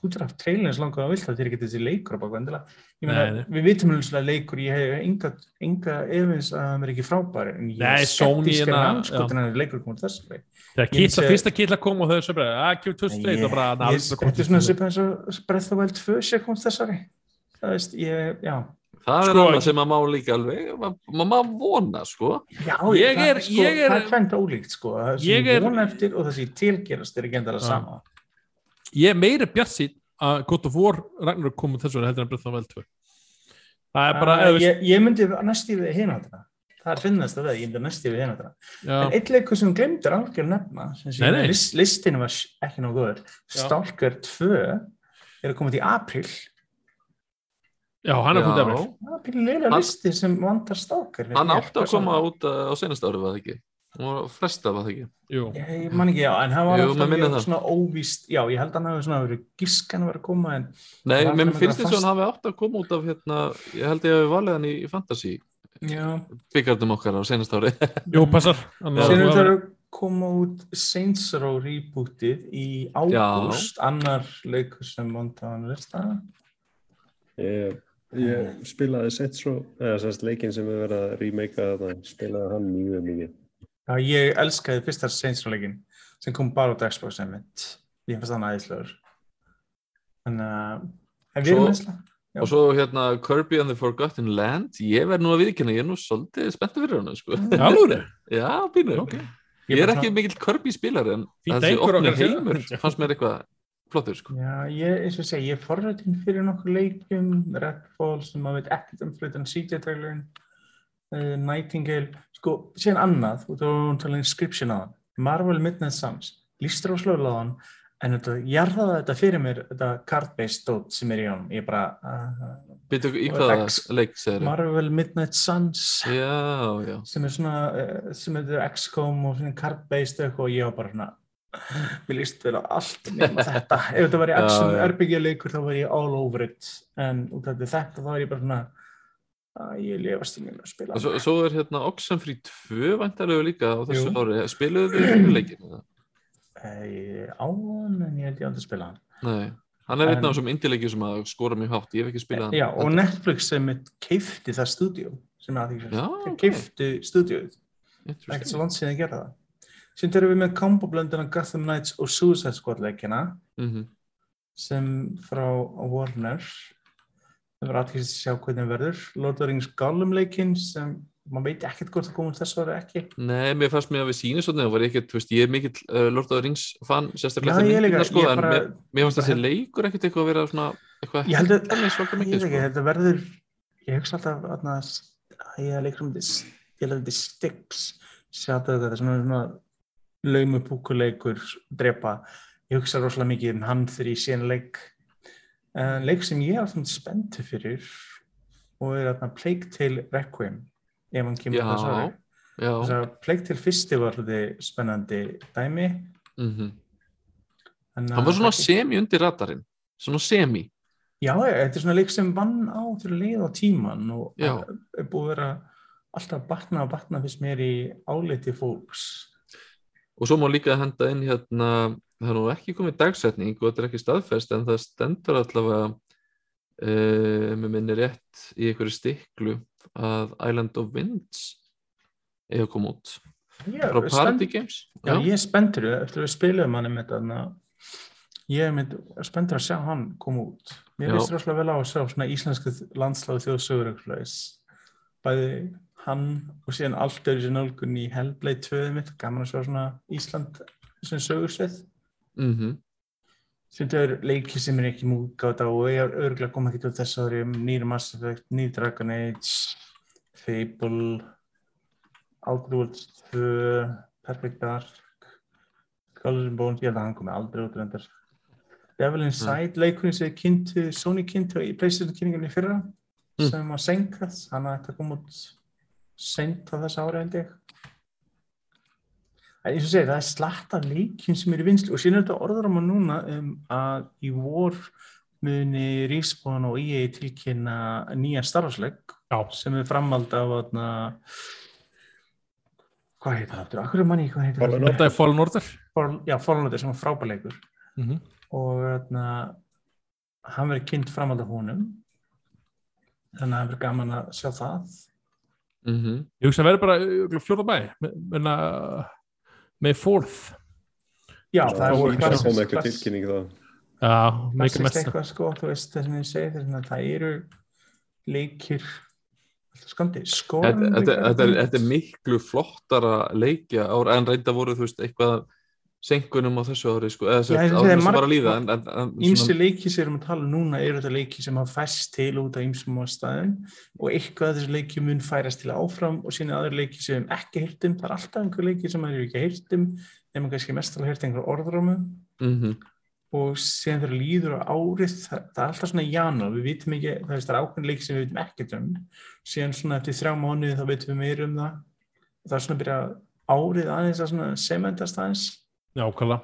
út af trailins langar að vilt það til ekki þessi leikur á baku endilega. Ég meina, við vitum alveg svona leikur ég hef enga, enga efins að hann er ekki frábæri en ég Nei, er Sony skeptískar hérna, anskotin að leikur komið þessu leik. Þegar Ég killa, sé- fyrsta killa kom og þau sem bara að kemur 2001 og bara ég, er svona of the Wild 2 sé komið þessari það veist, ég, já. Það er Sko- annað sem maður má líka alveg ma- maður má vona, sko. Já, Ég það, er- sko, ég er- það er tvend ólíkt sko, það sem Ég er- vona eftir og það sem ég tilgerast er ekki endalega Já. sama. Ég er meira bjart sín að God of War Ragnarök komið þessu heldur en the Wild 2 það er bara Uh, eða, ég, ég myndi næst í við hináttina. Það er finnast að það, ég myndi næst í við hináttina. En eitt leikur sem glemdur algjör nefna listinu var ekki nóg góður. Stalker 2 er að koma til april já, hann er komið er leila Hann- listi sem vantar Stalker finnst Hann mér, átti að koma út uh, á senast ári, var það ekki? Hún var frestað, var það ekki? Jú. Ég, ég man ekki, já, en hann var Jú, alltaf svona óvíst, já, ég held að hann hafi svona verið gískan að vera að koma, en Nei, mér finnst þess að hann hafi átt að koma út af hérna, ég held ég að við valið hann í, í Fantasy já, byggardum okkar á senast ári. Jú, passar. Þarf að koma út Saints Row rebootið í ágúst, annar leikur sem vandaðan lista. Ég, ég spilaði Row, eða sérst leikinn sem við verið að remaka þarna, spilaði hann mjög mikið. Já, ég elskaði fyrsta Saints Row leikin sem kom bara út á Xbox einmitt. Ég finnst hann aðeinslegur. Þannig að, en við. Já. og svo hérna Kirby and the Forgotten Land ég verð nú að viðkynna, ég er nú svolítið spenntur fyrir hann sko. Já, alveg Já, pínur Ok. Ég er ekki mikill Kirby spilari en þessi opni heimur fannst mér eitthvað flottur sko. Já, ég, eins og segja, ég er forrættin fyrir nokkur leikum, Redfall sem maður veit ekkert um flutan CJ-trailerin, uh, Nightingale, sko, síðan annað, og þá var hún talað inscription á hann, Marvel Midnight Suns, líst róslega á hann, en þetta, jarðaði þetta fyrir mér, þetta card-based dot sem er í honum, ég bara, uh, Býtu í hvaða leik segir Marvel Midnight Suns, Já, já. sem er svona, uh, sem er XCOM og svona card-based eitthvað og ég var bara svona, mér líst vel á allt nema þetta, ef þetta var í action leikur þá var ég all over it. En út af þetta þá var ég bara svona að ég lefast í mér að spila. Og svo, svo er hérna Oxenfree 2 væntarlegu líka á þessu Jú. ári. Spiluðu þið fyrir leikin Eh, á hann en ég held ég aldrei að spila hann. Nei, hann er einn af þessum indie-leikjum sem að skora mjög hátt, ég hef ekki spilað hann Já, og Netflix sem keifti það stúdíu sem að því Já, þeir ok. keiftu stúdíuð ekkert svo langt síðan að gera það sem erum við með komboblöndina Gotham Knights og Suicide Squad leikina Mhm. sem frá Warner það verður aðkvæmst að sjá hvernig það verður Lord of the Rings Gollum leikinn sem maður veit ekkert hvort það komur þessu ári ekki Nei, mér fannst mér að við sýnum svona, ég er mikill uh, Lord of the Rings fan, sérstaklega líka, myndina, sko, en mér, mér fannst þessi leikur ekkert eitthvað að vera svona, eitthvað að- sko. þetta verður ég hugsa alltaf að ég leikur um þetta ég held að þetta Styx þetta þetta er svona, svona laumu púkuleikur drepa ég hugsa rosalega mikið um hann þegar ég sé hann leik en leik sem ég er alltaf spenntu fyrir og er þarna Plague Tale Requiem ef hann kemur þess ári Já, þess að Plague Tale fyrsti var hluti spennandi dæmi mhm. en, hann var svona þetta- semi undir radarinn, svona semi. Já, þetta er svona leik sem vann á til að leiða á tíman og er búið að vera alltaf að batna og batna fyrst mér í áliti fólks. Og svo má líka henda inn hérna, það er nú ekki komið dagsetning og þetta er ekki staðfest en það stendur allavega, uh, með minni rétt í einhverju stiklu að Island of Winds eiga að koma út Ég frá er Party Games. Já, ég er spenntur eftir að við spilum hann með þetta. Ég er mynd, spenntur að sjá hann koma út. Mér Já. finnst rosalega vel á að sjá svona íslensku landsláðu þjóðsögur. Bæði hann og síðan allt öðru sér nálgun í Hellblade 2 mitt. Gaman að sjá svona Ísland sem sögursvið. Mm sem þetta er leiki sem er ekki mútgáta og ég er örgulega koma ekki til þess ári um nýri Mass Effect, nýri Dragon Age Fable Outer Worlds 2 Perfect Dark Skulls and Bones, ég held að hann komi aldrei út reyndar Devil Inside leikurinn sem er kynntu, Sony kynntu í Playstation kynningunni fyrra Mm. sem var senkað, hann ætti að koma út sent á þess ári held ég En eins og segir, það er slatt af leikjum sem eru í vinslu og síðan er þetta orður á maður núna um að í vor muni Respawn og EA tilkynna nýja starfsleik Já. sem er framald af þarna hvað heitir það aftur? Akkur er manni, hvað Fallen það? Þetta er Fallen Order. Fall- Já, Fallen Order sem var frábæleikur Mm -hmm. og þarna hann verið kynnt framald af honum þannig að það verið gaman að sjá það -hmm. Ég hugsa að verði bara örugglega fjórða bæ, menna með fourth. Já, Það það er voru klassískt- komið eitthvað tilkynning það. Já, sko, þú veist það sem ég segi þess að það eru leikir skandi, skóran Þetta, þetta, þetta, er, þetta er miklu flottara leikja ára en reynda voru þú veist eitthvað senkunum á þessu ári sko, eða ári sem marg- var að líða Ímsi leiki sem við erum að tala um núna eru þetta leiki sem hafa fæst til út af ýmsum ástæðum og eitthvað af þessu leiki mun færast til áfram og síðan aðra leiki sem ekki heyrt um. Það er alltaf einhver leiki sem hefum ekki heyrt um nema kannski mest alveg heyrt einhver orðrámu mm og síðan þegar líður á árið það, það er alltaf svona jana, við vitum ekki það, það er ákveðin leiki sem við vitum ekkert um. Síðan svona eftir þrjá mánuði þá vitum við meira um það. Það svona að byrja árið aðeins að svona semendast aðeins Já, kalla.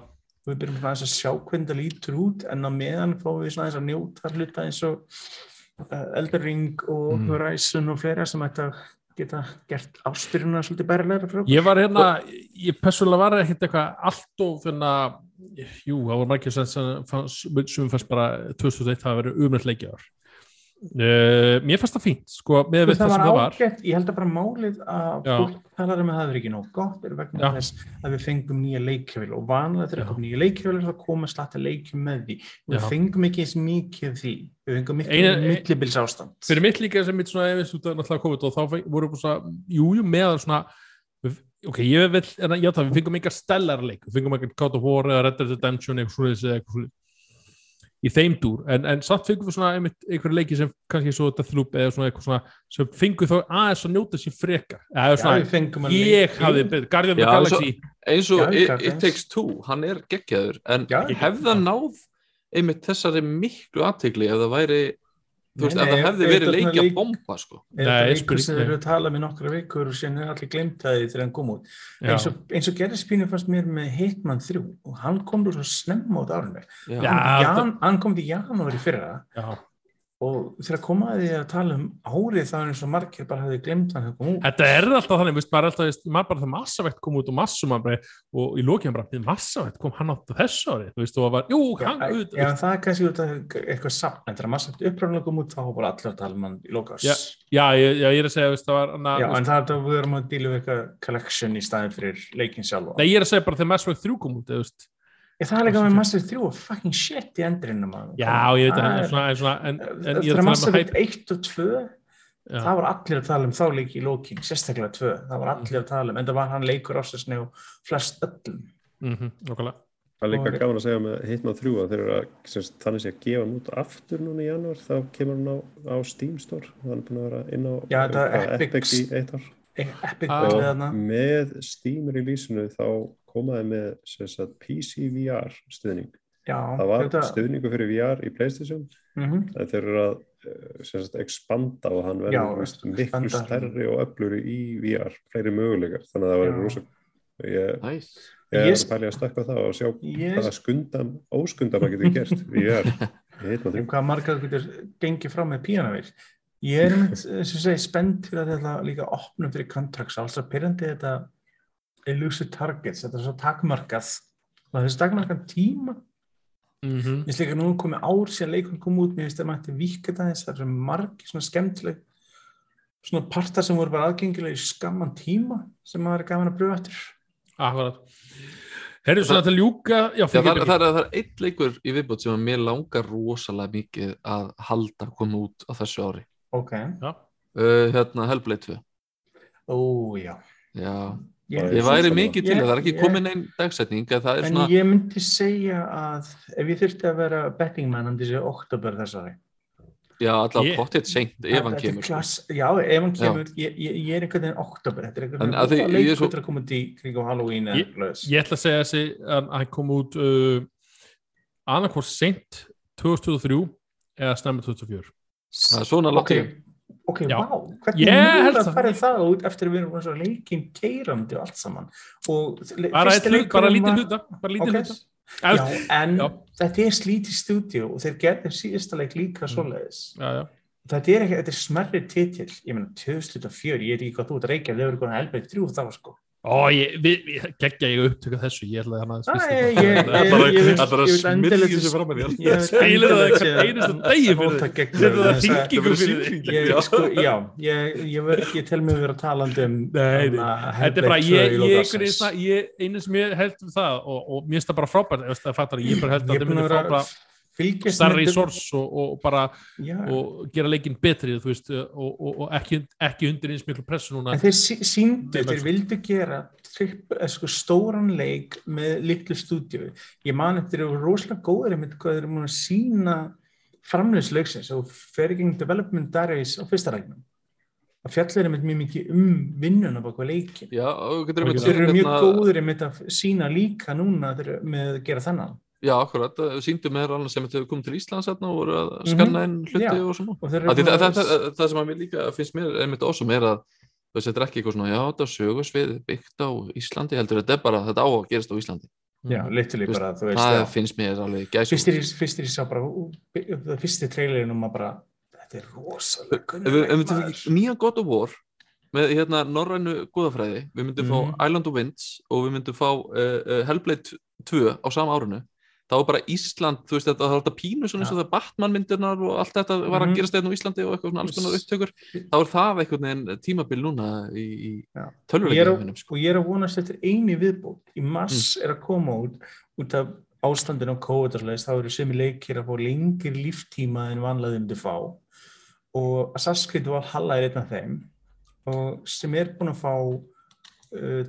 og við byrjum svona að sjá hvernig það lítur út en á meðan fáum við svona að njóta hluta eins og uh, Elder Ring og Mm. Horizon og fleira sem ætti að geta gert ástyrjuna svolítið bærilegra fyrir okkur. Ég var hérna, ég persónulega var ekkert eitthvað allt of finna, jú, það var margir sem fannst- sem fannst bara 2001 hafa verið umrætt leikjaðar. Uh, mér fannst það fínt, sko, með við það það var það var. ágætt, ég held að bara málið að Já. fólk talar um að það er ekki nóg gott er vegna Já. þess að við fengum nýja leikjafil og vanlega þegar Já. kom nýja leikjafil þá koma slatta leikjum með því við Já. fengum ekki eins mikið því við fengum mikið Eina- millibils ástand Fyrir mitt líka sem mitt svona efins út af náttúrulega COVID og þá feng- voru bara svona, jú, jú, með svona, við- ok, ég vil, en já það, við fengum eitthvað stellar leik, við fengum eitthvað God of War eða Red Dead Redemption, eitthvað svoleiðis eða eitthvað svoleiðis í þeim dúr, en, en samt fengum við svona einmitt einhverju leiki sem kannski svo Deathloop eða svona eitthvað svona, sem fengum þá aðeins að njóta sér frekar, eða Já, svona, að ég hafði betur, Guardian of the Já, Galaxy. eins og Já, It. It Takes Two hann er geggjaður. En Já, hefði það náð einmitt þessari miklu aðtegli ef það væri þú veist, nei, það hefði er verið leikja leik- bomba sko. er leikur spurning, sem við erum að tala með nokkra vikur og síðan er allir glemt að því þegar hann kom út eins og, eins og gerðist pínu fannst mér með Hitman 3 og hann kom þú svo snemma út árinu Já. Já. Jan, hann kom til janúar í fyrra Já, og þegar komaði að tala um árið þá er eins og margir bara hafði glemt hann út. Þetta er alltaf þannig, maður er alltaf, maður bara það massavegt kom út og massum bara, og í lókinn bara, "Bíddu, massavegt kom hann átt þessu ári, þú veist, og það var, jú, hann, Já, auðvitað, já, það er kannski út af eitthvað samt, en þegar maður samt uppræðanlega kom út þá var að tala um hann í lókas Já. já, já, ég er að segja, veist, það var, hana, Já, veist, en það er að við erum að díla við eitthvað collection í staðin fyrir leikin sjálf nei, ég er að segja bara þegar Mass Effect 3 kom út, þú veist, Ég það er líka með Master 3 og fucking shit í endurinn já, ég veit að, en svona, en svona, en, en ég er að Master tala um Effect 1 og 2 Já. það var allir að tala um þá leiki í lókin sérstaklega 2, það var allir að tala um en það var hann leikur ásessni og flest öllum. Mhm, nákvæmlega. Það er líka Og- gaman að segja með Hitman 3 að þeir eru að semst, þannig sé að gefa hann út aftur núna í janúar þá kemur hann á, á Steam Store. Það er búin að vera inn á Já, þetta er hvað, Epic- Epic í eitt ár Epic Ah. þarna með Steam release-unu þá komaði með sem sagt, PC VR stuðning. Já, það var þetta, stuðningu fyrir VR í Playstation. Mm en þeir eru að sem sagt, expanda og hann verður miklu stærri og öfluri í VR fleiri möguleikar. Þannig að það verður rosa ég, Næs. ég er Ég- að pæli að stakka það og sjá Ég- hvaða skundam, óskundam að getur gert VR í Hitman 3 hvað margar getur gengið fram með píanavir ég er mynd, eins og segi, spennt fyrir að þetta líka opnum fyrir contracts, alls að pyrrandi þetta elusive targets, þetta er svo takmarkað og þessi takmarkað tíma Mhm. Ég finnst líka nú komið ár síðan leikun kom út, mér finnst það mætti víka það eins, það eru margir svona skemmtileg svona partar sem voru bara aðgengilega í skamman tíma sem maður er gaman að pröfa eftir. Akkurat. Herru, svona að ljúka, já, Já, það, er, það, er, það er eitt leikur í viðbót sem að mér langar rosalega mikið að halda að koma út á þessu ári Ok, uh, hérna Hellblade 2 ó já. Já, Ég, ég væri mikið til Ég- það er ekki komin einn dagsetning en það er en svona, ég myndi segja að ef ég þurfti að vera bettingman um þessi oktober þessari. já, Ég- pottitt seint ef hann kemur sko. klass, já, ef hann kemur, ég, ég, er einhvern veginn oktober, þetta er einhvern En veginn að því- að er að koma út í kring á Halloween ég ætla að segja þessi að hann kom út uh, annarkvort seint 2023 eða snemma 2024. það er svona langt Ok, síðan. ok, Já. vá, hvernig yeah, mjög það. að fara það út eftir að við erum svona svo leikinn keirandi og allt saman og Bara, hlut, bara lítið hluta, bara lítið Ok. hluta. Já, en Já. þetta er slítið stúdíu og þeir gerði síðasta leik líka svoleiðis Já, já. þetta er ekki, þetta er smerri titill ég meina 2004, ég er ekki hvað þú ert að reykja við erum konar helbrið þrjú þá sko Ó, ég, við, geggja ég upptöka þessu, ég ætla að hann aðeins fyrst ég- þetta. ég- Það er ég- ég- Það er ég að smyrja þessu fram að þér. Ég Spilaðu það endilega hvern sé- einasta degi fyrir gegn Þetta mér, er þess að- hringingu fyrir ég, sko, já, ég, ég, ég tel mig að vera talandi um að Þetta er bara, Hellblade 2 ég, ég, ég, ég, ég sem ég held um það og, og mér finnst það bara frábært, ef það fattar, ég bara held Ég að er það búin að að með í þetta- sors og, og bara Já. og gera leikinn betri, þú veist og, og, og ekki, ekki undir eins miklu pressu núna En þeir sí- sýndu, Nei, þeir vildu gera tripp, eh, sko, stóran leik með litlu stúdíu. Ég man eftir að rosalega góður einmitt hvað þeir eru múin að sína framleiðslauksins og fer ekki development diaries á fyrsta regnum. Það fjallir einmitt mjög mikið um vinnuna baka leikin. já, Þeir eru mjög hérna- góður einmitt að sína líka núna þeir, með að gera þennan. Já, akkurat, síndu með annars sem þetta kom til Íslands og voru að skanna inn hluti Mhm. Já. og svona Og búin það, að- það, það, það sem að mér líka finnst mér einmitt ósum er að þetta er ekki eitthvað svona, já, þetta er sögursvið byggt á Íslandi, heldur þetta er bara þetta á að gerast á Íslandi, Já, Þú veist, bara, þú veist, það já. finnst mér alveg gæsum ég, fyrstir ég sá bara, það fyrsti trailerinn og maður bara, þetta er rosalega við myndum ekki nýja God of War með hérna norrænu góðafræði við myndum Mhm. fá Island of Winds og við myndum fá uh, uh, Hellblade 2 á sama árinu þá var bara Ísland, þú veist þetta, það var þetta pínu svona eins og það Batman myndirnar og allt þetta var að Mhm. gerast einn á Íslandi og eitthvað svona alls konar upptökur þá er það einhvern veginn tímabil núna í, í tölvuleikjum að, og ég er að vonast eftir eini viðbót. Í mars Mm. er að koma út út af ástandinu á COVID þá eru sem leikir að fá lengir líftíma en vanlega þeim til fá. Og Assassin's Creed Valhalla er einn af þeim og sem er búin að fá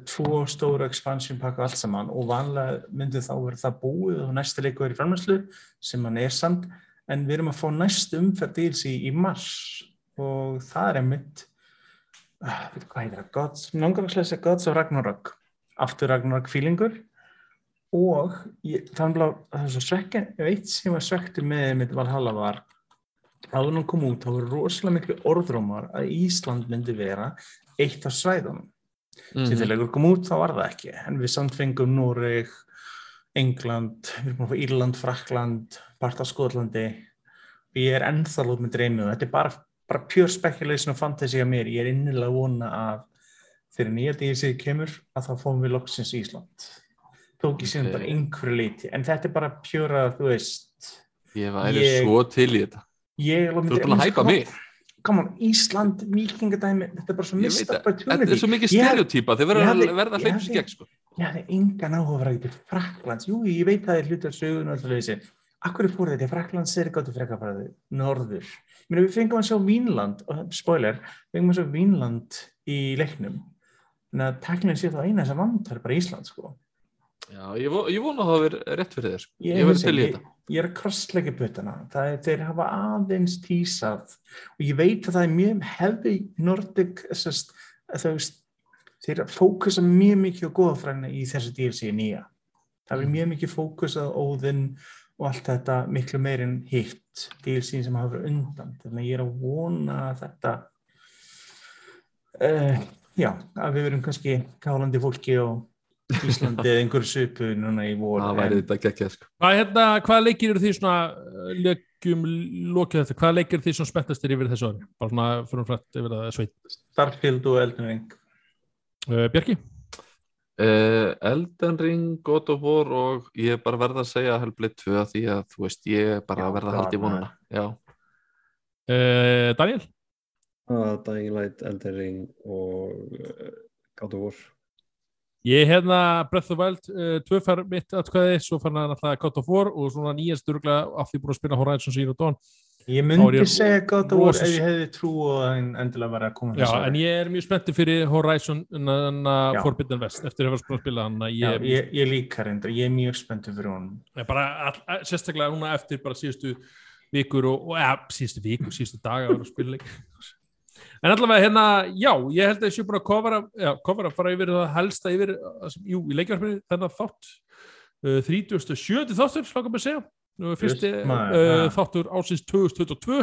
tvo stóra expansion pakka allt saman. Og vanlega myndi þá verið það búið og næsta leiku er í framlæslu sem hann er samt en við erum að fá næst umferð dýls í, í mars. Og það er einmitt veit hvað heitir það, Gods, náttúrulega Gods of Ragnarok aftur Ragnarok feelingur. Og ég, þannig að það er svo svekkan, eitt sem var svektur með mitt Valhalla var áður hann kom út, þá voru rosalega miklu orðrómar að Ísland myndi vera eitt af svæðunum Mhm. sem þegar leikur kom út þá var það ekki. En við samt fengum Noreg England, við erum fá Írland, Frakland part af Skotlandi. Ég er ennþá lút með dreymið og þetta er bara, bara pure speculation og fantasy að mér, ég er innilega vona að þegar nýja DLC kemur að þá fáum við loksins Ísland. Tók ég síðan Ok. bara einhverju leiti en þetta er bara pure að þú veist Ég væri svo til í þetta. Ég Þú ert búin að hæpa mig come on, Ísland, vikingadæmi þetta er bara svo mist að- Þetta opportunity er svo mikið stereotýpa Þeir verða að að sér hefði- gegn sko. ég hafði engan áhuga að vera ekki til Fraklands jú, ég veit að það er hluti af sögun og alltaf þessi Akkur er fór þetta, Fraklands er gáttu frekar bara þau, norður. Meina, við fengum að sjá Vínland, og spoiler, við fengum að sjá Vínland í leiknum. Þannig að teknilega sé það eina sem vantar bara Ísland, sko. Já, ég, vo- ég vona að það verði rétt fyrir þér. Ég, Ég vissi, til í þetta ég er að krossleika puttana. Það er, þeir hafa aðeins tísað og ég veit að það er mjög hefði þú veist, þeir fókusa mjög mikið á góðafræðina í þessu DLC nýja. Það er mjög mikið fókus á óðinn og allt þetta miklu meirinn hitt DLC sem hafa verið undan. Þannig að ég er að vona þetta, uh, já, að við verum kannski kálandi fólki og Íslandi eða einhverju svipu núna í vor. Það væri þetta geggjað sko. Hvað, hérna, hvað leikir eru því svona uh, leikjum lokið þetta, hvað leikir eru því svona spenntastir yfir þessu ári? Bara svona fyrir um frætt yfir það sveit. Starfield og Elden Ring. Uh, Bjarki? Uh, Elden Ring, God of War og ég bara verða að segja 2 að því að þú veist, ég er bara Já, að verða að halda í vonuna Já, Uh, Daniel? Uh, Dying Light, Elden Ring og God of War. Ég hérna Breath of the Wild uh, tvöfær mitt atkvæði, svo fann hann alltaf God of War og svona nýjast örgulega af því búin að spila Horizon Zero Dawn. Ég myndi segja God of War ef ég hefði trú og en endilega var að koma Já, en ég er mjög spenntið fyrir Horizon. Forbidden West eftir að hafa spila spila hann ég, ég, ég líka reyndar, ég er mjög spenntið fyrir honum. ég bara, all, sérstaklega núna eftir bara síðustu vikur og, og eða, síðustu vikur, síðustu daga að vera að spila leik en allavega hérna, já, ég held að ég sé búin að kofara, já, kofara fara yfir það helsta yfir, sem- jú, í leikjarfinu þennan þátt uh, 37. þáttur, með að segja? Uh, fyrsti Just maður, uh, þáttur ásins 2022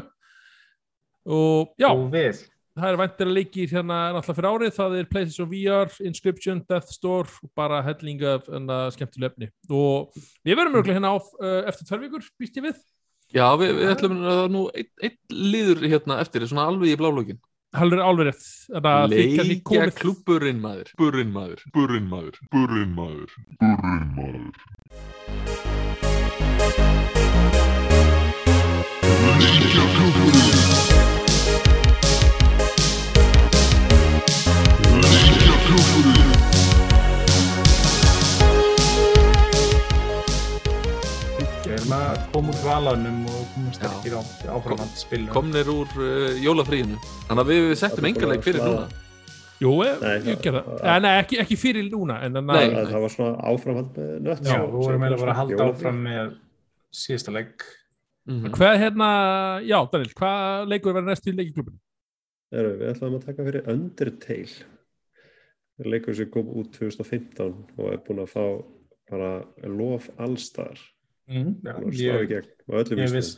og já, Og við. það er væntir að leikir hérna náttúrulega fyrir árið, það er PlayStation VR, Inscription, Death Store og bara hellinga af enna skemmtileg efni. Og við verðum örgulega hérna á uh, eftir tvær vikur, býst ég við. Já við, við ætlum að nú einn ein liður hérna eftir, svona alveg í blálógin Haldur alveg rétt. Leikja klúburinn maður. Burinn maður. Burinn maður. Burinn maður. Burinn maður. Við valanum og koma sterkir á áframhald spilum. Komnir úr uh, jólafríinu Þannig að við, við settum enga leik fyrir núna Jú, eh, Nei, ég Eh, Nei, ekki, ekki fyrir núna en þannig Nei. að Það, var svona áframhald með nött. Já, við vorum eiginlega bara að halda áfram með síðasta legg. Mhm. Hvað hérna, já Daniel, hvað leikur verður næst í leikiklubinu? Erum, við ætlum að taka fyrir Undertale. Leikur sem kom út 2015 og er búin að fá bara lof allstar. Mm, já, og slá í ég, gegn á öllum ég vístum. viss.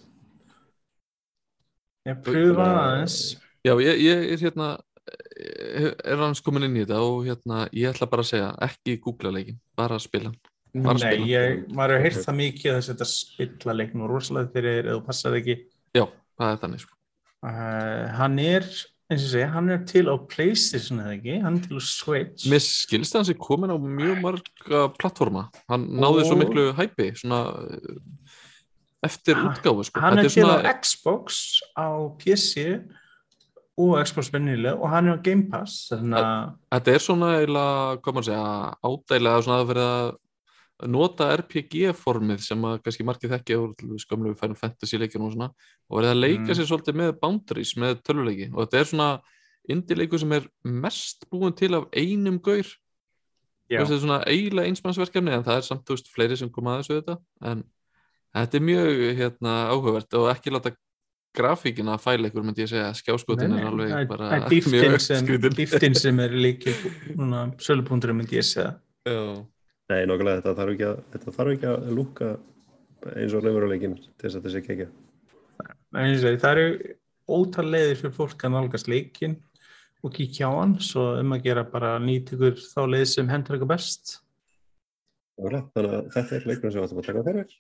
Ég pröfa aðeins. Já, ég, ég er hérna er hans komin inn í þetta og hérna ég ætla bara að segja, ekki googla leikin bara spila. Bara Nei, spila. ég, maður hefur heyrt það mikið að þetta spilla leiknum rosalega fyrir eða þú passar ekki. Já, það er þannig sko. Uh, hann er, eins og segja, hann er til á Playstation eða ekki, hann er til á Switch. Mér skilst að hans er komin á mjög marga plattforma, hann náði svo Og- miklu hæpi, svona eftir Ha- útgáfu sko. hann Þetta er til svona, á Xbox, á PC og Xbox vennilega og hann er á Game Pass, þetta er svona eiginlega, hvað maður segja, ádægilega svona að vera að nota RPG-formið sem að kannski margir til dæmis gömlu Final Fantasy leikjum og svona og verið að leika Mm. sér svolítið með boundaries, með tölvuleiki. Og þetta er svona indie-leikur sem er mest búin til af einum gaur. Þetta er svona eiginlega einsmannsverkefni en það er samt, þú veist, fleiri sem koma að þessu þetta en þetta er mjög hérna, áhugavert og ekki láta grafíkina fæla ykkur, myndi ég segja, skjáskotin er alveg bara mjög sem, skrítin dýftin sem er líkil núna sölupunktur myndi ég segja. Já. Nei, nokkulega þetta þarf ekki að, þetta þarf ekki að lúka eins og raunveruleikin til þess að þetta sé og segi, það eru ótal leiðir fyrir fólk að nálgast leikin og kíkja á hann svo um að gera bara nýt ykkur þá leið sem hendur ykkur best Nokkulega, þannig að þetta er leikurinn sem við ætlum að taka fyrir.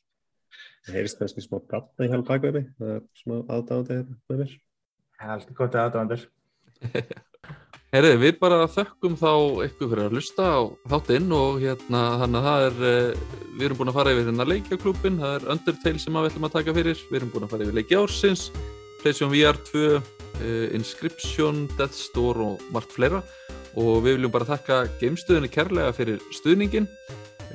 Það heyrist kannski smá gatna í hjálp bakveg mig. Það er smá aðdáðandi með mér. Það er alltaf gott að aðdóðandur. Herri, við bara þökkum þá ykkur fyrir að hlusta á þáttinn og hérna þannig að það er, eh, við erum búin að fara yfir hérna leikjaklúbin, það er Undertale sem við ætlum að taka fyrir, við erum búin að fara yfir leiki ársins, PlayStation VR 2, uh, Inscription, Death Store og margt fleira og við viljum bara þakka geimstöðinni kærlega fyrir stuðningin.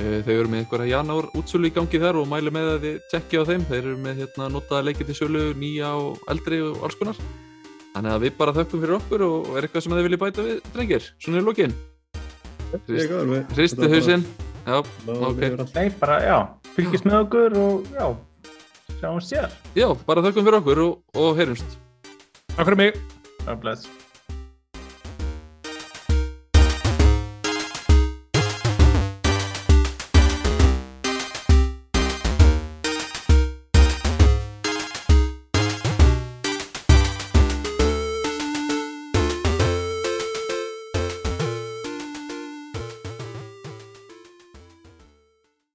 Uh, þau eru með einhverja janúar útsölu í gangi þar og mælu með að þið tjekkja á þeim, þeir eru með hérna notaða leiki til sölu, nýja og eldri og alls konar. Þannig að við bara þökkum fyrir okkur og er eitthvað sem þið viljið bæta við, drengir, svona er með. Hristu hausinn, já, ok. Nei, bara, já, fylgist með okkur og já, sjáum sér. Já, bara þökkum fyrir okkur og, og heyrjumst. Takk fyrir mig. God bless.